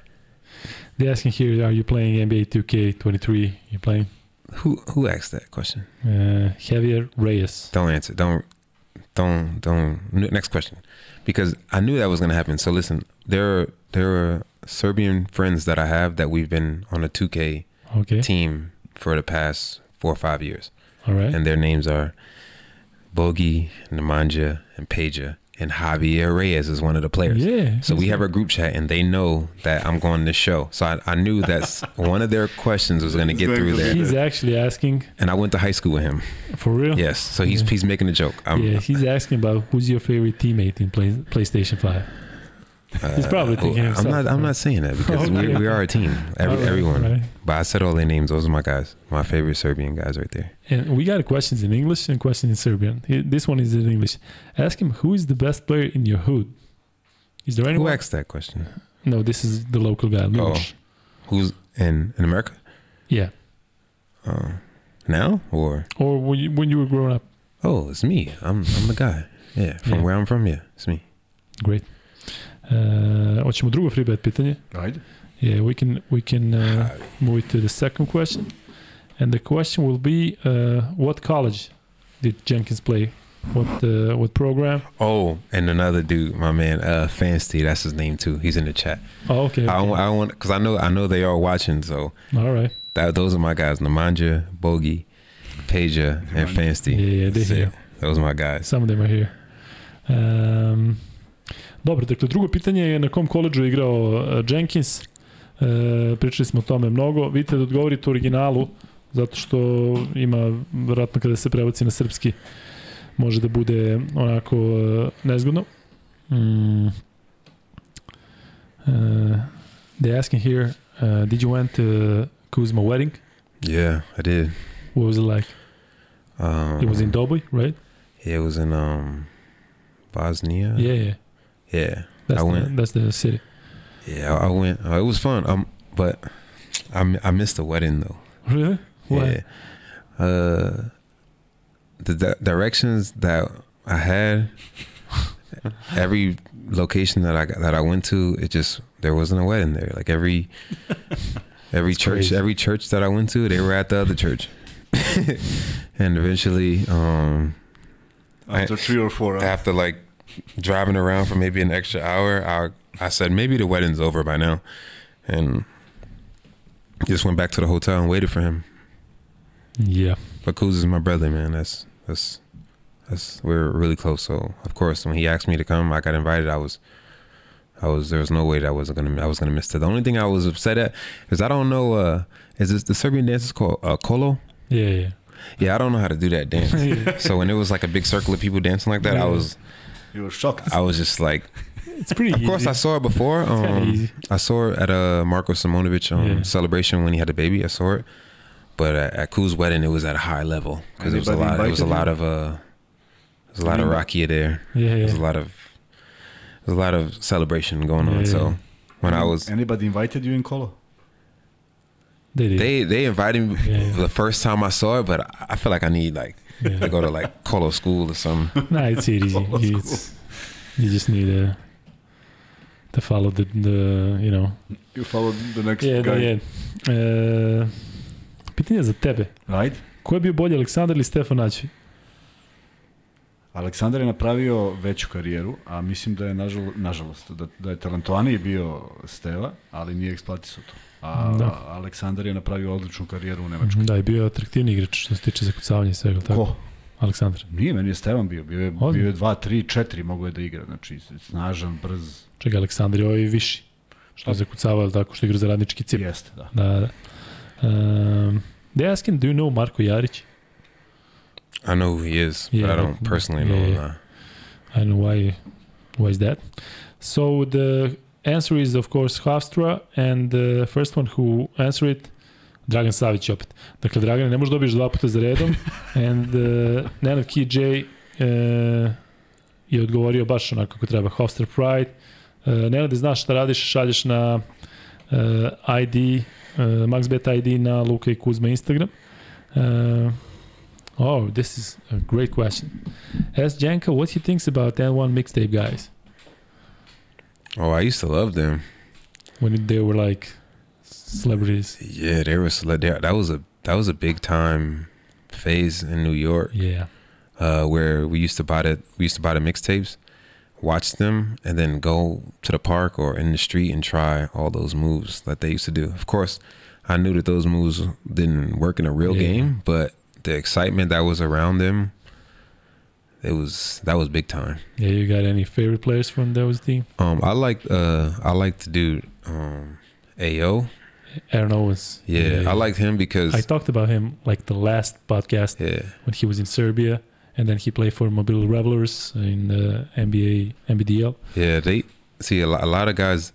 They're asking here, are you playing NBA 2K23? You playing? Who who asked that question? Uh, Javier Reyes. Don't answer. Don't don't don't. Next question, because I knew that was gonna happen. So listen, there are there are Serbian friends that I have that we've been on a 2K Okay. team for the past four or five years. All right. and their names are Bogi, Nemanja, and Peja. And Javier Reyes is one of the players. yeah. So we have a group chat, and they know that I'm going to show. So I, I knew that's one of their questions was going to get through there. He's actually asking And I went to high school with him. for real. Yes. So he's Yeah. he's making a joke. I'm, yeah, he's asking about who's your favorite teammate in play, PlayStation Five. He's probably thinking I'm himself, not. I'm not saying that because Okay. we, we are a team. Every, right, everyone. right. But I said all their names. Those are my guys. My favorite Serbian guys right there. And we got questions in English and questions in Serbian. This one is in English. Ask him who is the best player in your hood. Is there any Who anyone? asked that question? No, this is the local guy. Miloš. Who's in in America Yeah. uh, now or? Or when you, when you were growing up. Oh, it's me. I'm I'm the guy. Yeah, from Yeah. where I'm from. Yeah, it's me. Great. Uh, hoćemo drugo free bet pitanje. Right? Yeah, we can we can uh, move to the second question, and the question will be, uh, what college did Jenkins play? What uh, what program? Oh, and another dude, my man, uh, Fansty. That's his name too. He's in the chat. Oh, okay. I okay. don't, I want because I know I know they are watching. So All right. that those are my guys: Nemanja, Bogi, Peja, and Fansty. Yeah, yeah, they're That's it. here. Those are my guys. Some of them are here. Um, dobro, dakle, drugo pitanje je na kom koleđu je igrao uh, Jenkins. Uh, pričali smo o tome mnogo. Vidite da odgovorite u originalu, zato što ima, vjerojatno kada se prebaci na srpski, može da bude onako uh, nezgodno. Mm. Uh, they asking here, uh, did you went to Kuzma wedding? Yeah, I did. What was it like? Um, It was in Doboj, right? Yeah, it was in um, Bosnia. Yeah, yeah. Yeah, That's, I the, went. that's the city. yeah. I I went. Uh, it was fun. Um, but I I missed the wedding though. Really? Why? Yeah. Uh, the di- directions that I had, every location that I got, that I went to, it just there wasn't a wedding there. Like every every church, crazy. every church that I went to, they were at the other church. and eventually, um, After three or four. huh? after like driving around for maybe an extra hour, I I said maybe the wedding's over by now, and just went back to the hotel and waited for him. Yeah. But Kuz is my brother, man. That's that's that's we're really close. So of course, when he asked me to come, I got invited. I was, I was there was no way that I wasn't gonna I was gonna miss it. The only thing I was upset at is I don't know. uh Is this the Serbian dance is called uh, kolo? Yeah, yeah. Yeah, I don't know how to do that dance. Yeah. so when it was like a big circle of people dancing like that, I was You were shocked. I was just like, It's pretty of easy. course I saw it before. Um. I saw it at a Marko Simonovic um, Yeah. celebration when he had a baby. I saw it, but at, at Kuz's wedding, it was at a high level because it was a lot. It was a lot of uh, there was a lot of Anybody- rakia there. Yeah, There's a lot of there's a lot of celebration going on. Yeah. So when I was Anybody invited you in kolo? They did. they they invited me Yeah. the first time I saw it, but I- I feel like I need like yeah. to go to like Colo school or something. nah, it's easy. It's, you just need to to follow the the you know. You followed the next Yeah, guy. je. E, pitanje za tebe. Right? Ko je bio bolji, Aleksandar ili Stefan Aći? Aleksandar je napravio veću karijeru, a mislim da je nažal, nažalost, da, da je talentovaniji bio Steva, ali nije eksploatisao to. A Da. Aleksandar je napravio odličnu karijeru u Nemačkoj. Da, i bio je atraktivni igrač što se tiče zakucavanja i svega. Tako? Ko? Aleksandar. Nije, meni je Stevan bio. Bio je, bio je 2, 3, 4 mogo je da igra. Znači, snažan, brz. Čega, Aleksandar je ovaj viši. Što je zakucavao, tako što igra za radnički cip. Jeste, da. Da, da. Um, they asking, do you know Marko Jarić? I know who he is, Yeah, but I don't personally yeah, know him. yeah. I don't know why why is that. So the answer is of course Hafstra and the first one who answer it Dragan Savić opet. Dakle, Dragan, ne možeš dobiješ dva puta za redom and uh, Nenad KJ uh, je odgovorio baš onako kako treba. Hofstra Pride. Uh, Nenad, znaš šta radiš, šalješ na uh, ID, uh, MaxBet ID na Luka i Kuzma Instagram. Uh, oh, this is a great question. Ask Janka what he thinks about N1 mixtape guys Oh, I used to love them. when they were like celebrities. Yeah, they were that was a that was a big time phase in New York. Yeah, uh, where we used to buy the we used to buy the mixtapes, watch them, and then go to the park or in the street and try all those moves that they used to do. Of course, I knew that those moves didn't work in a real Yeah. game, but the excitement that was around them, it was that was big time. yeah. You got any favorite players from those team? Um, I like uh, I like the dude um, AO. Aaron Owens. Yeah, I liked him because I talked about him like the last podcast yeah, when he was in Serbia, and then he played for Mobile Revelers in the NBA NBDL. Yeah, they see a lot, a lot of guys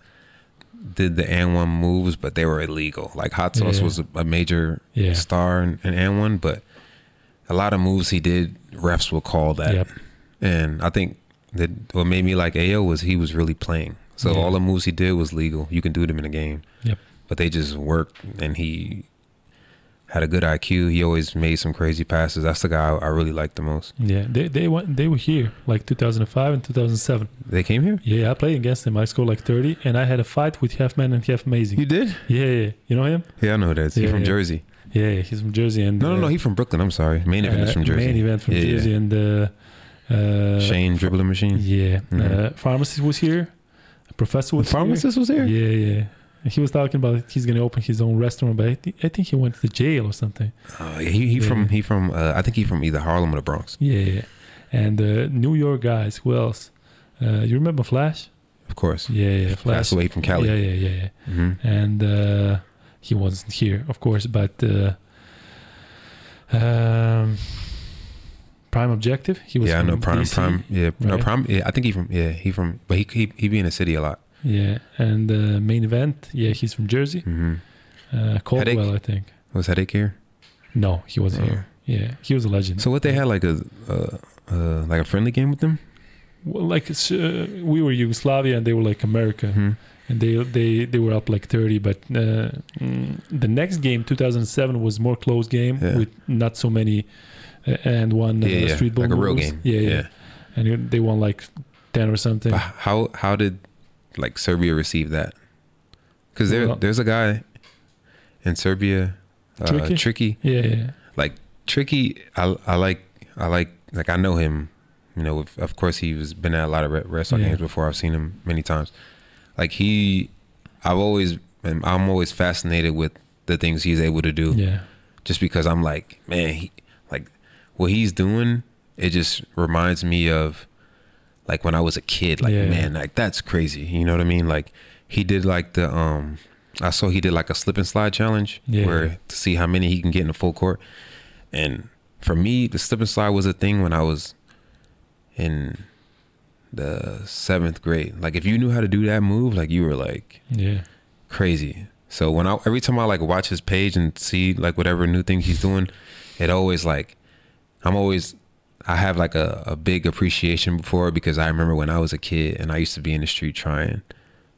did the AND1 moves, but they were illegal. Like Hot Sauce Yeah. was a, a major Yeah. star in, in AND1, but a lot of moves he did, refs will call that. Yep. And I think that what made me like AO was he was really playing. So Yeah. all the moves he did was legal. You can do them in a game. Yep. But they just worked, and he had a good IQ. He always made some crazy passes. That's the guy I, I really liked the most. Yeah, they they went they were here like 2005 and 2007. They came here. Yeah, I played against him. I scored like 30, and I had a fight with half man and half amazing. You did? Yeah, yeah. You know him? Yeah, I know that. He's Yeah, from yeah. Jersey. Yeah, yeah, he's from Jersey. And No, no, uh, no. He's from Brooklyn. I'm sorry. Main event is uh, from Jersey. Main event from. Jersey, and uh, uh, Shane dribbling machine. Yeah, Mhm. uh, pharmacist was here. A Professor was The pharmacist was here. Yeah, yeah. He was talking about he's gonna open his own restaurant, but I, thi- I think he went to jail or something. Uh, he he Yeah. from he from uh, I think he from either Harlem or the Bronx. Yeah, yeah. And uh, New York guys, who else? Uh, you remember Flash? Of course. Yeah, yeah, Flash. Passed away from Cali. Yeah, yeah, yeah, yeah. hmm And uh, he wasn't here, of course, but uh, um, Prime Objective. He was Yeah, I know Prime DC. Prime. Yeah, no? Prime. Yeah, I think he from yeah he from but he he he be in the city a lot. Yeah, and uh, main event. Yeah, he's from Jersey. hmm Uh, Caldwell, Headache? I think. Was headache here? No, he wasn't Oh. here. Yeah, he was a legend. So what they had like a uh, uh like a friendly game with them? well, like uh, we were Yugoslavia and they were like America, hmm and they they they were up like thirty. But uh, the next game, two thousand seven, was more close game Yeah. with not so many uh, AND1 uh, Yeah, yeah, street ball like a real game. Yeah, yeah, yeah. and they won like ten or something. But how how did like Serbia receive that? Because there Well- there's a guy in Serbia, uh, Tricky? Tricky. Yeah, yeah, Like Tricky, I I like I like like I know him. You know, of, of course he was been at a lot of Yeah. games before. I've seen him many times. Like he, I've always I'm I'm always fascinated with the things he's able to do. yeah, just because I'm like, man, he, like what he's doing, it just reminds me of like when I was a kid. Like, Yeah. man, like that's crazy. You know what I mean? Like he did like the um, I saw he did like a slip and slide challenge Yeah. where to see how many he can get in the full court. And for me, the slip and slide was a thing when I was in the seventh grade. Like if you knew how to do that move, like you were like yeah, crazy. So when I every time I like watch his page and see like whatever new thing he's doing, it always like I'm always I have like a, a big appreciation for it because I remember when I was a kid and I used to be in the street trying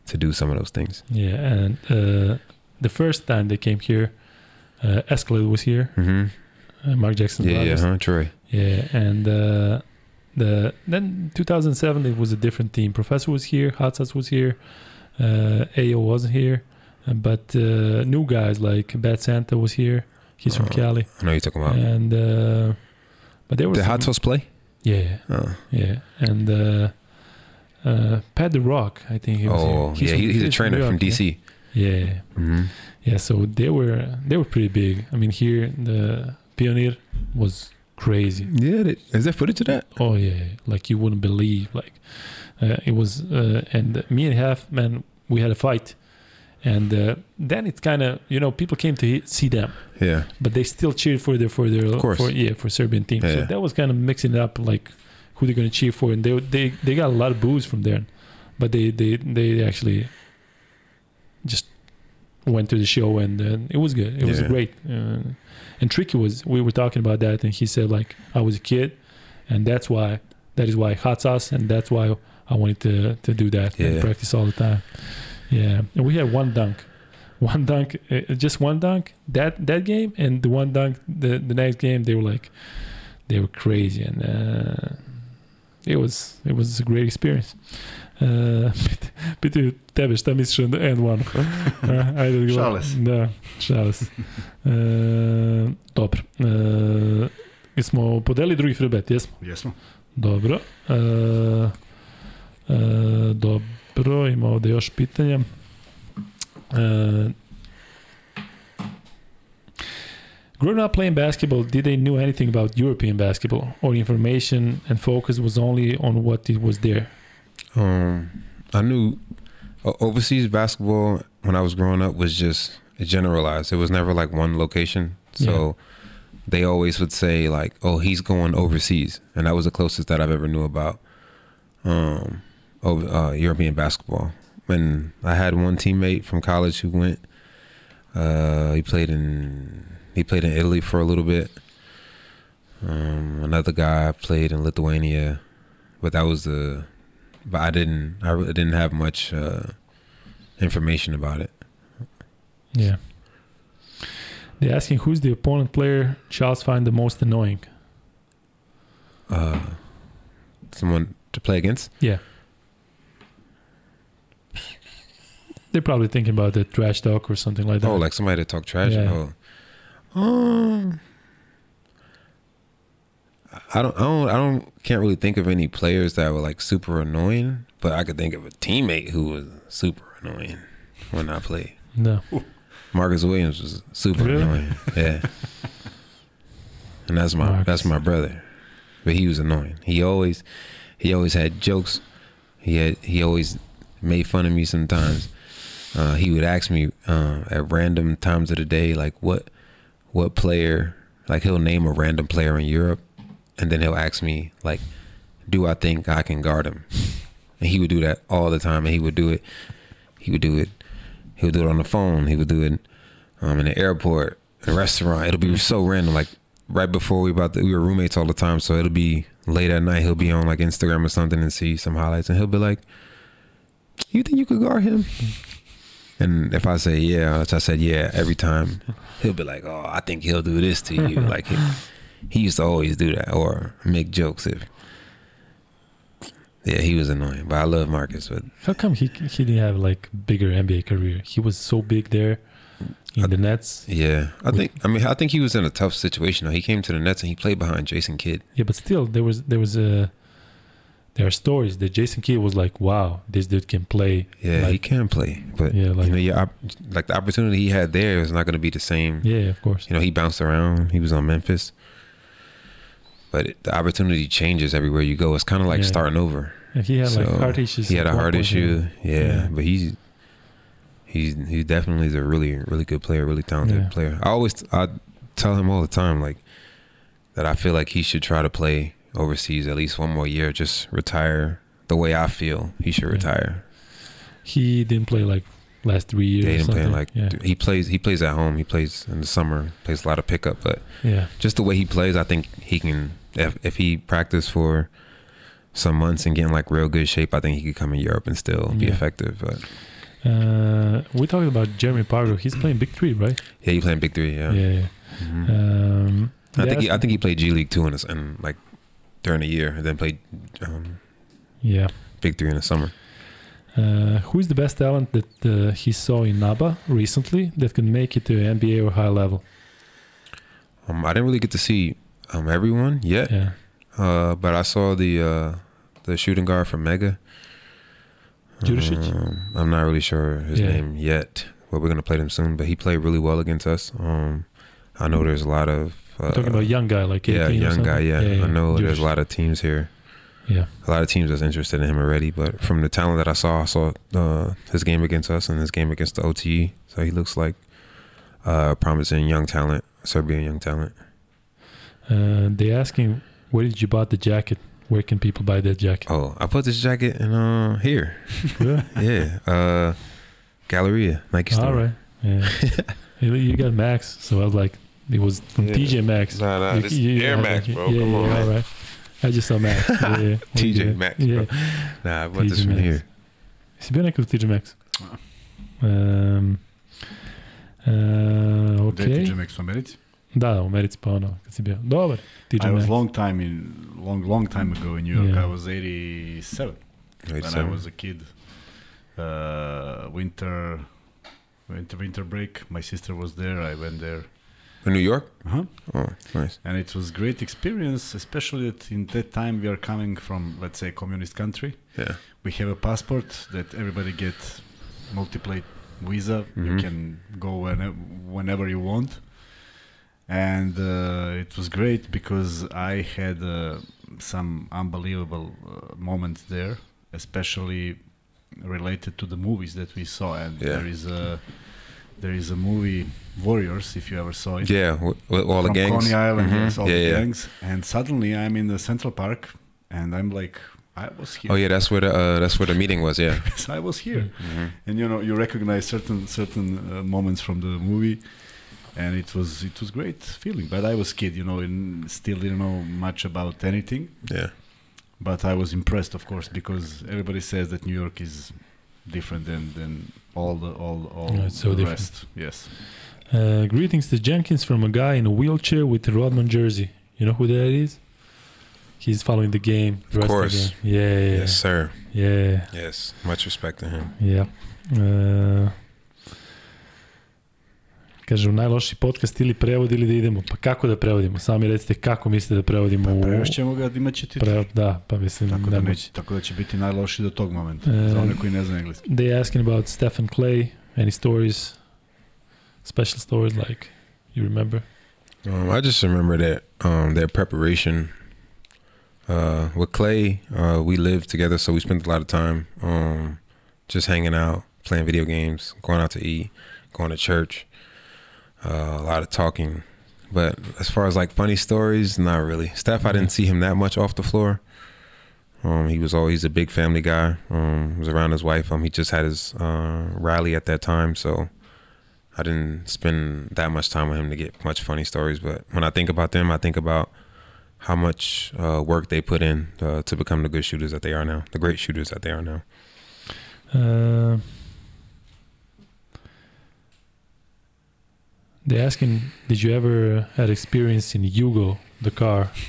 to do some of those things. yeah. And uh, the first time they came here, uh, Escalade was here. hmm Uh, Mark Jackson. Yeah, yeah, huh, Troy. Yeah, and uh, the then 2007 it was a different team. Professor was here, Hot Sauce was here, uh, AO wasn't here, but uh, new guys like Bad Santa was here. He's from Uh, Cali, I know you're talking about. and uh, but there was Hot Sauce play? yeah, Uh, yeah, and uh, uh, Pat the Rock, I think he was oh, here. yeah, he, he's a trainer New from DC. Yeah, yeah, hmm yeah. So they were they were pretty big. I mean, here the Pionir was crazy. Yeah, they, is there footage of that? Oh yeah, like you wouldn't believe. Like uh, it was, uh, and me and Half Man, we had a fight, and uh, then it's kind of you know people came to see them, Yeah, but they still cheered for their for their Of course. for yeah for Serbian team. So Yeah. that was kind of mixing it up like who they're gonna cheer for, and they they they got a lot of boos from there, but they they they actually just went to the show and uh, it was good. It was great. Uh, and Tricky was we were talking about that, and he said like I was a kid, and that's why that is why hot sauce, and that's why I wanted to to do that and practice all the time. Yeah, and we had one dunk, one dunk, uh, just one dunk that that game, and the one dunk the the next game they were like they were crazy, and uh, it was it was a great experience. Uh, pitaju tebe šta misliš o and one? Uh, ajde odgovor. Šale se. Da, šale se. Uh, dobro. Uh, jesmo podelili drugi free bet, jesmo? Jesmo. Dobro. E, e, dobro, ima ovde još pitanja. E, growing up playing basketball, did they knew anything about European basketball, or information and focus was only on what it was there? Um, I knew overseas basketball when I was growing up was just generalized. It was never like one location. So they always would say like, "Oh, he's going overseas," and that was the closest that I've ever knew about um, over, uh, European basketball. And I had one teammate from college who went. Uh, he played in he played in Italy for a little bit. Um, another guy played in Lithuania, but that was the but I didn't I really didn't have much uh, information about it. Yeah. They're asking who's the opponent player Charles find the most annoying. Uh, someone to play against. Yeah. They're probably thinking about the trash talk or something like that. Oh, like somebody to talk trash. Yeah. Oh, um, I don't, I don't, I don't, can't really think of any players that were like super annoying. But I could think of a teammate who was super annoying when I played. no. Marcus Williams was super Really? annoying. Yeah, and that's my Marcus. that's my brother, but he was annoying. He always he always had jokes. He had he always made fun of me sometimes. Uh, he would ask me uh, at random times of the day, like what what player, like he'll name a random player in Europe, and then he'll ask me like, do I think I can guard him? And he would do that all the time, and he would do it. He would do it. He would do it on the phone. He would do it um, in the airport, in a restaurant. It'll be so random. Like right before we about to, we were roommates all the time, so it'll be late at night. He'll be on like Instagram or something and see some highlights, and he'll be like, "You think you could guard him?" And if I say yeah, which I said yeah every time, he'll be like, "Oh, I think he'll do this to you." like he, used to always do that or make jokes if Yeah, he was annoying, but I love Marcus. But How come he he didn't have like bigger NBA career? He was so big there in the Nets. yeah, I think I mean I think he was in a tough situation. He came to the Nets and he played behind Jason Kidd. Yeah, but still, there was there was a there are stories that Jason Kidd was like, "Wow, this dude can play." Yeah, he can play, but Yeah, like you know, yeah, like the opportunity he had there is not going to be the same. yeah, of course. You know, he bounced around. He was on Memphis, but it, the opportunity changes everywhere you go. It's kind of like Yeah. starting over. And he had like heart issues. He had a heart issue, yeah, Yeah. but he's he's he definitely is a really really good player, really talented Yeah. player. I always I tell him all the time like that. I feel like he should try to play overseas at least one more year, just retire the way I feel he should retire. He didn't play like last three years. Yeah, he or didn't play something. like yeah, he plays. He plays at home. He plays in the summer. Plays a lot of pickup, but yeah. just the way he plays, I think he can. If if he practiced for some months and get in like real good shape, I think he could come in Europe and still be Yeah. effective. But Uh, we talked about Jeremy Pargo. He's playing Big Three, right? yeah, he playing big three. Yeah, Yeah. yeah. Mhm. Um, I think he, I think he played G League too in like during the year, and then played um, yeah. big three in the summer. Uh, who is the best talent that uh, he saw in NABA recently that can make it to NBA or high level? Um, I didn't really get to see um, everyone yet, Yeah. uh, but I saw the uh, the shooting guard from Mega. Um, I'm not really sure his Yeah. name yet, but we're gonna play them soon. But he played really well against us. Um, I know there's a lot of uh, Talking about young guy like yeah, young guy. Yeah, I know there's a lot of teams here. Yeah. A lot of teams that's interested in him already. But from the talent that I saw, I saw uh, his game against us and his game against the OTE. So he looks like uh, promising young talent, Serbian young talent. Uh, they asking where did you bought the jacket? Where can people buy that jacket? Oh, I put this jacket in uh, here. Yeah. Uh, Galleria Nike store. All right. Yeah. you, got Max, so I was like, it was from Yeah. TJ Maxx. Nah, nah, You- this you- Air Max, bro. Yeah, Come yeah, on, all right. I just saw Max. Yeah, yeah. TJ Okay. Maxx, Yeah. Nah, I bought this from Maxx. here. Si bio neko TJ Maxx? Um, uh, Gde je. TJ Maxx u Americi? Da, da, u Americi pa ono, kad si bio. Dobar, TJ I was long time in long long time ago in New York. Yeah. I was 87 when I 87. was a kid. Uh, winter, winter, winter break. My sister was there. I went there, In New York? uh-huh. Oh, nice. and it was great experience. Especially that in that time we are coming from, let's say, communist country. Yeah. We have a passport that everybody get multiple visa. You Mhm. can go whenever, whenever you want. And uh, it was great because I had uh, some unbelievable uh, moments there, especially related to the movies that we saw. And Yeah. there is a there is a movie Warriors, if you ever saw it. Yeah, with all the gangs. Coney Island, Mhm. yes, all yeah, the yeah. gangs. And suddenly I'm in the Central Park, and I'm like, I was here. Oh yeah, that's where the uh, that's where the meeting was. Yeah. Yes, I was here. Mhm. And you know, you recognize certain certain uh, moments from the movie, and it was it was great feeling. But I was kid, you know, and still didn't know much about anything. Yeah. But I was impressed, of course, because everybody says that New York is different than than all the all all Yeah, it's so the different. rest. Yes. Uh, greetings to Jenkins from a guy in a wheelchair with a Rodman jersey. You know who that is? He's following the game. the Of course. the game. Yeah, yeah, Yes, sir. yeah, Yes. Much respect to him. yeah. Uh, kaže, u najloši podcast ili prevod ili da idemo. Pa kako da prevodimo? Sami recite kako mislite da prevodimo Pa u... prevešćemo ga, imat će titul. Pre, da, pa mislim, Tako da, neće, tako da će biti najloši do tog momenta, E, za one koji ne znaju engleski. They asking about Steph and Klay. Any stories? Special stories like you remember? Um, I just remember that um, their preparation uh, with Klay. Uh, we lived together, so we spent a lot of time um, just hanging out, playing video games, going out to eat, going to church. Uh, a lot of talking, but as far as like funny stories, not really. Steph, I didn't see him that much off the floor. Um, he was always a big family guy. Um, was around his wife. Um, he just had his uh, Riley at that time, so I didn't spend that much time with him to get much funny stories. But when I think about them, I think about how much uh, work they put in uh, to become the good shooters that they are now, the great shooters that they are now. Uh, they asking, did you ever had experience in Yugo, the car?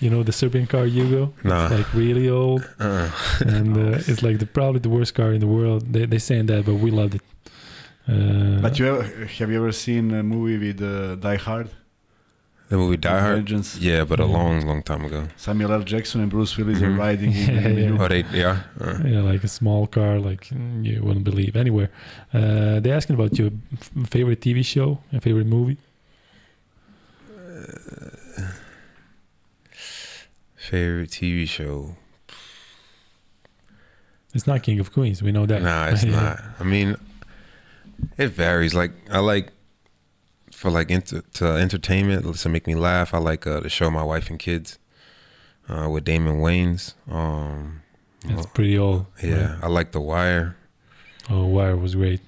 You know the Serbian car Yugo? Nah. It's like really old, Uh, and uh, it's like the probably the worst car in the world. They they saying that, but we loved it. Uh, But you ever, have you ever seen a movie with uh, Die Hard? The movie Die Hard. Vengeance. Yeah, but a Yeah. long, long time ago. Samuel L. Jackson and Bruce Willis Mhm. are riding in, Yeah, in yeah. new- Oh, they yeah. Uh, yeah, like a small car, like mm, you wouldn't believe anywhere. Uh, they're asking about your f- favorite TV show and favorite movie. favorite TV show? It's not King of Queens. We know that. Nah, it's not. I mean, it varies. Like I like for like inter, to entertainment to make me laugh. I like uh, the show My Wife and Kids uh, with Damon Wayans. Um, It's pretty old. yeah, right? I like The Wire. Oh, Wire was great.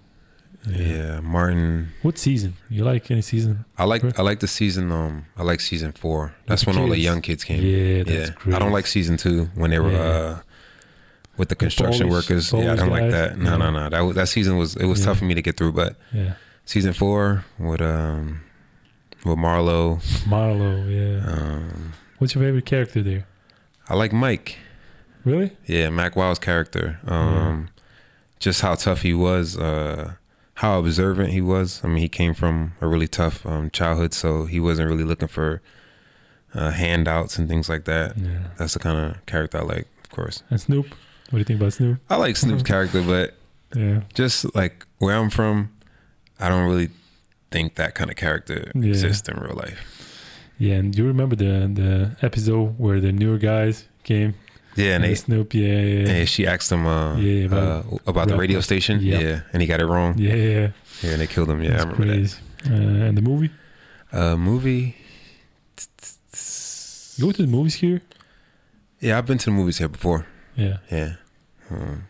Yeah. Martin. What season? You like any season? I like. I like the season. Um, I like season four. That's the when all the young kids came. Yeah, that's great. I don't like season two when they were Yeah. uh, with the construction Polish- workers. yeah, I don't like that. No, Yeah. no, no. That was- that season was it was Yeah. tough for me to get through. But Yeah, season four with um with Marlo. Marlo. Yeah. Um, What's your favorite character there? I like Mike. Really? Yeah, Mac Wild's character. Um, just how tough he was. Uh, how observant he was. I mean, he came from a really tough um, childhood, so he wasn't really looking for uh, handouts and things like that. Yeah. That's the kind of character I like, of course. And Snoop. What do you think about Snoop? I like Snoop's character, but Yeah. just like where I'm from, I don't really think that kind of character Yeah. exists in real life. Yeah, and you remember the the episode where the newer guys came? Yeah, and the they, Snoop. Yeah, yeah, and she asked him uh, Yeah, about- uh, about the radio station. Yep. Yeah, and he got it wrong. yeah, yeah. Yeah, and they killed him. Yeah, I remember crazy. Uh, and the movie? that. Uh, movie. You go to the movies here? Yeah, I've been to the movies here before. Yeah. Yeah. Um,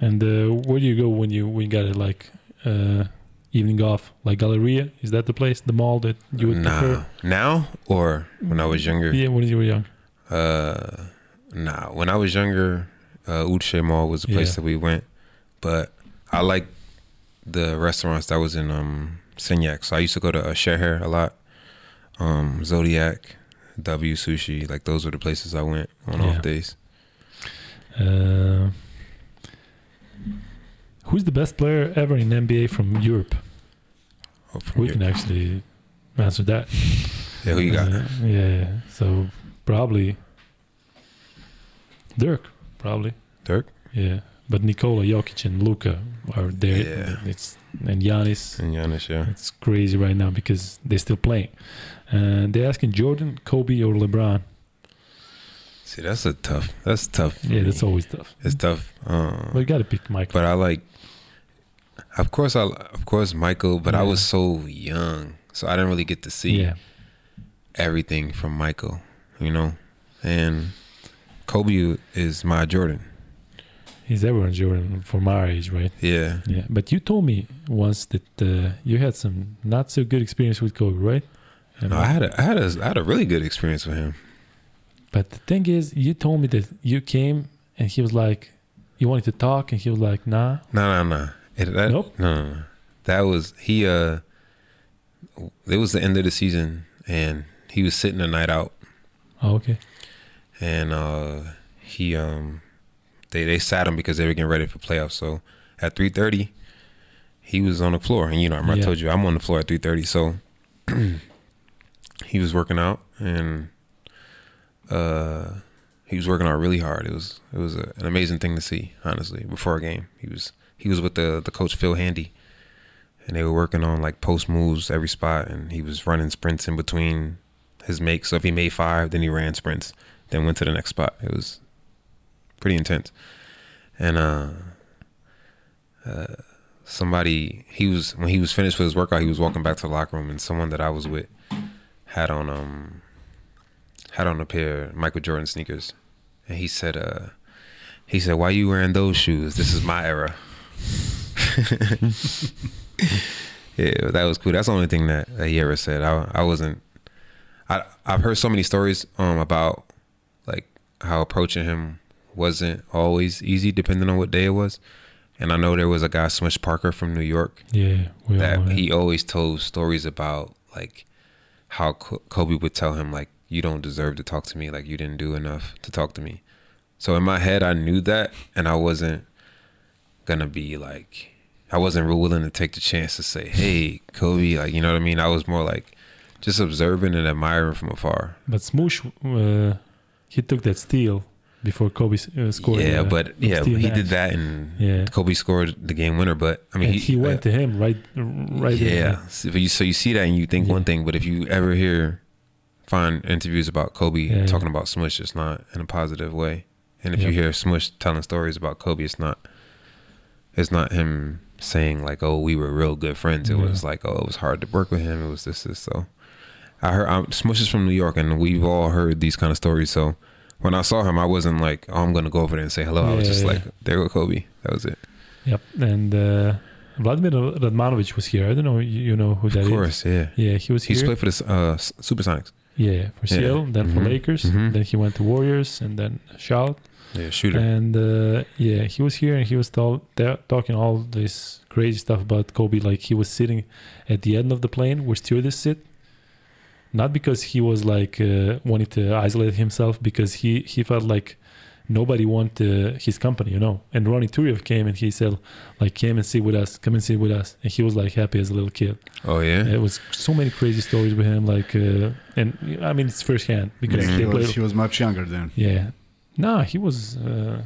And uh, where do you go when you when you got it like uh, evening off? Like Galleria? Is that the place, the mall that you would nah. prefer? Now or when I was younger? Yeah, when you were young. Uh, nah. When I was younger, uh, Ušće Mall was the place Yeah. that we went. But I like the restaurants that was in um Senjak. So I used to go to uh, Sheher a lot. Um, Zodiac, W Sushi. Like those were the places I went on Yeah. off days. Uh, who's the best player ever in NBA from Europe? Oh, from We your- can actually answer that. yeah, who you got? Uh, yeah. So probably Dirk. Probably. Dirk Yeah. But Nikola Jokic and Luka are there. Yeah. It's and Giannis. and Giannis. Yeah. It's crazy right now because they're still playing. And they're asking Jordan, Kobe, or LeBron. See, that's a tough. That's tough. Yeah, that's always tough. It's tough. Um, But you got to pick Michael. but I like. Of course, I of course Michael, but I was so young, so I didn't really get to see yeah, everything from Michael, you know. And Kobe is my Jordan. he's everyone's Jordan for my age, right? Yeah, Yeah. But you told me once that uh, you had some not so good experience with Kobe, right? And no, I had a I had a I had a really good experience with him. But the thing is, you told me that you came and he was like, you wanted to talk, and he was like, nah. No, no, no. It, that, Nope. No, no, no. That was he. Uh, it was the end of the season, and he was sitting the night out, Oh, okay. and uh, he um, they they sat him because they were getting ready for playoffs. So at three thirty, he was on the floor, and you know, I Yeah. I told you I'm on the floor at three thirty. So he was working out, and uh, he was working out really hard. It was it was a, an amazing thing to see. Honestly, before a game, he was he was with the the coach Phil Handy, and they were working on like post moves every spot, and he was running sprints in between his makes. So if he made five, then he ran sprints, then went to the next spot. It was pretty intense, and uh, uh, somebody he was when he was finished with his workout, he was walking back to the locker room, and someone that I was with had on um had on a pair of Michael Jordan sneakers, and he said, uh, he said, "Why you wearing those shoes? This is my era." yeah, that was cool. That's the only thing that, that he ever said. I I wasn't. I I've heard so many stories um about like how approaching him wasn't always easy depending on what day it was. And I know there was a guy Smush Parker from New York Yeah, we that he always told stories about like how Kobe would tell him like you don't deserve to talk to me. Like you didn't do enough to talk to me. So in my head, I knew that, and I wasn't gonna be like, I wasn't real willing to take the chance to say, "Hey, Kobe," like you know what I mean. I was more like just observing and admiring from afar. But Smush, uh, he took that steal before Kobe uh, scored. Yeah, uh, but yeah, he match. did that, and Yeah. Kobe scored the game winner. But I mean, and he, went to him right, right. yeah. So you, so you see that and you think Yeah. one thing, but if you ever hear find interviews about Kobe Yeah, talking about Smush, it's not in a positive way. And if you hear Smush telling stories about Kobe, it's not it's not him saying like, "Oh, we were real good friends." It Yeah. was like, "Oh, it was hard to work with him." It was this, this. So I heard um, Smush is from New York, and we've all heard these kind of stories. So when I saw him, I wasn't like, "Oh, I'm gonna go over there and say hello." I was just yeah. like, "There go Kobe." That was it. Yep. And uh, Vladimir Radmanovic was here. I don't know. You, you know who that is? of is? course, yeah. Yeah, he was He's here. played for the uh, Supersonics. yeah, for Yeah. Seattle, then for Mhm. Lakers, Mhm. then he went to Warriors, and then Charlotte. Yeah, shooter. And uh, yeah, he was here and he was tell, ta- talking all this crazy stuff about Kobe. Like he was sitting at the end of the plane where stewardess sit, not because he was like uh, wanting to isolate himself, because he he felt like nobody wanted his company, you know. And Ronny Turiaf came and he said, like, came and sit with us, come and sit with us, and he was like happy as a little kid. oh yeah. It was so many crazy stories with him, like, uh, and I mean it's firsthand because. He was, played. he was much younger then. Yeah, nah, he was. Uh,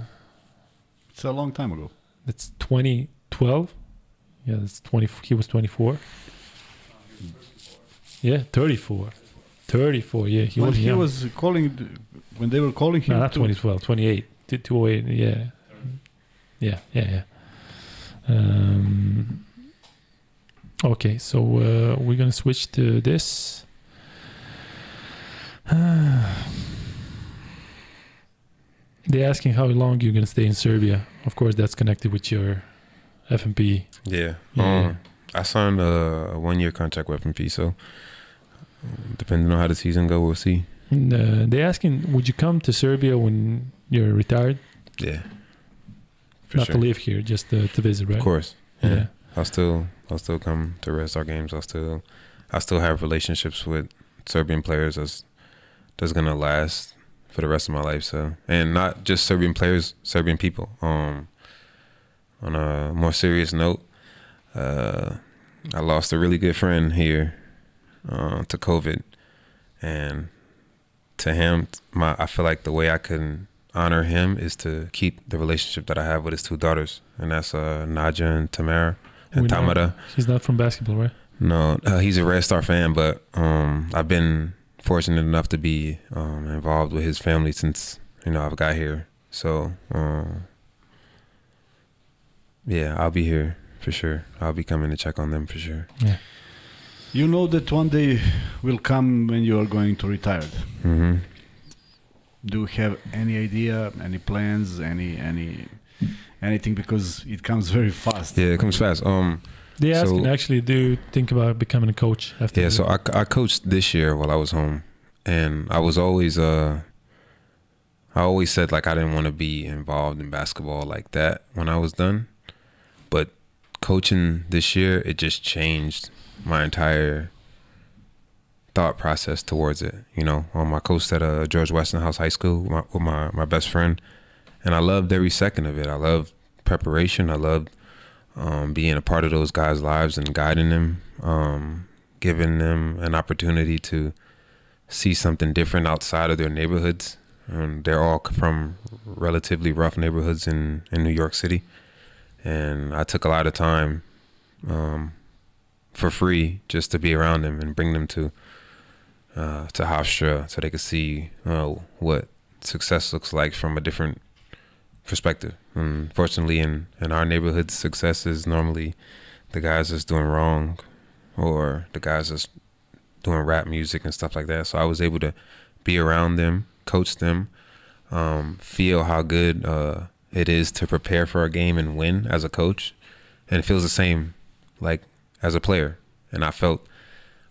It's a long time ago. That's 2012. Yeah, that's 20. He was 24. Yeah, 34. 34. Yeah, he when was he young. was calling, when they were calling him, no, not 2012. 28. T- 208. Yeah. Yeah. Yeah. Yeah. Um, okay, so uh, we're gonna switch to this. They're asking how long you're gonna stay in Serbia. Of course, that's connected with your FMP. Yeah. Yeah. Um, I signed a, a one year contract with FMP, so depending on how the season go, we'll see. And, uh, they're asking, would you come to Serbia when you're retired? Yeah. For Not sure. to live here, just to, to visit, right? Of course. Yeah. Yeah. I'll still I'll still come to Red Star games. I'll still I still have relationships with Serbian players that's that's gonna last for the rest of my life. So and not just Serbian players, Serbian people. Um on a more serious note, uh I lost a really good friend here uh, to COVID and to him my I feel like the way I can honor him is to keep the relationship that I have with his two daughters and that's uh Naja and Tamara and We know- Tamara. He's not from basketball, right? No, uh, he's a Red Star fan, but um, I've been fortunate enough to be um, involved with his family since you know I've got here. So um, yeah, I'll be here for sure. I'll be coming to check on them for sure. You know that one day will come when you are going to retire. hmm Do you have any idea, any plans, any any anything? Because it comes very fast. Yeah, it comes fast. Um, They So- asking actually, do you think about becoming a coach after? Yeah, so I, I coached this year while I was home, and I was always uh, I always said like I didn't want to be involved in basketball like that when I was done, but coaching this year it just changed my entire thought process towards it. You know, um, I coached at uh, George Westinghouse High School with my, with my my best friend, and I loved every second of it. I loved preparation. I loved um, being a part of those guys' lives and guiding them, um, giving them an opportunity to see something different outside of their neighborhoods. Um, they're all from relatively rough neighborhoods in, in New York City. And I took a lot of time um, for free just to be around them and bring them to uh, to Hofstra so they could see uh, what success looks like from a different perspective. Unfortunately, in, in our neighborhood, success is normally the guys that's doing wrong or the guys that's doing rap music and stuff like that. So I was able to be around them, coach them, um, feel how good uh, it is to prepare for a game and win as a coach. And it feels the same like as a player. And I felt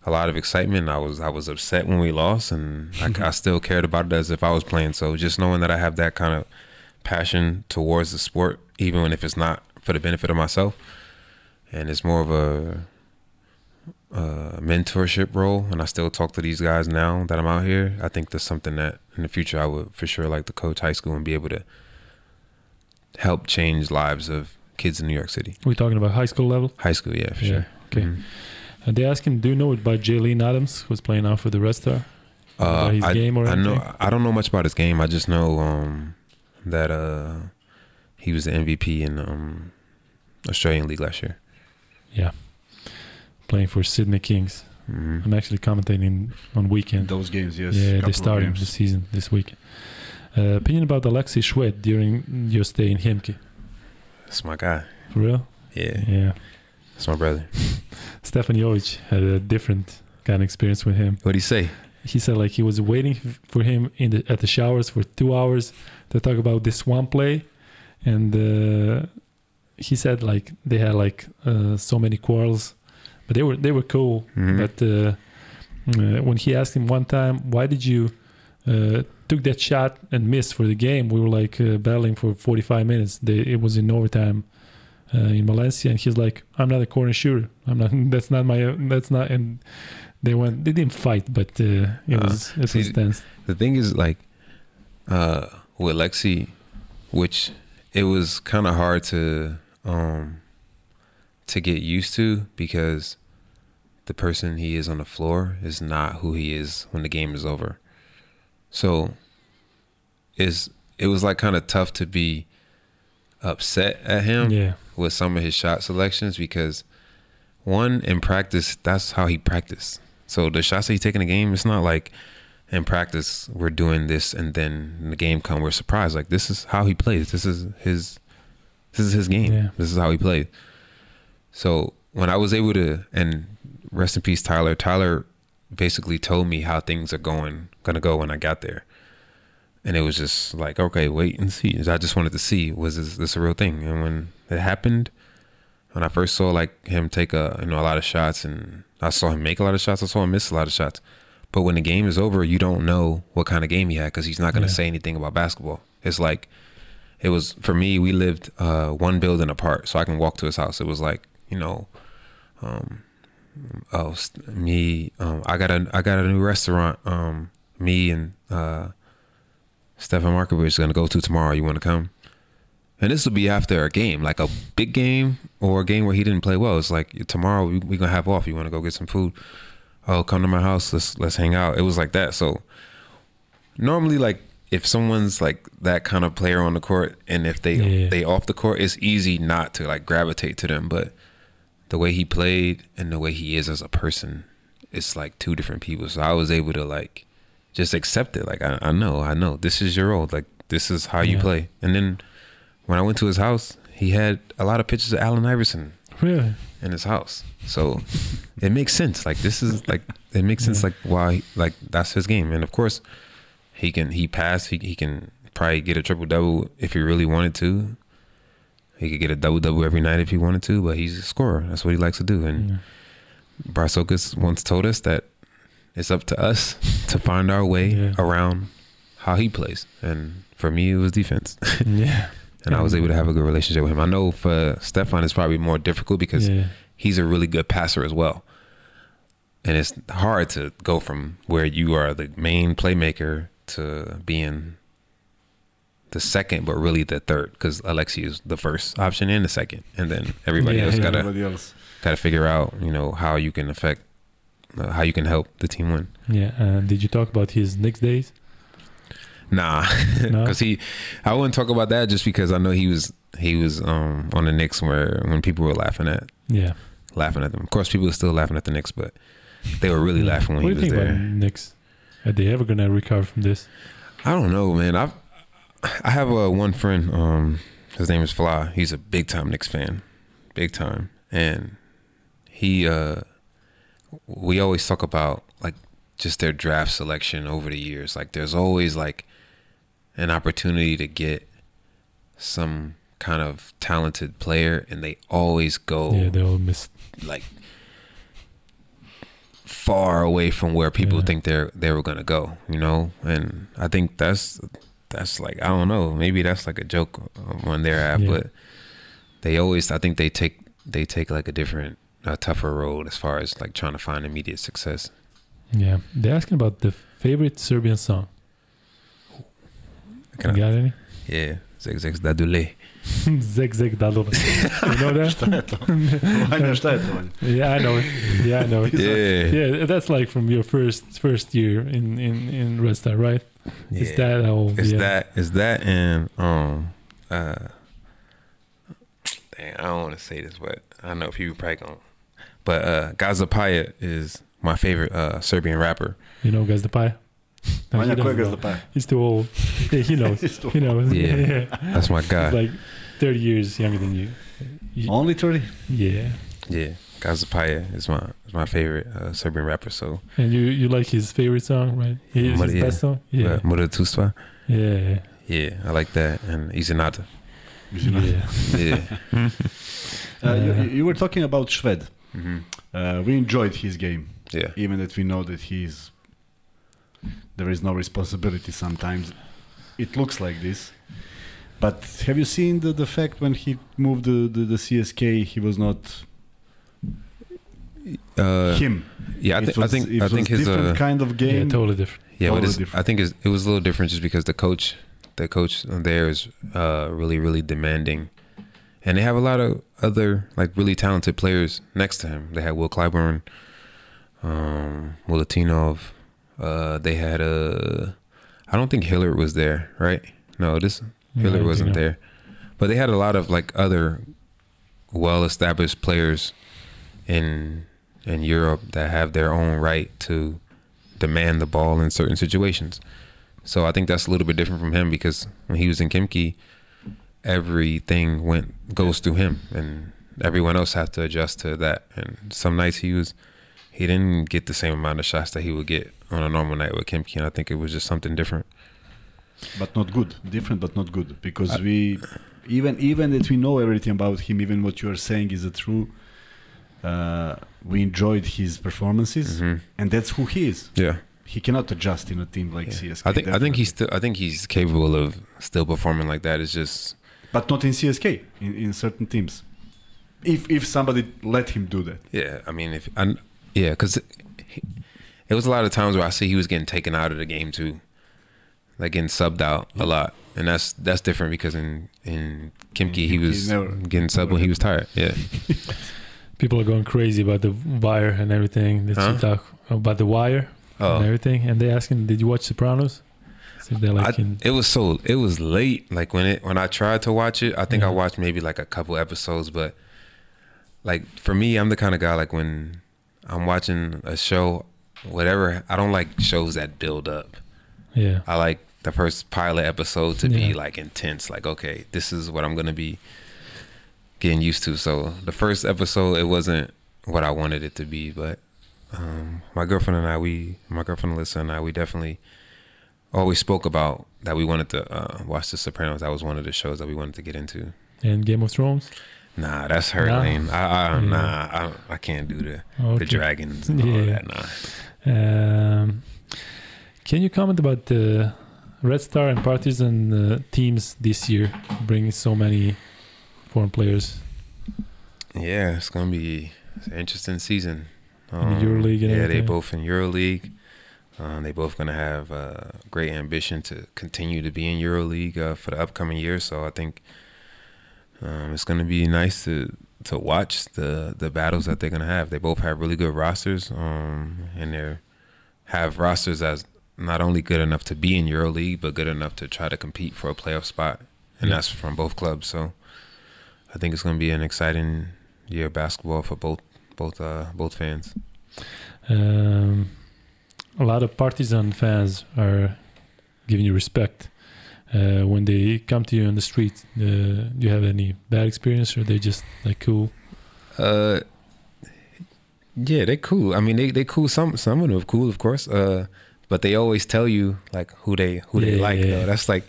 a lot of excitement. I was I was upset when we lost, and I, I still cared about it as if I was playing. So just knowing that I have that kind of passion towards the sport, even if it's not for the benefit of myself, and it's more of a uh, mentorship role, and I still talk to these guys now that I'm out here. I think that's something that in the future I would for sure like to coach high school and be able to help change lives of kids in New York City. We're talking about high school level. High school, yeah, for Yeah. sure. Okay. Mhm. And they ask him, "Do you know about Jalen Adams, who's playing now for the Red Star? Uh, About his I, game or I know? I don't know much about his game. I just know um, that uh, he was the MVP in um, Australian League last year. Yeah, playing for Sydney Kings. hmm I'm actually commentating on weekend. Those games, yes. yeah, they're of the season this week. Uh, opinion about Alexey Shved during your stay in Khimki? That's my guy. For real? Yeah, Yeah. that's my brother. Stefan Jovic had a different kind of experience with him. What'd he say? He said like he was waiting for him in the at the showers for two hours to talk about this one play, and uh, he said like they had like uh, so many quarrels, but they were they were cool. Mhm. But uh, uh, when he asked him one time, why did you uh, took that shot and missed for the game? We were like uh, battling for 45 minutes. They, it was in overtime uh, in Valencia, and he's like, "I'm not a corner shooter. I'm not. That's not my. That's not." And they went. They didn't fight, but uh, it was it see, was tense. The thing is, like, uh, with Lexi, which it was kind of hard to um to get used to because the person he is on the floor is not who he is when the game is over. So, is it was like kind of tough to be upset at him Yeah, with some of his shot selections because one in practice that's how he practiced. So the shots that he take in the game, it's not like in practice we're doing this and then the game come we're surprised. Like this is how he plays. This is his this is his game. Yeah. This is how he plays. So when I was able to and rest in peace Tyler, Tyler basically told me how things are going gonna go when I got there. And it was just like, okay, wait and see. I just wanted to see was this, this a real thing? And when it happened, when I first saw like him take a you know a lot of shots, and I saw him make a lot of shots, I saw him miss a lot of shots. But when the game is over, you don't know what kind of game he had because he's not going to Yeah. say anything about basketball. It's like it was for me. We lived uh, one building apart, so I can walk to his house. It was like you know, um, oh st- me, um, I got a I got a new restaurant. Um, me and uh, Stefan Markovic is gonna go to tomorrow. You want to come? And this will be after a game, like a big game or a game where he didn't play well. It's like tomorrow we we gonna have off. You want to go get some food? Oh, come to my house. Let's let's hang out. It was like that. So normally, like if someone's like that kind of player on the court, and if they Yeah. they off the court, it's easy not to like gravitate to them. But the way he played and the way he is as a person, it's like two different people. So I was able to like just accept it. Like I, I know, I know this is your role. Like this is how you play. And then when I went to his house, he had a lot of pictures of Allen Iverson really. In his house. So it makes sense. Like this is like it makes sense. Like why like that's his game. And of course, he can he pass. He he can probably get a triple double if he really wanted to. He could get a double double every night if he wanted to. But he's a scorer. That's what he likes to do. And Yeah. Bartzokas once told us that it's up to us to find our way Yeah. around how he plays. And for me, it was defense. yeah. And I was able to have a good relationship with him. I know for Stefan, it's probably more difficult because yeah. he's a really good passer as well. And it's hard to go from where you are the main playmaker to being the second, but really the third, because Alexi is the first option and the second, and then everybody Yeah, else yeah. gotta Everybody else. gotta figure out, you know, how you can affect, uh, how you can help the team win. Yeah. Uh, did you talk about his Knicks days? Nah, No? because he, I wouldn't talk about that just because I know he was he was um on the Knicks where when people were laughing at Yeah. laughing at them. Of course, people are still laughing at the Knicks, but they were really laughing when what he do was think there. about Knicks? Are they ever gonna recover from this? I don't know, man. I I have a one friend. Um, his name is Fly. He's a big time Knicks fan, big time, and he uh, we always talk about like just their draft selection over the years. Like, there's always like an opportunity to get some kind of talented player, and they always go Yeah, they all missed. like far away from where people Yeah. think they're they were gonna go, you know. And I think that's that's like I don't know, maybe that's like a joke on their app, Yeah. but they always I think they take they take like a different a tougher road as far as like trying to find immediate success. Yeah, they're asking about the favorite Serbian song. Can you I- got any? Yeah, Zeg Zeg Dadule. Zeg Zeg Dadova. you know that? Vanja, šta je to? Yeah, I know it. Yeah, I know it. Yeah, Yeah, that's like from your first first year in in in Red Star, right? Is yeah. that how? It's yeah. that. It's that, and um, uh, dang, I don't want to say this, but I know people probably going But uh, Gazda Paja is my favorite uh, Serbian rapper. You know, Gaz the Pie. No, he Vanja, ko je doesn't He's too old. Yeah, he knows. He's too he knows. Yeah. That's my guy. He's like 30 years younger than you. You- Only 30? Yeah. yeah, Gazda Paja is my is my favorite uh, Serbian rapper. So And you you like his favorite song, right? His, Mud- his yeah. best song? Yeah. uh, Muda Tuspa. Yeah. Yeah, I like that, and Isanata. Yeah. Yeah. Uh, you, you were talking about Shved. hmm Uh, we enjoyed his game, Yeah. even that we know that he's there is no responsibility sometimes. It looks like this. But have you seen the, the fact when he moved the, the, the CSK, he was not Uh, him. yeah, I, It th- I think it I was think his different uh, kind of Yeah, game. totally different. Yeah, but Totally it's, different. I think it's, it was a little different just because the coach, the coach there is uh, really, really demanding, and they have a lot of other like really talented players next to him. They had Will Clyburn, um, Milutinov. Uh, they had a. I don't think Hilliard was there, right? No, this Yeah, Hilliard wasn't there, but they had a lot of like other well-established players in in Europe that have their own right to demand the ball in certain situations. So I think that's a little bit different from him because when he was in Khimki, everything went goes through him, and everyone else has to adjust to that. And some nights he was he didn't get the same amount of shots that he would get on a normal night with Khimki, and I think it was just something different. but not good. Different but not good. Because we even even that we know everything about him even what you are saying is a true uh, we enjoyed his performances hmm and that's who he is. Yeah, he cannot adjust in a team like Yeah. CSK I think I think he's still I think he's capable of still performing like that. It's just but not in CSK in, in certain teams. If if somebody let him do that. Yeah, I mean, if I, yeah, because it was a lot of times where I see he was getting taken out of the game too, like getting subbed out a lot, and that's that's different because in in Khimki he was never- getting subbed when he was tired. Yeah, People are going crazy about the wire and everything. Huh? talk about the wire and oh, everything. And they asking, did you watch Sopranos? So they're I, in, it was so it was late. Like when it when I tried to watch it, I think I watched maybe like a couple episodes, but like for me, I'm the kind of guy like when I'm watching a show, whatever. I don't like shows that build up. yeah. I like the first pilot episode to Yeah. be like intense. Like, okay, this is what I'm gonna be getting used to. So the first episode, it wasn't what I wanted it to be, but um, my girlfriend and I, we, my girlfriend Alyssa and I, we definitely always spoke about that we wanted to uh, watch The Sopranos. That was one of the shows that we wanted to get into. And Game of Thrones? Nah, that's her Nah. lane. I, I Yeah. nah, I, I can't do the the dragons and all that. Nah. Um, can you comment about the Red Star and Partizan uh, teams this year, bringing so many foreign players? Yeah, it's gonna be it's an interesting season. In the EuroLeague and yeah, they both in EuroLeague. Um, they both gonna have uh, great ambition to continue to be in EuroLeague uh, for the upcoming year. So I think um, it's gonna be nice to to watch the the battles that they're gonna have. They both have really good rosters, um, and they have rosters that's not only good enough to be in EuroLeague, but good enough to try to compete for a playoff spot, and Yeah. that's from both clubs. So I think it's gonna be an exciting year of basketball for both both uh, both fans. Um, a lot of Partizan fans are giving you respect uh, when they come to you on the street. Uh, do you have any bad experience, or they just like cool? Uh, yeah, they're cool. I mean, they they cool. Some some of them are cool, of course. Uh, but they always tell you like who they who they like. yeah. Though. That's like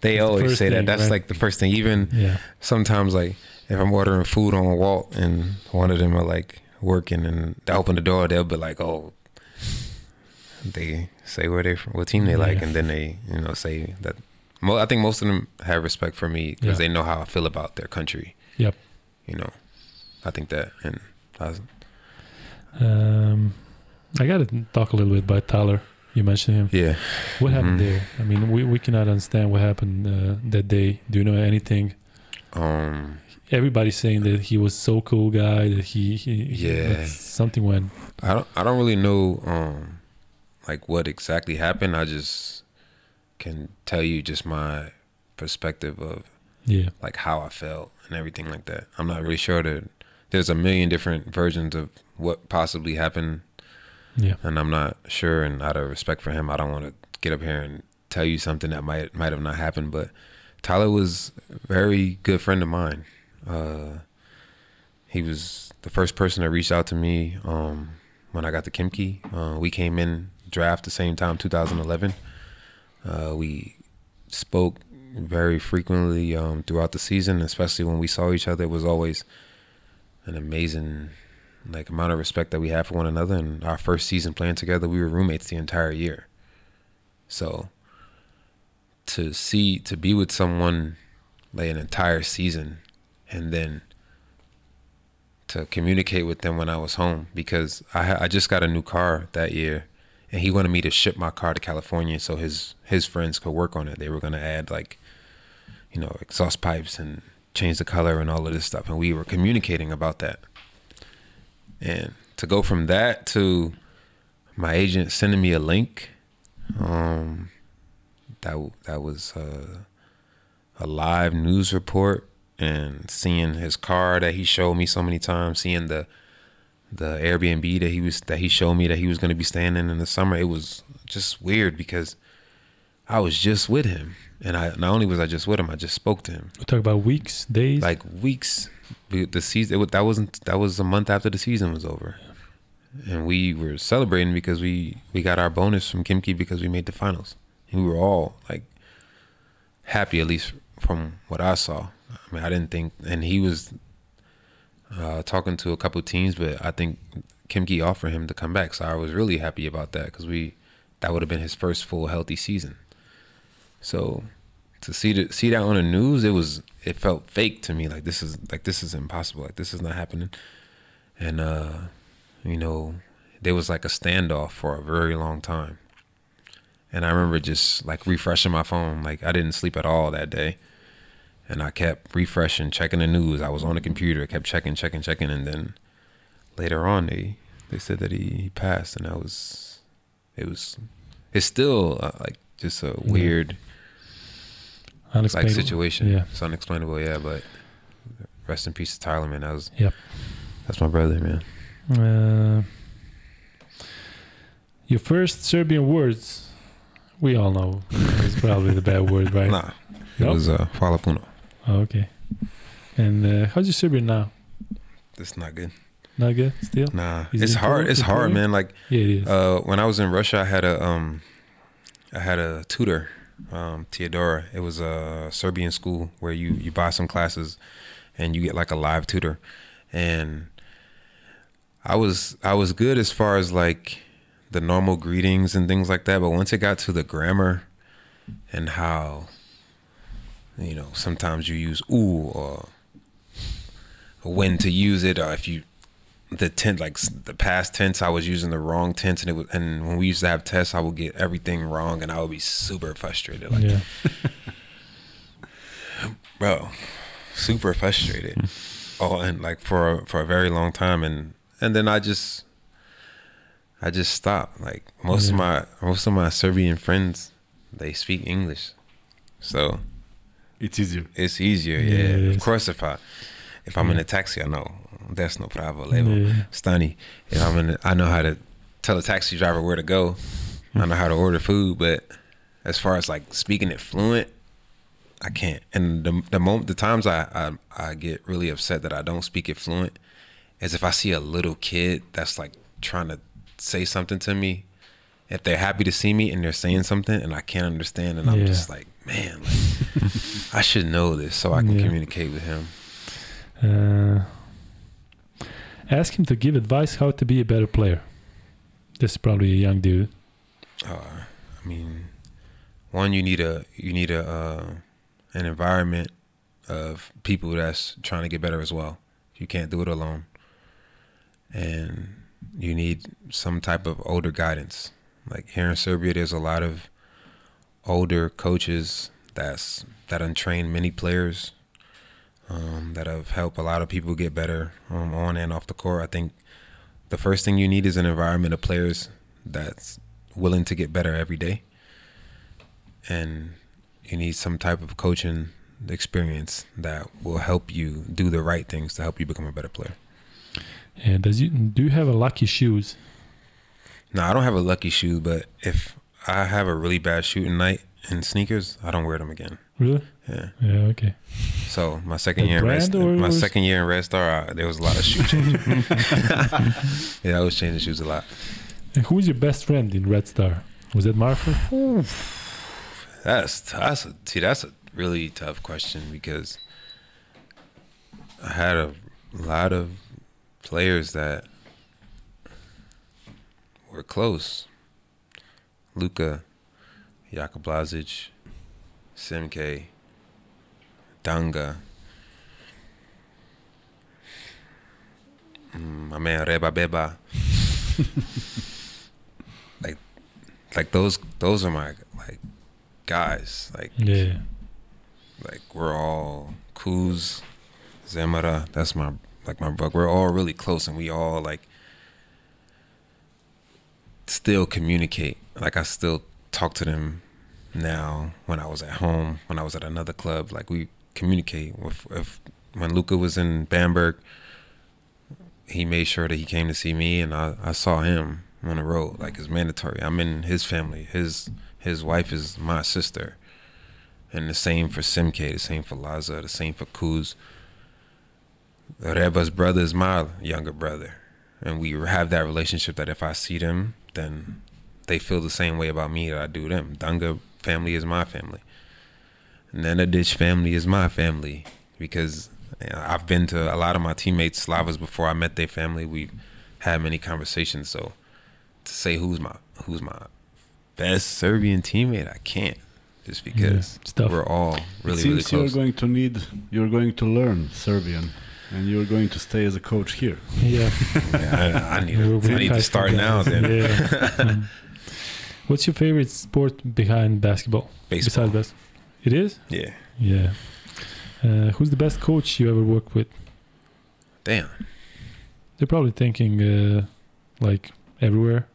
they That's always say that. That's right? like the first thing. Even Yeah, sometimes like if I'm ordering food on Wolt and one of them are like working and they open the door, they'll be like, oh. They say where they from, what team they like, Yeah. and then they you know say that. Mo- I think most of them have respect for me because Yeah. they know how I feel about their country. Yep. You know, I think that, and I, Um, I got to talk a little bit about Tyler. You mentioned him. yeah. What happened Mhm. there? I mean, we, we cannot understand what happened uh, that day. Do you know anything? Um. Everybody's saying that he was so cool guy that he, he he- Yeah. that something went. I don't. I don't really know. Um. Like what exactly happened. I just can tell you just my perspective of Yeah, like how I felt and everything like that. I'm not really sure that there's a million different versions of what possibly happened, yeah, and I'm not sure. And out of respect for him, I don't want to get up here and tell you something that might might have not happened. But Tyler was a very good friend of mine. Uh, he was the first person to reach out to me um, when I got to Khimki. Uh, we came in draft the same time, 2011. Uh, we spoke very frequently um, throughout the season, especially when we saw each other. It was always an amazing like amount of respect that we had for one another. And our first season playing together, we were roommates the entire year. So to see to be with someone like an entire season and then to communicate with them when I was home because I I just got a new car that year and he wanted me to ship my car to California so his his friends could work on it. They were gonna add like you know exhaust pipes and change the color and all of this stuff, and we were communicating about that. And to go from that to my agent sending me a link, um, that that was uh, a live news report and seeing his car that he showed me so many times, seeing the the Airbnb that he was that he showed me that he was going to be staying in in the summer. It was just weird because I was just with him, and I not only was I just with him, I just spoke to him we talk about weeks, days. like weeks. The season it, that wasn't that was a month after the season was over, and we were celebrating because we we got our bonus from Khimki because we made the finals, and we were all like happy at least from what I saw. I mean, I didn't think, and he was uh, talking to a couple teams, but I think Khimki offered him to come back, so I was really happy about that because we that would have been his first full healthy season. So to see the, see that on the news, it was it felt fake to me. Like this is like this is impossible. Like this is not happening. And uh, you know, there was like a standoff for a very long time. And I remember just like refreshing my phone. Like I didn't sleep at all that day. And I kept refreshing, checking the news. I was on the computer, kept checking, checking, checking, and then later on they they said that he, he passed, and I was it was it's still uh, like just a Yeah. weird like situation. Yeah. It's unexplainable, yeah, but rest in peace to Tyler, man. That was Yep. that's my brother, man. Uh, your first Serbian words, we all know, is probably the bad word, right? Nah. It No? was uh Hvala puno. Oh, okay. And uh, how's your Serbian now? That's not good. Not good still? Nah. Is it's it hard. It's hard, man. Like Yeah, it is. uh when I was in Russia I had a um I had a tutor, um, Theodora. It was a Serbian school where you you buy some classes and you get like a live tutor. And I was I was good as far as like the normal greetings and things like that, but once it got to the grammar and how you know, sometimes you use ooh or when to use it or if you the tense like the past tense I was using the wrong tense and it was and when we used to have tests I would get everything wrong and I would be super frustrated like yeah. bro super frustrated. Hmm. Oh and like for for a very long time and and then I just I just stopped like most of my most of my Serbian friends they speak English. So It's easier. it's easier Yeah, yeah, of course if I if I'm in a taxi I know that's no problem Yeah. stunny if I'm in a, I know how to tell a taxi driver where to go. I know how to order food but as far as like speaking it fluent I can't. And the the moment the times I, I I get really upset that I don't speak it fluent is if I see a little kid that's like trying to say something to me if they're happy to see me and they're saying something and I can't understand and I'm Yeah. just like man like I should know this so I can Yeah. communicate with him Uh, ask him to give advice how to be a better player. This is probably a young dude. uh, I mean, one you need a you need a uh, an environment of people that's trying to get better as well. You can't do it alone. and you need some type of older guidance. Like here in Serbia, there's a lot of older coaches that's that untrained many players um, that have helped a lot of people get better um, on and off the court. I think the first thing you need is an environment of players that's willing to get better every day, and you need some type of coaching experience that will help you do the right things to help you become a better player. And does you do you have a lucky shoes? No, I don't have a lucky shoe, but if I have a really bad shooting night in sneakers, I don't wear them again. Really? Yeah. Yeah. Okay. So my second The year in Red Star, my was- second year in Red Star, uh, there was a lot of shoe changing. yeah, I was changing shoes a lot. And who is your best friend in Red Star? Was that Marco? That's that's a, see that's a really tough question because I had a lot of players that were close. Luca, Jaka Blazic, Simke, Danga, mm, my man Reba Beba. like, like those those are my like guys. Like Yeah. like we're all Kuz, Zemara. That's my like my brother. We're all really close, and we all like still communicate. Like I still talk to them now. When I was at home, when I was at another club, like we communicate. If, if when Luca was in Bamberg, he made sure that he came to see me, and I, I saw him on the road. Like it's mandatory. I'm in his family. His his wife is my sister. And the same for Simke, the same for Laza, the same for Kuz. Reba's brother is my younger brother. And we have that relationship that if I see them, then they feel the same way about me that I do them. Dunga family is my family. Nenadic family is my family because I've been to a lot of my teammates, Slavas, before I met their family. We've had many conversations. So to say who's my who's my best Serbian teammate, I can't. Just because it's tough. we're all it really, really seems you're going to need, you're going to learn Serbian, and you're going to stay as a coach here. Yeah. Yeah, I, I need, We're to, I need to start now. Then Yeah. Mm. What's your favorite sport behind basketball? baseball. Besides basketball, it is. Yeah, Yeah. Uh, who's the best coach you ever worked with? damn. They're probably thinking uh, like everywhere,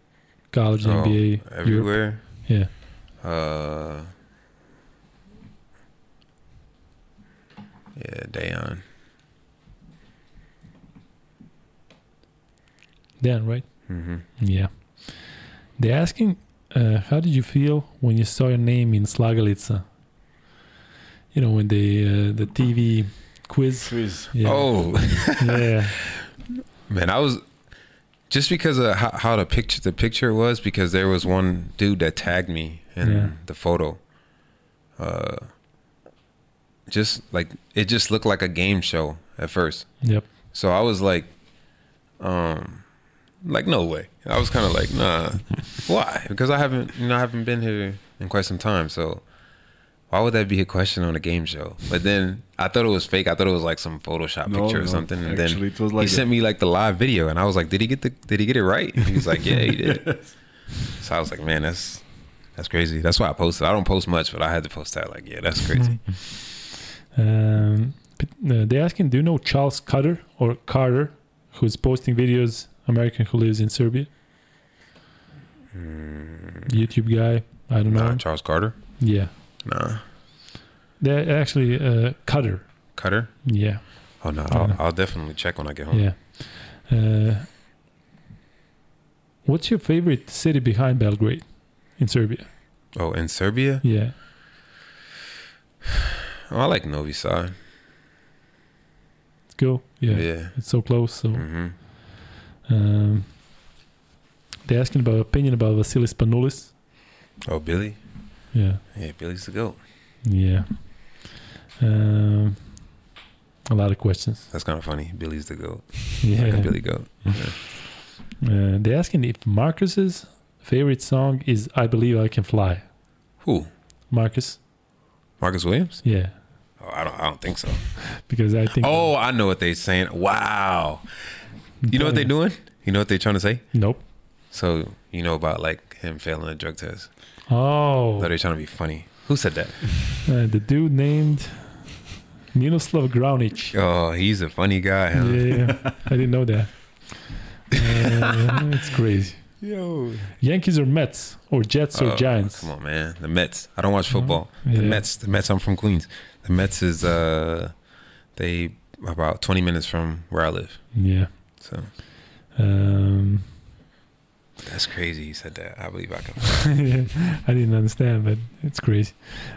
college, Oh, NBA, Europe. everywhere. Yeah. Uh, yeah, Dejan. Dan, right? hmm Yeah. They're asking, uh, how did you feel when you saw your name in Slagalica? You know, when the uh, the TV quiz. Quiz. Yeah. Oh, yeah. man, I was just because of how, how the picture the picture was because there was one dude that tagged me in Yeah. the photo. Uh, just like it just looked like a game show at first. Yep. So I was like, um, like no way. I was kind of like, nah, why? Because I haven't, you know, I haven't been here in quite some time. So why would that be a question on a game show? But then I thought it was fake. I thought it was like some Photoshop No, picture or no, something. And actually, then like he sent me like the live video, and I was like, did he get the? Did he get it right? And he was like, yeah, he did. so I was like, man, that's that's crazy. That's why I posted. I don't post much, but I had to post that. Like, yeah, that's crazy. Um, uh, they're asking, do you know Charles Cutter or Carter, who's posting videos, American who lives in Serbia? YouTube guy. I don't know. Nah, him. Charles Carter. Yeah. Nah, They're actually uh, Cutter. Cutter. Yeah. Oh no, I'll, I'll definitely check when I get home. Yeah. Uh, what's your favorite city behind Belgrade in Serbia? Oh, in Serbia, Yeah. oh, I like Novi Sad. Let's go. Yeah. Yeah. It's so close. So hmm um, they're asking about opinion about Vasilis Spanoulis. Oh, Billy. Yeah. Yeah, Billy's the goat. Yeah. Um, a lot of questions. That's kind of funny. Billy's the goat. Yeah. Like a Billy goat. Uh, they're asking if Marcus's favorite song is "I Believe I Can Fly." Who? Marcus. Marcus Williams? Yeah. Oh, I don't. I don't think so. Because I think. Oh, I know what they're saying. Wow. You know what they're doing? You know what they're trying to say? Nope. So you know about like him failing a drug test. Oh, So they're trying to be funny. Who said that? uh, the dude named Miroslav Graunic. Oh, he's a funny guy. Huh? Yeah, I didn't know that. Uh, it's crazy. Yo. Yankees or Mets or Jets or Oh, Giants? Come on, man. The Mets. I don't watch football. Yeah. The Mets. The Mets. I'm from Queens. The Mets is uh, they about 20 minutes from where I live. Yeah. So Um, that's crazy. He said that. I believe I can. I didn't understand, but it's crazy.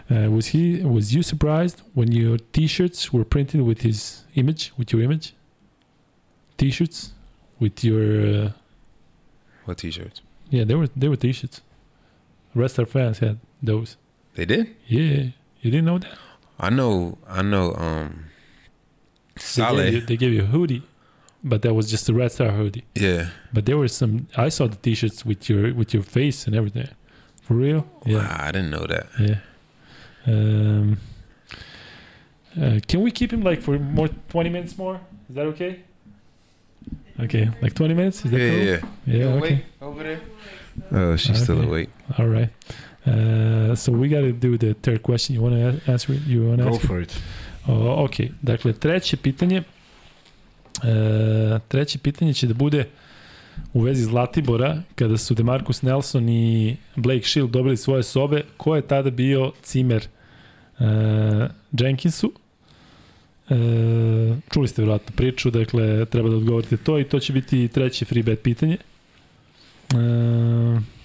Uh, was he? Was you surprised when your T-shirts were printed with his image, with your image? T-shirts with your uh, What T-shirts? yeah, they were they were T-shirts. Rest of our fans had those. They did. Yeah, you didn't know that. I know. I know. Um, They gave, you, they gave you a hoodie, but that was just the Red Star hoodie. Yeah. But there were some. I saw the T-shirts with your with your face and everything. For real? Yeah. Wow, I didn't know that. Yeah. Um, uh, can we keep him like for more 20 minutes more? Is that okay? Okay, like 20 minutes? Is that Yeah, cool? yeah. Yeah, okay. over there. Oh, she's still awake. All right. Uh, so we got to do the third question. You want to answer it? You want to Go ask it? for it. O, ok, dakle treće pitanje e, treće pitanje će da bude u vezi Zlatibora kada su Demarcus Nelson i Blake Shield dobili svoje sobe ko je tada bio cimer e, Jenkinsu e, čuli ste vjerojatno priču dakle treba da odgovorite to i to će biti treće free bet pitanje e,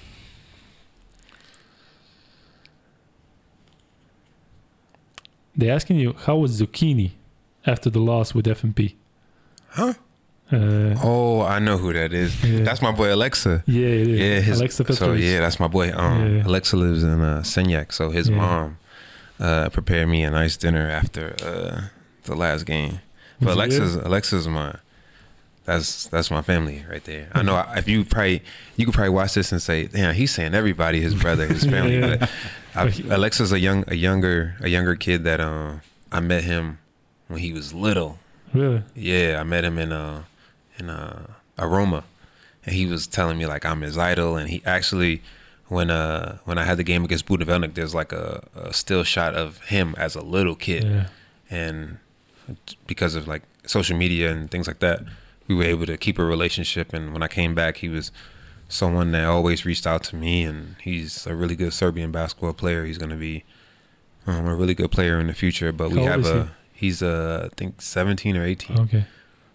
They asking you how was Zucchini after the loss with FMP? Huh? Uh, Oh, I know who that is. yeah. That's my boy Alexa. yeah, is. Yeah, his, Alexa so yeah, that's my boy. Um, Yeah. Alexa lives in uh, Senjak, so his Yeah. mom uh, prepared me a nice dinner after uh, the last game. But Alexa's Alexa's my that's that's my family right there. I know Mm-hmm. if you probably you could probably watch this and say, "Damn, he's saying everybody, his brother, his family." Yeah. But I, Alexa's a young a younger a younger kid that um I met him when he was little. Really? Yeah, I met him in uh in uh Aroma, and he was telling me like I'm his idol, and he actually when uh when I had the game against Budivelnyk, there's like a, a still shot of him as a little kid, Yeah. and because of like social media and things like that, we were able to keep a relationship. And when I came back, he was someone that always reached out to me, and he's a really good Serbian basketball player. He's going to be um, a really good player in the future. But we have a he's uh, I think 17 or 18 Okay.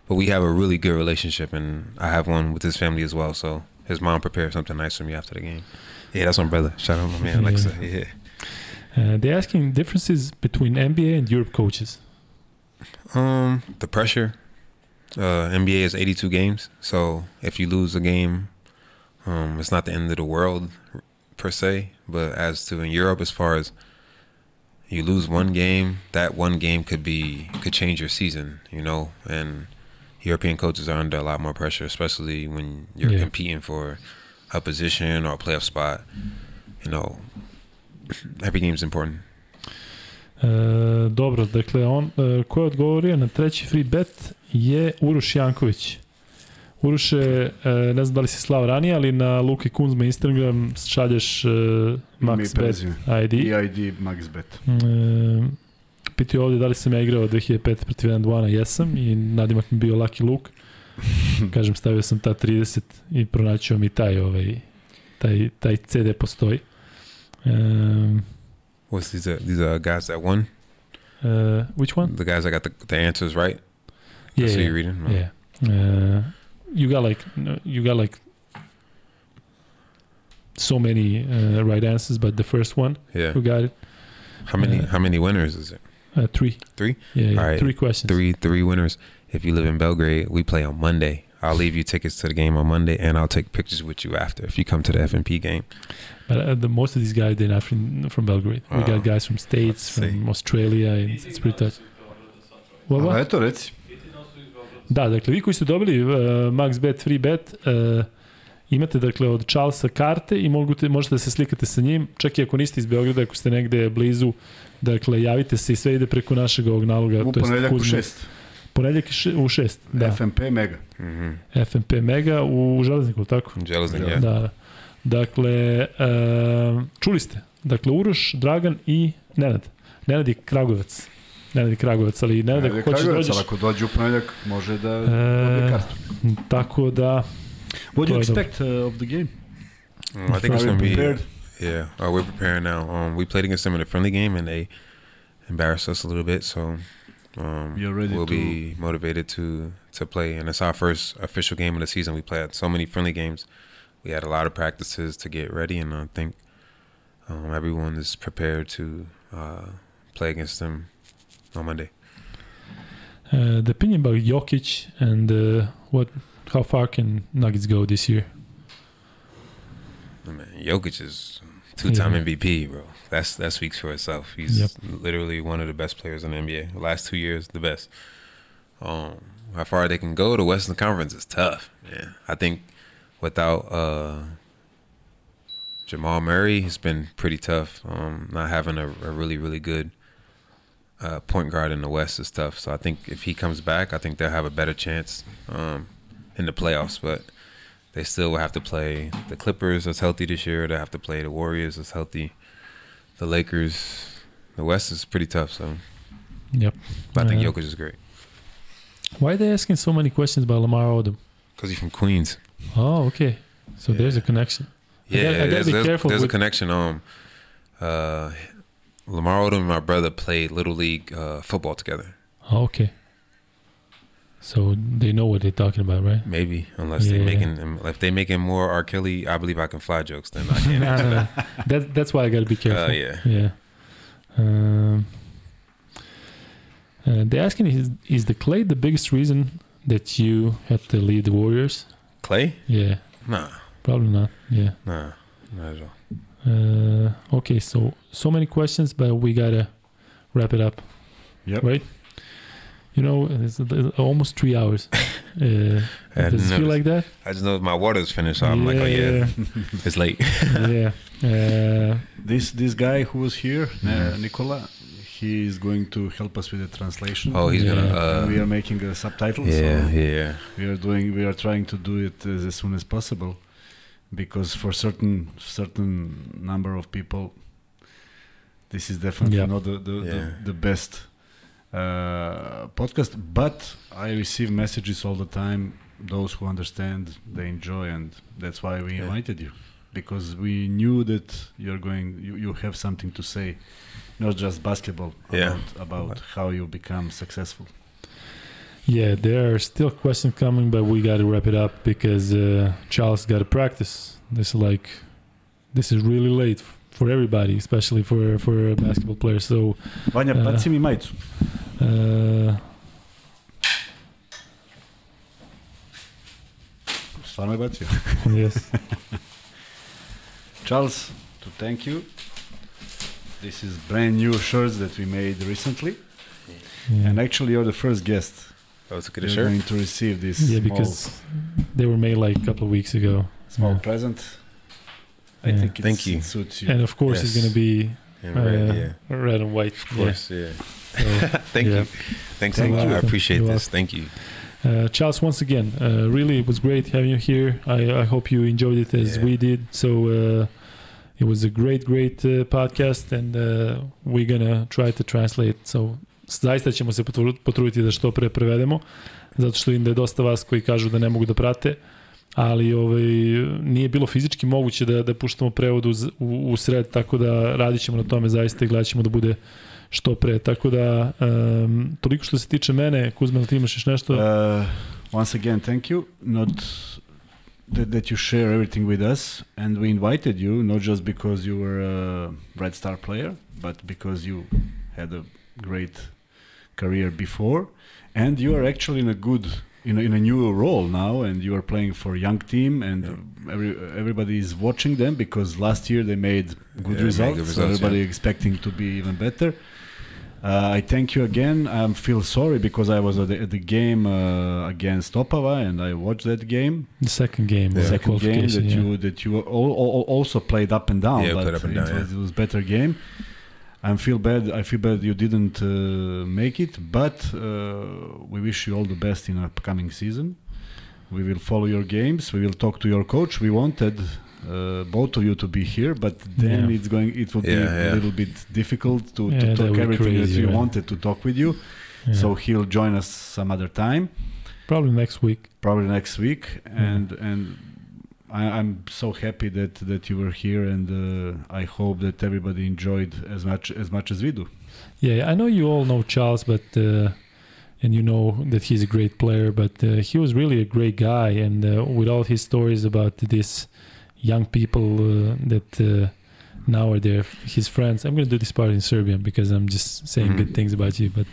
but we have a really good relationship and I have one with his family as well. So his mom prepared something nice for me after the game. Yeah, that's my brother. Shout out my man. Alexa. Yeah. Uh, they're asking differences between NBA and Europe coaches. Um, the pressure. Uh, NBA is 82 games, so if you lose a game, um, it's not the end of the world per se. But as to in Europe, as far as you lose one game, that one game could be could change your season, you know. And European coaches are under a lot more pressure, especially when you're Yeah. competing for a position or a playoff spot. You know, every game's important. E, dobro, dakle, on, e, ko je odgovorio na treći free bet je Uroš Janković. Uroše, e, ne znam da li si slao ranije, ali na Luki Kunzma Instagram šalješ e, Ime i Max Bet prezime. ID. MaxBet. E, pitao je ovdje da li sam ja igrao 2005 protiv 1 jesam i nadimak mi bio Lucky Luke. Kažem, stavio sam ta 30 i pronaćao mi taj, ovaj, taj, taj CD postoji. Um, What's these? Are, these are guys that won. uh, which one? The guys that got the, the answers right. Yeah, That's yeah, you're reading. Yeah. Uh, you got like you got like so many uh, right answers, but the first one Yeah. who got it, How many? Uh, how many winners is it? uh, three. Three? Yeah, yeah All right. three questions. Three. Three winners. If you live in Belgrade, we play on Monday. I'll leave you tickets to the game on Monday, and I'll take pictures with you after if you come to the FMP game. But uh, the most of these guys they're not from from Belgrade. We got guys from states, Let's from Australia, and it's, it's pretty tough. What, A what? eto, reci. Da, dakle, vi koji ste dobili uh, Max Bet, Free Bet, uh, imate dakle od Charlesa karte i možete, možete da se slikate sa njim, čak i ako niste iz Beograda, ako ste negde blizu, dakle, javite se i sve ide preko našeg ovog naloga. U to jest ponedeljak u šest. Še- u 6, da. FMP Mega. hmm FMP Mega u Železniku, tako? Jelazin, Da. Da. Dakle, e, čuli ste. Dakle, Uroš, Dragan i Nenad. Nenad je Kragujevac. Nenad je Kragujevac, ali Nenad, Ajde, ako hoćeš dođeš... ali ako dođe u ponedjak, može da E, dobije kartu. Tako da, What do you expect uh, of the game? Um, I think it's going to be. prepared? Yeah, uh, we're preparing now. Um, we played against them in a friendly game, and they embarrassed us a little bit. So um, ready we'll to- be motivated to to play. And it's our first official game of the season. We played so many friendly games. We had a lot of practices to get ready, and I think um, everyone is prepared to uh, play against them on Monday. uh, the opinion about Jokic and uh, what, how far can Nuggets go this year? I mean, Jokic is two-time Yeah. MVP, bro. That's that speaks for itself. He's Yep. literally one of the best players in the NBA. The last two years, the best. Um, how far they can go, the Western Conference is tough. Yeah, I think without uh, Jamal Murray, it's been pretty tough. Um, not having a, a really really good uh, point guard in the West is tough. So I think if he comes back, I think they'll have a better chance um, in the playoffs. But they still will have to play the Clippers that's healthy this year. They have to play the Warriors that's healthy. The Lakers. The West is pretty tough. So Yep. but I think Uh, Jokic is great Why are they asking so many questions about Lamar Odom? because he's from Queens. Oh, okay. So there's a Yeah. connection. I Yeah, gotta- I gotta there's, be there's- careful there's a connection. Um, uh, Lamar Odom and my brother played little league uh, football together. Oh, okay. So they know what they're talking about, right? Maybe unless Yeah. they making if they making more R. Kelly, I believe I can fly jokes. Then I can't. no, no, no. That's that's why I got to be careful. Uh, yeah. Yeah. Um, uh, they're asking is is the Klay the biggest reason that you had to leave the Warriors? Klay? Yeah, Nah, probably not. Yeah. nah, not at all. Uh, okay, so so many questions, but we gotta wrap it up. Yep. Right. You know, it's, it's almost three hours. Uh, I does it didn't feel like that? I just know my water's finished, so I'm like, oh yeah, it's late. yeah. Uh, This this guy who was here, uh, Mhm. Nicola, he is going to help us with the translation. Oh, he's Yeah. gonna. And we Uh, are making a subtitle. yeah, So yeah. we are doing. We are trying to do it as, as soon as possible, because for certain certain number of people, this is definitely Yeah. not the the, Yeah. the, the best uh, podcast. But I receive messages all the time. Those who understand, they enjoy, and that's why we Yeah. invited you, because we knew that you're going. You, you have something to say, not just basketball. Yeah. About, about how you become successful. Yeah, there are still questions coming, but we got to wrap it up because uh, Charles got to practice. This is like, this is really late for everybody, especially for for basketball players. So, Vanja, Uh, mi majicu. uh, Stvarno je bacio. yes, Charles, to thank you. This is brand new shirts that we made recently. yeah, And actually, you're the first guest. To get You're a shirt. going to receive this yeah, small, because they were made like a couple of weeks ago, small yeah. present. I Yeah. think it's, Thank you. it suits you. and of course it's gonna be And uh, red, yeah. red and white. Of course, yeah. Yeah. So, Thank yeah. you. Thanks Thank a lot. you. I appreciate You're this. Thank you. Uh, Charles, once again, uh, really, it was great having you here. I, I hope you enjoyed it as Yeah. we did. So uh, it was a great, great uh, podcast, and uh, we're gonna try to translate. So zaista ćemo se potru- potruditi da što pre prevedemo, zato što vidim da je dosta vas koji kažu da ne mogu da prate, ali ovaj, nije bilo fizički moguće da, da puštamo prevod u, u sred, tako da radit ćemo na tome zaista i gledat ćemo da bude što pre. Tako da, um, toliko što se tiče mene, Kuzma, ti imaš još nešto? Uh, once again, thank you. Not that, that you share everything with us, and we invited you not just because you were a Red Star player, but because you had a great career before, and you are actually in a good. In a, in a new role now, and you are playing for a young team, and every everybody is watching them because last year they made good Yeah, they made results. so everybody yeah. expecting to be even better. Uh, I thank you again. I feel sorry because I was at the, at the game uh, against Opava and I watched that game. The second game, The was second game that yeah. you that you al- al- also played up and down, Yeah, but played up and it, down, was, it was better game. I feel bad. I feel bad you didn't uh, make it, but uh, we wish you all the best in upcoming season. We will follow your games. We will talk to your coach. We wanted uh, both of you to be here, but then Yeah. it's going. It will be Yeah, a yeah. little bit difficult to, Yeah, to talk everything crazy, that we wanted to talk with you. Yeah. So he'll join us some other time, probably next week. probably next week, and and. I, I'm so happy that, that you were here, and uh, I hope that everybody enjoyed as much as much as we do. Yeah, I know you all know Charles, but uh, and you know that he's a great player, but uh, he was really a great guy, and uh, with all his stories about this young people uh, that uh, now are there, his friends. I'm gonna do this part in Serbian because I'm just saying Mhm. good things about you, but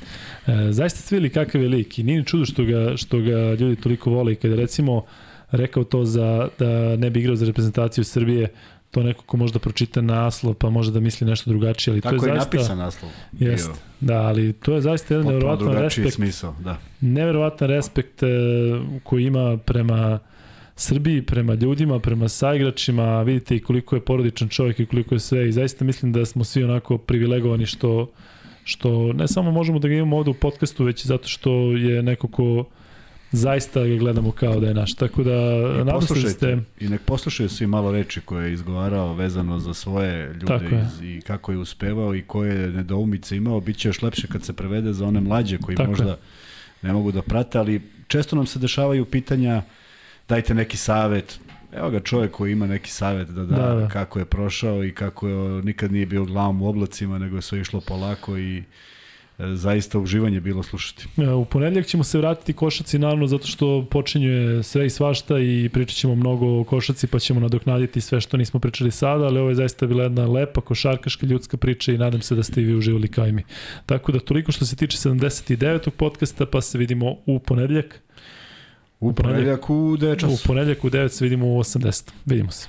uh, zaista ste vidjeli kakav je lik i nije ni čudo što ga, što ga ljudi toliko vole kada recimo rekao to za, da ne bi igrao za reprezentaciju Srbije, to neko ko možda pročita naslov pa može da misli nešto drugačije, ali to Tako je je zaista... napisan naslov. Jest. Da, ali to je zaista jedan drugačiji respekt, smisao, da. neverovatan respekt e, koji ima prema Srbiji, prema ljudima, prema saigračima, vidite i koliko je porodičan čovjek i koliko je sve i zaista mislim da smo svi onako privilegovani što što ne samo možemo da ga imamo ovde u podcastu, već zato što je neko ko zaista ga gledamo kao da je naš. Tako da, I nadam se da ste... i nek poslušaju svi malo reči koje je izgovarao vezano za svoje ljude je. iz, i kako je uspevao i koje nedoumice imao. Biće još lepše kad se prevede za one mlađe koji Tako možda je. ne mogu da prate, ali često nam se dešavaju pitanja dajte neki savet. Evo ga čovjek koji ima neki savet da da, Da, da. kako je prošao i kako je, nikad nije bio glavom u oblacima, nego je sve išlo polako i zaista uživanje bilo slušati. E, U ponedljak ćemo se vratiti košaci naravno zato što počinje sve i svašta i pričat ćemo mnogo o košaci pa ćemo nadoknaditi sve što nismo pričali sada, ali ovo je zaista bila jedna lepa košarkaška ljudska priča i nadam se da ste i vi uživali kao i mi. Tako da toliko što se tiče 79. podcasta pa se vidimo u ponedljak. U ponedjeljak u 9 U ponedljak u 9 se vidimo u 80. Vidimo se.